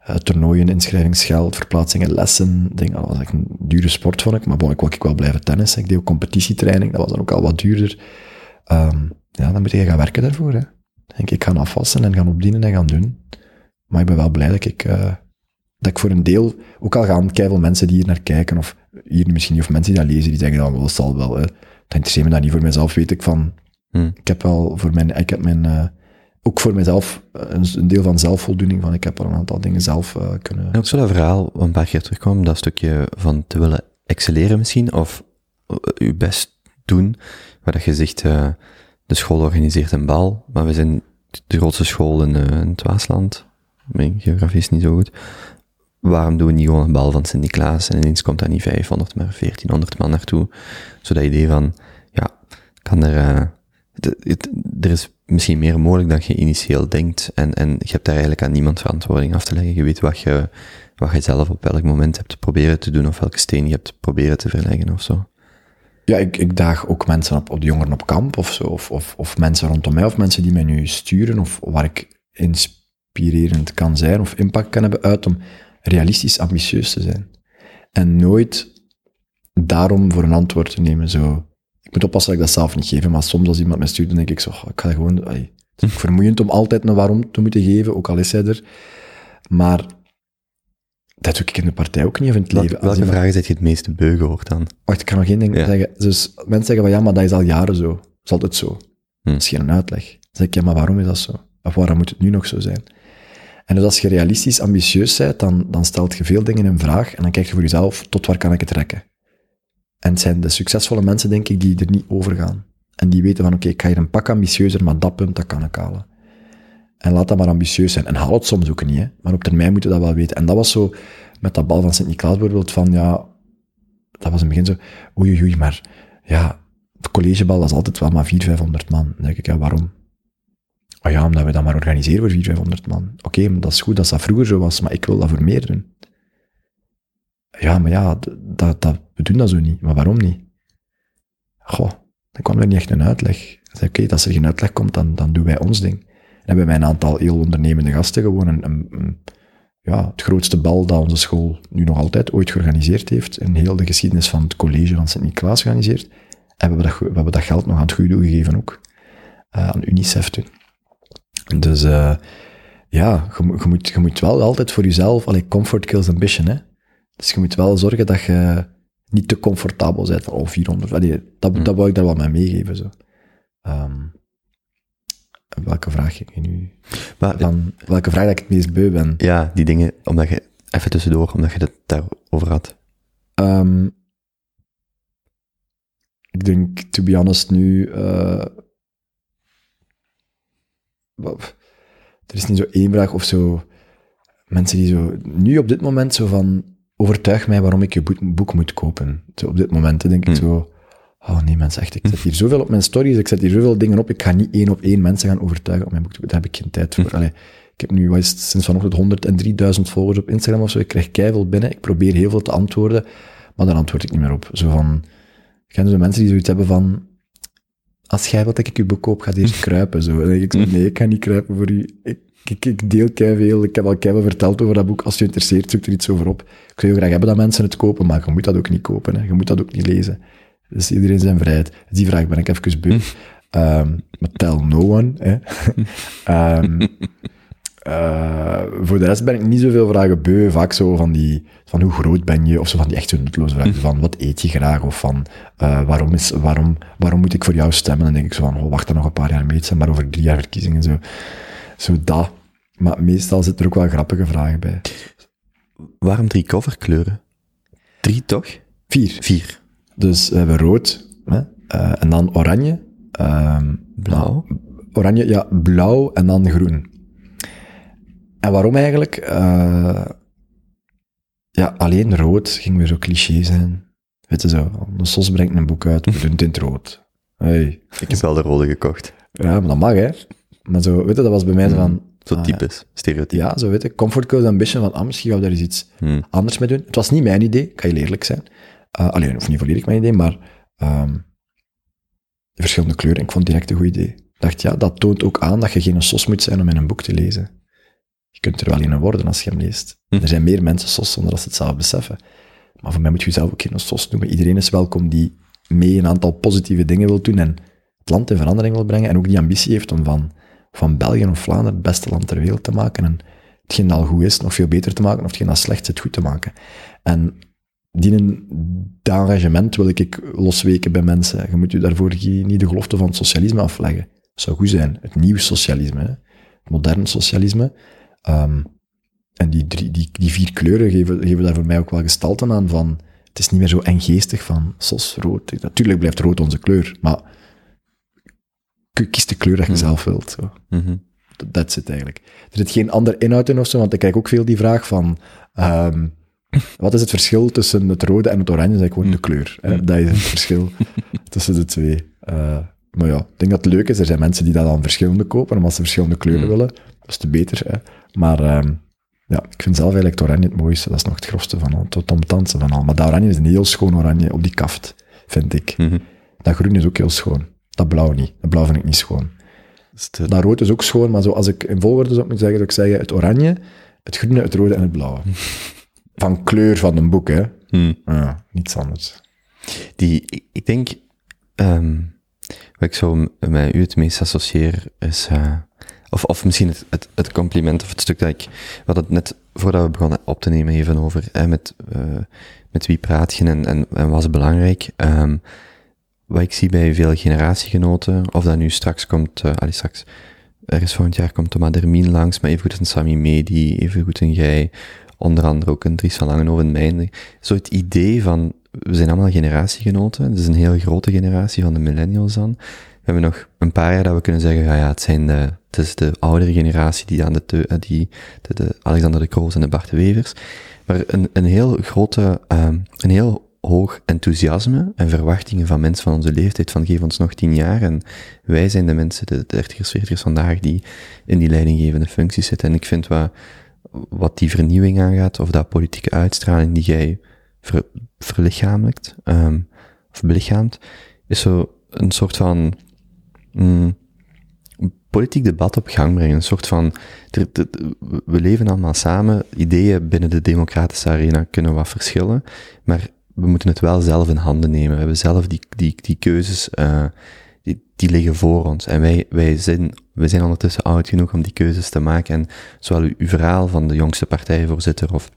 eh, toernooien, inschrijvingsgeld, verplaatsingen, lessen. Denk, dat was echt een dure sport, vond ik. Maar bon, ik wou ik wel blijven tennissen. Ik deed ook competitietraining, dat was dan ook al wat duurder. Ehm, ja, dan moet je gaan werken daarvoor. Hè. Ik Denk, ik ga afwassen en gaan opdienen en gaan doen. Maar ik ben wel blij dat ik, eh, dat ik voor een deel, ook al gaan keiveel mensen die hier naar kijken, of hier misschien niet, of mensen die dat lezen, die zeggen dan, wel, dat zal wel, hè. dat interesseert me dat niet voor mezelf, weet ik van, Hmm. ik heb wel voor mijn, ik heb mijn, eh, ook voor mezelf eh, een, een deel van zelfvoldoening, van ik heb al een aantal dingen zelf eh, kunnen... En ook zo dat verhaal een paar keer terugkwam, dat stukje van te willen excelleren misschien, of je best doen, waar dat je zegt, de school organiseert een bal, maar we zijn de grootste school in, in het Waasland, mijn geografie is niet zo goed, waarom doen we niet gewoon een bal van Sint-Niklaas en ineens komt daar niet 500, maar 1400 man naartoe, zo dat idee van, ja, kan er, er is misschien meer mogelijk dan je initieel denkt. En, en je hebt daar eigenlijk aan niemand verantwoording af te leggen. Je weet wat je, wat je zelf op welk moment hebt proberen te doen, of welke steen je hebt proberen te verleggen of zo. Ja, ik, ik daag ook mensen op, op de jongeren op kamp of zo, of, of, of mensen rondom mij, of mensen die mij nu sturen, of waar ik inspirerend kan zijn, of impact kan hebben, uit om realistisch ambitieus te zijn. En nooit daarom voor een antwoord te nemen, zo. Ik moet oppassen dat ik dat zelf niet geef, maar soms als iemand mij stuurt, dan denk ik zo, ik ga gewoon, allee, het is ook vermoeiend om altijd een waarom te moeten geven, ook al is hij er. Maar dat doe ik in de partij ook niet, of in het Welke, leven. Welke vragen zet je het meeste beu gehoord dan? Wacht, ik kan nog één ding Ja. zeggen. Dus mensen zeggen van ja, maar dat is al jaren zo. Dat is altijd zo. Hm. Dat is geen uitleg. Dan zeg ik, ja, maar waarom is dat zo? Of waarom moet het nu nog zo zijn? En dus als je realistisch ambitieus bent, dan, dan stelt je veel dingen in vraag en dan kijk je voor jezelf, tot waar kan ik het rekken? En het zijn de succesvolle mensen, denk ik, die er niet over gaan. En die weten van, oké, ik ga hier een pak ambitieuzer, maar dat punt, dat kan ik halen. En laat dat maar ambitieus zijn. En haal het soms ook niet, hè. Maar op termijn moet je dat wel weten. En dat was zo, met dat bal van Sint-Niklaas bijvoorbeeld, van ja, dat was in het begin zo, oei, oei, maar ja, het collegebal dat is altijd wel maar 400, 500 man. Dan denk ik, ja, waarom? Oh ja, omdat we dat maar organiseren voor 400, 500 man. Oké, dat is goed dat dat vroeger zo was, maar ik wil dat voor meer. Ja, maar ja, dat, dat, we doen dat zo niet. Maar waarom niet? Goh, dan kwam er niet echt een uitleg. Ik zei, oké, als er geen uitleg komt, dan, dan doen wij ons ding. En hebben wij een aantal heel ondernemende gasten gewoon een, ja, het grootste bal dat onze school nu nog altijd ooit georganiseerd heeft, in heel de geschiedenis van het college van Sint-Niklaas georganiseerd. En we hebben, dat, we hebben dat geld nog aan het goede gegeven ook. Eh, aan UNICEF toen. Dus eh, ja, je, moet- je, moet, je moet wel altijd voor jezelf, allee, comfort kills ambition, hè. Dus je moet wel zorgen dat je niet te comfortabel bent van, oh, 400. Allee, dat, dat wou ik daar wel mee meegeven, zo. Ehm, welke vraag ging je nu? Maar, Van, welke vraag dat ik het meest beu ben? ja, die dingen, omdat je, even tussendoor, omdat je het daarover had. Ehm, ik denk, to be honest, nu... eh, er is niet zo één vraag of zo... Mensen die zo... Nu op dit moment zo van... Overtuig mij waarom ik je boek, moet kopen. Op dit moment hè, denk ik Hmm. zo... Oh nee, mensen, echt, ik zet hier zoveel op mijn stories, ik zet hier zoveel dingen op, ik ga niet één op één mensen gaan overtuigen om mijn boek te kopen. Daar heb ik geen tijd voor. Allee, ik heb nu, het, sinds vanochtend 103.000 volgers op Instagram of zo, ik krijg keiveel binnen, ik probeer heel veel te antwoorden, maar daar antwoord ik niet meer op. Zo van, ken je zo mensen die zoiets hebben van, als jij wilt dat ik je boek koop, ga eerst kruipen. Zo. Dan denk ik zo, nee, ik ga niet kruipen voor u. Ik, ik, ik deel keiveel, ik heb al keiveel verteld over dat boek. Als je interesseert, zoek er iets over op. Ik zou heel graag hebben dat mensen het kopen, maar je moet dat ook niet kopen. Hè. Je moet dat ook niet lezen. Dus iedereen zijn vrijheid. Die vraag ben ik even beu. Ehm maar tell no one. Hè. Ehm, eh, voor de rest ben ik niet zoveel vragen beu. Vaak zo van die, van hoe groot ben je, of zo van die echt zo nutteloze vragen. Van wat eet je graag, of van eh, waarom, is, waarom, waarom moet ik voor jou stemmen? Dan denk ik zo van, oh, wacht er nog een paar jaar mee, het zijn maar over drie jaar verkiezingen. Zo, zo dat. Maar meestal zitten er ook wel grappige vragen bij. Waarom drie coverkleuren? Drie toch? Vier. Vier. Dus we hebben rood, hè, eh, en dan oranje. ehm, Blauw. Oranje, ja, blauw en dan groen. En waarom eigenlijk? Eh, ja, alleen rood ging weer zo cliché zijn. Weet je zo, de SOS brengt een boek uit, we doen het in het rood. Hey, Ik heb wel de rode gekocht. ja, maar dat mag, hè. Maar zo, weet je, dat was bij mij zo van... Zo ah, typisch, stereotype. Ja, zo weet je, comfort code ambition van, ah, misschien gaan we daar eens iets Hmm. anders mee doen. Het was niet mijn idee, kan je eerlijk zijn. Uh, alleen, of niet volledig mijn idee, maar ehm, de verschillende kleuren, ik vond het direct een goed idee. Ik dacht, ja, dat toont ook aan dat je geen sos moet zijn om in een boek te lezen. Je kunt er wel in worden als je hem leest. Hm. Er zijn meer mensen sos zonder dat ze het zelf beseffen. Maar voor mij moet je zelf ook geen sos noemen. Iedereen is welkom die mee een aantal positieve dingen wil doen en het land in verandering wil brengen en ook die ambitie heeft om van, van België of Vlaanderen het beste land ter wereld te maken en hetgeen al goed is nog veel beter te maken of hetgeen dat slecht is het goed te maken. En die dat engagement wil ik losweken bij mensen. Je moet je daarvoor niet de gelofte van het socialisme afleggen. Het zou goed zijn. Het nieuwe socialisme, het moderne socialisme. Ehm, en die, drie, die, die vier kleuren geven, geven daar voor mij ook wel gestalten aan van, het is niet meer zo enggeestig van, sos, rood. Natuurlijk blijft rood onze kleur, maar kies de kleur dat je zelf wilt. Zo. Mhm. That's it eigenlijk. Er zit geen ander inhoud in of zo, want ik krijg ook veel die vraag van, ehm, wat is het verschil tussen het rode en het oranje? Dat is gewoon de kleur. Hè? Dat is het verschil tussen de twee. Eh, maar ja, ik denk dat het leuk is. Er zijn mensen die dat dan verschillende kopen, omdat ze verschillende kleuren willen. Dat is te beter. Hè? Maar ehm, ja, ik vind zelf eigenlijk het oranje het mooiste. Dat is nog het grofste van al, ambetanse van al. Maar dat oranje is een heel schoon oranje op die kaft, vind ik. Mhm. Dat groen is ook heel schoon. Dat blauw niet. Dat blauw vind ik niet schoon. Eh, Dat rood is ook schoon, maar zo als ik in volgorde zou moeten zeggen, zou ik zeggen het oranje, het groene, het rode en het blauwe. Van kleur van een boek, hè. hmm. Ja, niets anders. Die, ik, ik denk, ehm, wat ik zo met u het meest associeer, is, eh, of, of misschien het, het, het compliment of het stuk dat ik, we hadden het net voordat we begonnen op te nemen even over, hè, met, eh, met wie praat je en, en, en wat is belangrijk. Ehm, wat ik zie bij veel generatiegenoten, of dat nu straks komt, eh allee, straks, ergens volgend jaar komt Thomas Dermien langs, maar evengoed een Sami Medi, evengoed een jij, onder andere ook een Dries van Langenhoven mijne. Zo het idee van, we zijn allemaal generatiegenoten, het is een heel grote generatie van de millennials dan. We hebben nog een paar jaar dat we kunnen zeggen, ja, ja het, zijn de, het is de oudere generatie die aan de, eh, die, de, de Alexander de Kroos en de Bart de Wevers. Maar een, een heel grote, ehm, een heel hoog enthousiasme en verwachtingen van mensen van onze leeftijd van geef ons nog tien jaar en wij zijn de mensen, de dertigers, veertigers vandaag die in die leidinggevende functies zitten. En ik vind wat, wat die vernieuwing aangaat, of dat politieke uitstraling die jij ver, verlichamelijkt, ehm, of belichaamt, is zo een soort van mm, politiek debat op gang brengen. Een soort van, we leven allemaal samen, ideeën binnen de democratische arena kunnen wat verschillen, maar we moeten het wel zelf in handen nemen. We hebben zelf die, die, die keuzes, eh, die, die liggen voor ons. En wij, wij zijn, wij zijn ondertussen oud genoeg om die keuzes te maken. En zowel uw, verhaal van de jongste partijvoorzitter of,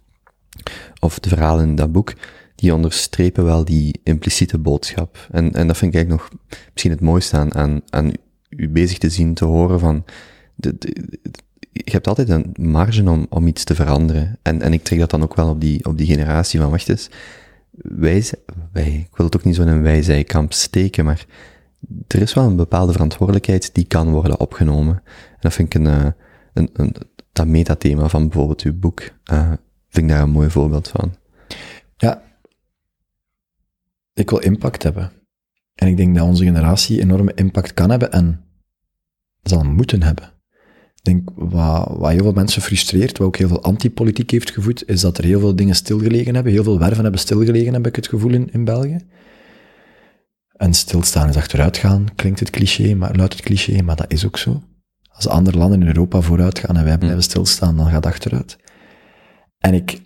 of de verhalen in dat boek, die onderstrepen wel die impliciete boodschap. En, en dat vind ik eigenlijk nog misschien het mooiste aan, aan, aan u bezig te zien, te horen van, de, je hebt altijd een marge om, om iets te veranderen. En, en ik trek dat dan ook wel op die, op die generatie van, wacht wij, wij, ik wil het ook niet zo in een wij-zij-kamp steken, maar er is wel een bepaalde verantwoordelijkheid die kan worden opgenomen. En dat vind ik een, eh, een, een dat metathema van bijvoorbeeld uw boek, eh, vind ik daar een mooi voorbeeld van. Ja, ik wil impact hebben. En ik denk dat onze generatie enorme impact kan hebben en zal moeten hebben. Ik denk, wat, wat heel veel mensen frustreert, wat ook heel veel antipolitiek heeft gevoed, is dat er heel veel dingen stilgelegen hebben, heel veel werven hebben stilgelegen, heb ik het gevoel, in, in België. En stilstaan is achteruitgaan, klinkt het cliché, maar luidt het cliché, maar dat is ook zo. Als andere landen in Europa vooruit gaan en wij blijven stilstaan, dan gaat het achteruit. En ik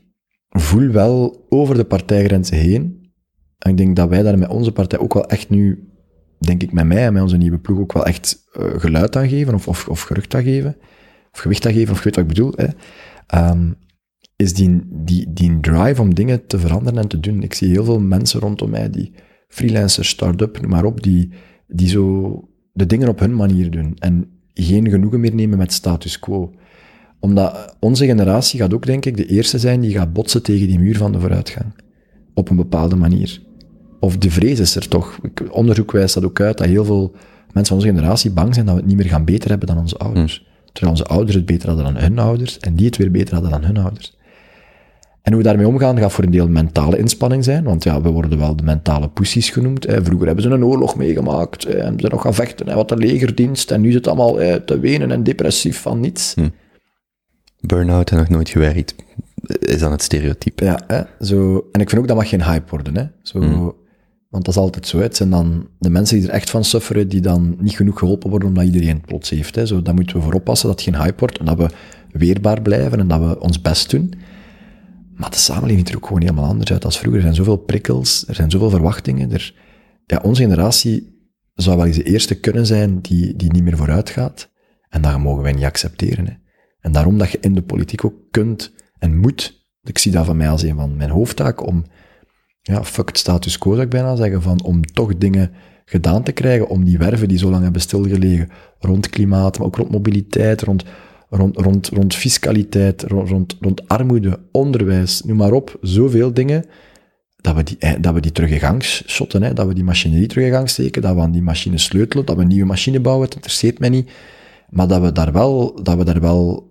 voel wel over de partijgrenzen heen, en ik denk dat wij daar met onze partij ook wel echt nu, denk ik met mij en met onze nieuwe ploeg ook wel echt eh, geluid aan geven, of, of, of gerucht aan geven, of gewicht aan geven, of je weet wat ik bedoel, hè, Ehm, is die, die, die drive om dingen te veranderen en te doen. Ik zie heel veel mensen rondom mij, die freelancers, start-up, maar op, die, die zo de dingen op hun manier doen en geen genoegen meer nemen met status quo omdat onze generatie gaat ook, denk ik, de eerste zijn die gaat botsen tegen die muur van de vooruitgang. Op een bepaalde manier. Of de vrees is er toch. Onderzoek wijst dat ook uit, dat heel veel mensen van onze generatie bang zijn dat we het niet meer gaan beter hebben dan onze ouders. Terwijl onze ouders het beter hadden dan hun ouders, en die het weer beter hadden dan hun ouders. En hoe we daarmee omgaan gaat voor een deel mentale inspanning zijn, want ja, we worden wel de mentale pussies genoemd. Hè. Vroeger hebben ze een oorlog meegemaakt, hè, en ze nog gaan vechten, hè, wat de legerdienst, en nu zit het allemaal hè, te wenen en depressief van niets. Burn-out en nog nooit gewerkt, is dan het stereotype. Ja, hè, zo. En ik vind ook dat mag geen hype worden. Hè. Zo, Want dat is altijd zo. Het zijn dan de mensen die er echt van sufferen, die dan niet genoeg geholpen worden omdat iedereen het plots heeft. Hè. Zo, daar moeten we voor oppassen dat het geen hype wordt en dat we weerbaar blijven en dat we ons best doen. Maar de samenleving ziet er ook gewoon helemaal anders uit als vroeger. Er zijn zoveel prikkels, er zijn zoveel verwachtingen. Er, ja, onze generatie zou wel eens de eerste kunnen zijn die, die niet meer vooruit gaat. En dat mogen wij niet accepteren. Hè. En daarom dat je in de politiek ook kunt en moet, ik zie dat van mij als een van mijn hoofdtaken, om, ja, fuck het status quo zou ik bijna zeggen, van om toch dingen gedaan te krijgen, om die werven die zo lang hebben stilgelegen, rond klimaat, maar ook rond mobiliteit, rond, rond, rond, rond fiscaliteit, rond, rond, rond armoede, onderwijs, noem maar op, zoveel dingen, dat we die, eh, dat we die terug in gang shotten, hè, dat we die machinerie terug in gang steken, dat we aan die machine sleutelen, dat we een nieuwe machine bouwen, het interesseert mij niet, maar dat we daar wel, dat we daar wel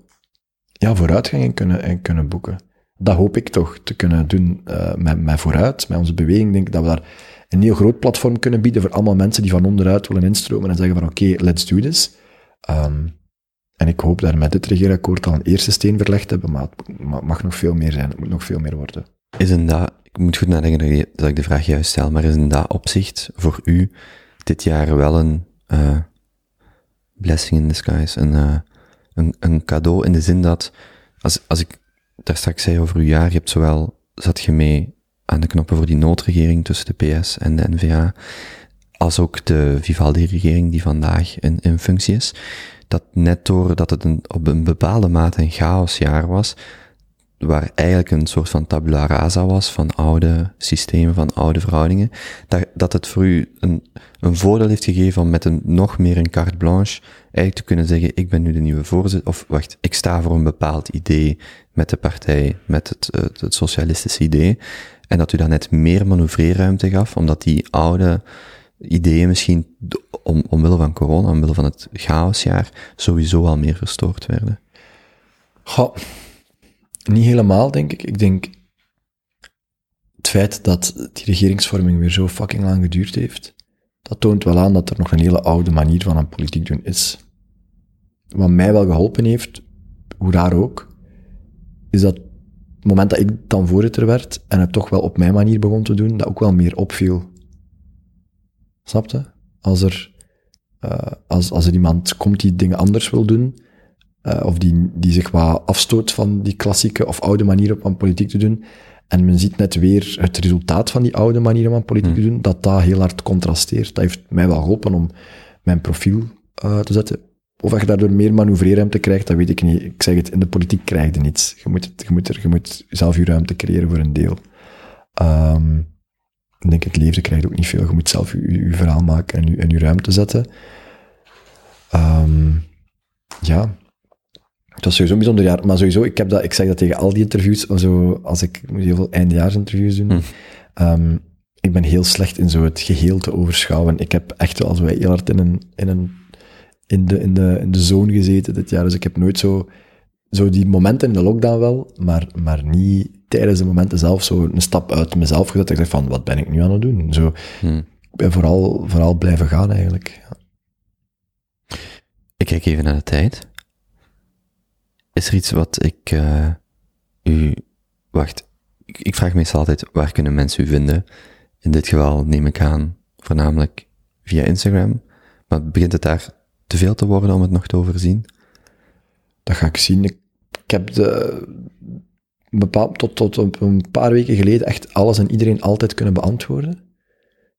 ja, vooruitgang in kunnen, in kunnen boeken. Dat hoop ik toch te kunnen doen uh, met, met vooruit, met onze beweging. Denk ik dat we daar een heel groot platform kunnen bieden voor allemaal mensen die van onderuit willen instromen en zeggen van oké, let's do this. Um, en ik hoop we met dit regeerakkoord al een eerste steen verlegd te hebben, maar het mag nog veel meer zijn. Het moet nog veel meer worden. Is in dat, ik moet goed nadenken dat, ik de vraag juist stel, maar is in dat opzicht voor u dit jaar wel een uh, blessing in disguise, een, uh, een, een cadeau in de zin dat, als, als ik daar straks zei over uw jaar, je hebt zowel, zat je mee aan de knoppen voor die noodregering tussen de PS en de NVA, als ook de Vivaldi-regering die vandaag in, in functie is, dat net doordat het een, op een bepaalde mate een chaosjaar was, waar eigenlijk een soort van tabula rasa was van oude systemen, van oude verhoudingen, dat, dat het voor u een, een voordeel heeft gegeven om met een nog meer een carte blanche eigenlijk te kunnen zeggen, ik ben nu de nieuwe voorzitter, of wacht, ik sta voor een bepaald idee met de partij, met het, het, socialistische idee, en dat u dan net meer manoeuvreerruimte gaf, omdat die oude ideeën misschien om, omwille van corona, omwille van het chaosjaar, sowieso al meer verstoord werden? Goh, niet helemaal, denk ik. Ik denk het feit dat die regeringsvorming weer zo fucking lang geduurd heeft, dat toont wel aan dat er nog een hele oude manier van aan politiek doen is. Wat mij wel geholpen heeft, hoe raar ook, is dat het moment dat ik dan voorzitter werd en het toch wel op mijn manier begon te doen, dat ook wel meer opviel. Snapte? Als er, uh, als, als er iemand komt die dingen anders wil doen, uh, of die, die zich wat afstoot van die klassieke of oude manier om aan politiek te doen, en men ziet net weer het resultaat van die oude manier om aan politiek te doen, dat dat heel hard contrasteert. Dat heeft mij wel geholpen om mijn profiel uh, te zetten. Of je daardoor meer manoeuvreerruimte krijgt, dat weet ik niet. Ik zeg het, in de politiek krijg je niets. Je moet, het, je moet, er, je moet zelf je ruimte creëren voor een deel. Um, ik denk, het leven krijgt ook niet veel. Je moet zelf je, je verhaal maken en je, en je ruimte zetten. Um, ja. Het was sowieso een bijzonder jaar. Maar sowieso, ik, heb dat, ik zeg dat tegen al die interviews, zo, als ik moet heel veel eindejaarsinterviews doen. Hm. Um, ik ben heel slecht in zo het geheel te overschouwen. Ik heb echt wel, als wij heel hard in een, in een, in de, in de, in de zone gezeten dit jaar. Dus ik heb nooit zo, zo die momenten in de lockdown wel, maar, maar niet tijdens de momenten zelf zo een stap uit mezelf gezet. Dat ik dacht van, wat ben ik nu aan het doen? Zo, Hm. ik ben vooral, vooral blijven gaan eigenlijk. Ja. Ik kijk even naar de tijd. Is er iets wat ik uh, u... Wacht, ik, vraag meestal altijd, waar kunnen mensen u vinden? In dit geval neem ik aan, voornamelijk via Instagram. Maar begint het daar te veel te worden om het nog te overzien? Dat ga ik zien. Ik, heb de, bepaald, tot, tot een paar weken geleden echt alles en iedereen altijd kunnen beantwoorden.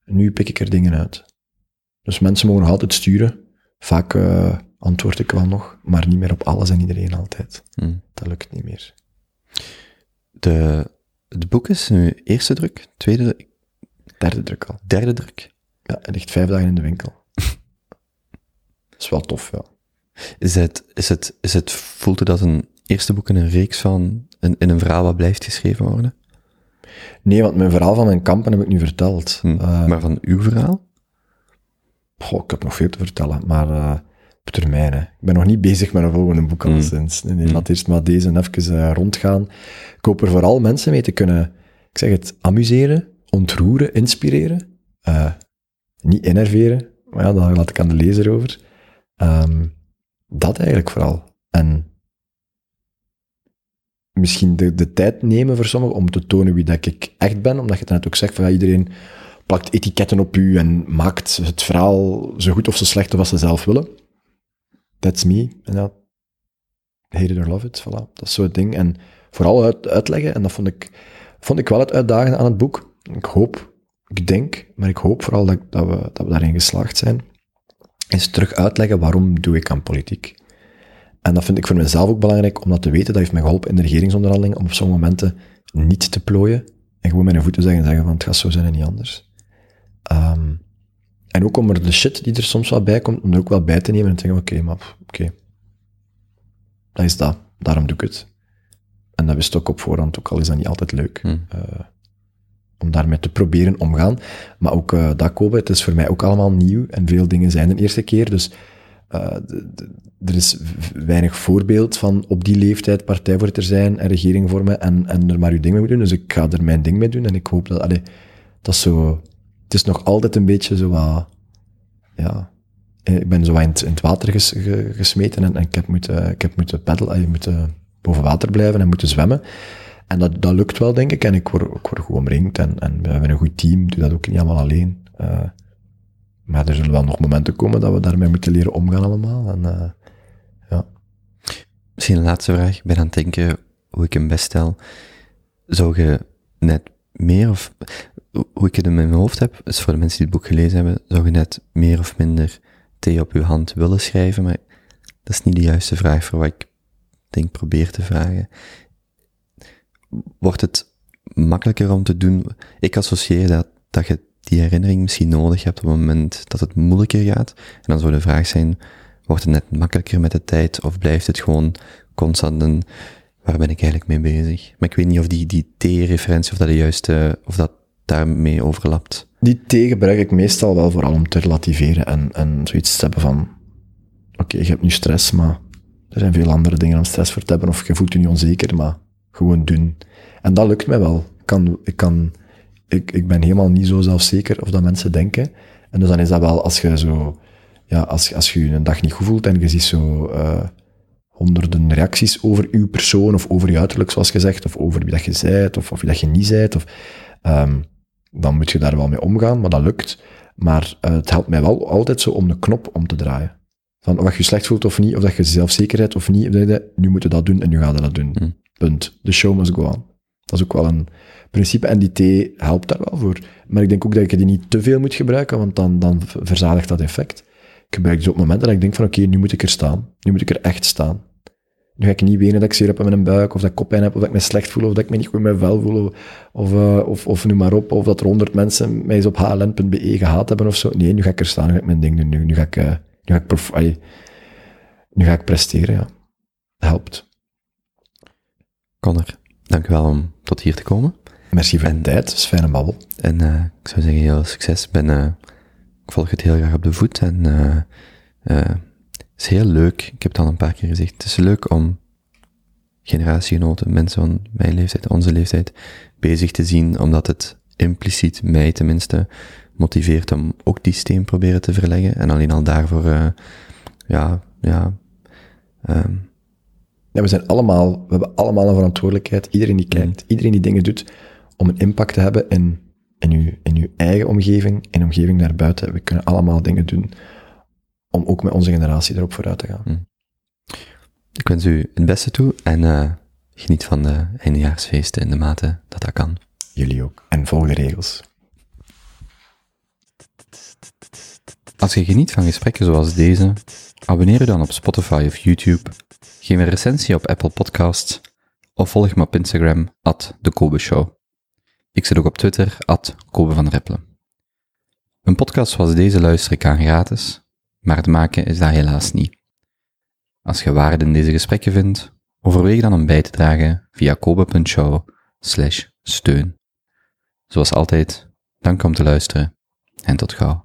Nu pik ik er dingen uit. Dus mensen mogen nog altijd sturen. Vaak uh, antwoord ik wel nog, maar niet meer op alles en iedereen altijd. Hmm. Dat lukt niet meer. De, het boek is nu eerste druk, tweede druk? Derde druk al. Derde druk? Ja, het ligt vijf dagen in de winkel. dat is wel tof, ja. Is het, is het, is het, voelt u dat een eerste boek in een reeks van, in, in een verhaal wat blijft geschreven worden? Nee, want mijn verhaal van mijn kampen heb ik nu verteld. Hm. Uh, maar van uw verhaal? Goh, ik heb nog veel te vertellen, maar uh, op termijn. Hè. Ik ben nog niet bezig met een volgende boek al sinds. Nee, nee, Mm. laat eerst maar deze even eh, rondgaan. Ik hoop er vooral mensen mee te kunnen, ik zeg het, amuseren, ontroeren, inspireren. Eh, niet innerveren, maar ja, daar laat ik aan de lezer over. Ehm, dat eigenlijk vooral. En misschien de, de tijd nemen voor sommigen om te tonen wie dat ik echt ben, omdat je het net ook zegt van ja, iedereen plakt etiketten op u en maakt het verhaal zo goed of zo slecht als ze zelf willen. That's me. En ja, hate it or love it, voilà. Dat is zo het ding. En vooral uit, uitleggen, en dat vond ik, vond ik wel het uitdagende aan het boek. Ik hoop, ik denk, maar ik hoop vooral dat, dat, we, dat we daarin geslaagd zijn, is terug uitleggen waarom doe ik aan politiek. En dat vind ik voor mezelf ook belangrijk om dat te weten. Dat heeft mij geholpen in de regeringsonderhandeling om op sommige momenten niet te plooien en gewoon mijn voeten te zeggen en zeggen van het gaat zo zijn en niet anders. Ehm, en ook om er de shit die er soms wel bij komt, om er ook wel bij te nemen en te zeggen, oké, maar oké. Dat is dat. Daarom doe ik het. En dat wist ik ook op voorhand, ook al is dat niet altijd leuk. Hmm. eh, om daarmee te proberen omgaan. Maar ook eh dat kopen, het is voor mij ook allemaal nieuw en veel dingen zijn de eerste keer. Dus eh, er is weinig voorbeeld van op die leeftijd partijvoorzitter zijn en regering vormen en, en er maar je ding mee doen. Dus ik ga er mijn ding mee doen en ik hoop dat, allee, dat is zo, het is nog altijd een beetje zo ja, eh, ik ben zo in het, water ges- ge- gesmeten en, ik heb moeten, ik heb moeten peddelen, allee, moeten boven water blijven en moeten zwemmen. En dat, dat lukt wel, denk ik. En ik word, ik word goed omringd en, en we hebben een goed team. Doe dat ook niet allemaal alleen. Eh, maar er zullen wel nog momenten komen dat we daarmee moeten leren omgaan allemaal. En, eh, ja. Misschien een laatste vraag. Ik ben aan het denken hoe ik hem best stel. Zou je net meer of... Hoe ik het in mijn hoofd heb, is voor de mensen die het boek gelezen hebben, zou je net meer of minder thee op je hand willen schrijven, maar dat is niet de juiste vraag voor wat ik denk probeer te vragen. Wordt het makkelijker om te doen? Ik associeer dat, dat je die herinnering misschien nodig hebt op het moment dat het moeilijker gaat. En dan zou de vraag zijn, wordt het net makkelijker met de tijd of blijft het gewoon constant een, waar ben ik eigenlijk mee bezig? Maar ik weet niet of die, die T-referentie, of dat de juiste, of dat daarmee overlapt. Die thee gebruik ik meestal wel vooral om te relativeren en, en zoiets te hebben van, oké, je hebt nu stress, maar er zijn veel andere dingen om stress voor te hebben, of je voelt je niet onzeker, maar gewoon doen. En dat lukt mij wel. Ik, kan, ik, kan, ik, ik ben helemaal niet zo zelfzeker of dat mensen denken. En dus dan is dat wel, als je zo, ja, als, als je je een dag niet goed voelt en je ziet zo eh, honderden reacties over uw persoon, of over je uiterlijk, zoals gezegd, of over wie dat je zijt, of, of wie dat je niet zijt, of, ehm, dan moet je daar wel mee omgaan, maar dat lukt. Maar eh, het helpt mij wel altijd zo om de knop om te draaien. Van of je slecht voelt of niet, of dat je zelfzekerheid of niet, of dat je, nu moet je dat doen en nu ga je dat doen. Hm. Punt. The show must go on. Dat is ook wel een principe en die thee helpt daar wel voor. Maar ik denk ook dat je die niet te veel moet gebruiken, want dan, dan verzadigt dat effect. Ik gebruik die op momenten dat ik denk van oké, nu moet ik er staan. Nu moet ik er echt staan. Nu ga ik niet wenen dat ik zeer heb in mijn buik, of dat ik koppijn heb, of dat ik me slecht voel, of dat ik me niet goed in mijn vel voel, of, of, eh, of, of noem maar op, of dat er honderd mensen mij eens op hln.be gehaat hebben of zo. Nee, nu ga ik er staan, nu ga ik mijn ding doen, nu, nu ga ik, eh, nu ga ik, allee, nu ga ik presteren, ja. Helpt. Connor, dank u wel om tot hier te komen. Merci voor de tijd, het is fijne babbel. En eh, ik zou zeggen, heel succes. Ik Ben, ik volg het heel graag op de voet. En is heel leuk. Ik heb het al een paar keer gezegd. Het is leuk om generatiegenoten, mensen van mijn leeftijd, onze leeftijd, bezig te zien, omdat het impliciet mij tenminste motiveert om ook die steen proberen te verleggen. En alleen al daarvoor, eh, ja, ja, ehm, Ja, we zijn allemaal, we hebben allemaal een verantwoordelijkheid. Iedereen die kijkt, iedereen die dingen doet, om een impact te hebben in, in, uw, in uw eigen omgeving, in de omgeving daarbuiten. We kunnen allemaal dingen doen om ook met onze generatie erop vooruit te gaan. ik wens u het beste toe en eh, geniet van de eindejaarsfeesten in de mate dat dat kan. Jullie ook. En volg de regels. Als je geniet van gesprekken zoals deze, abonneer je dan op Spotify of YouTube, geef een recensie op Apple Podcasts of volg me op Instagram, at de Kobe Show. Ik zit ook op Twitter, at Kobe van. Een podcast zoals deze luister ik aan gratis, maar het maken is dat helaas niet. Als je waarde in deze gesprekken vindt, overweeg dan om bij te dragen via kobe.show steun. Zoals altijd, dank om te luisteren en tot gauw.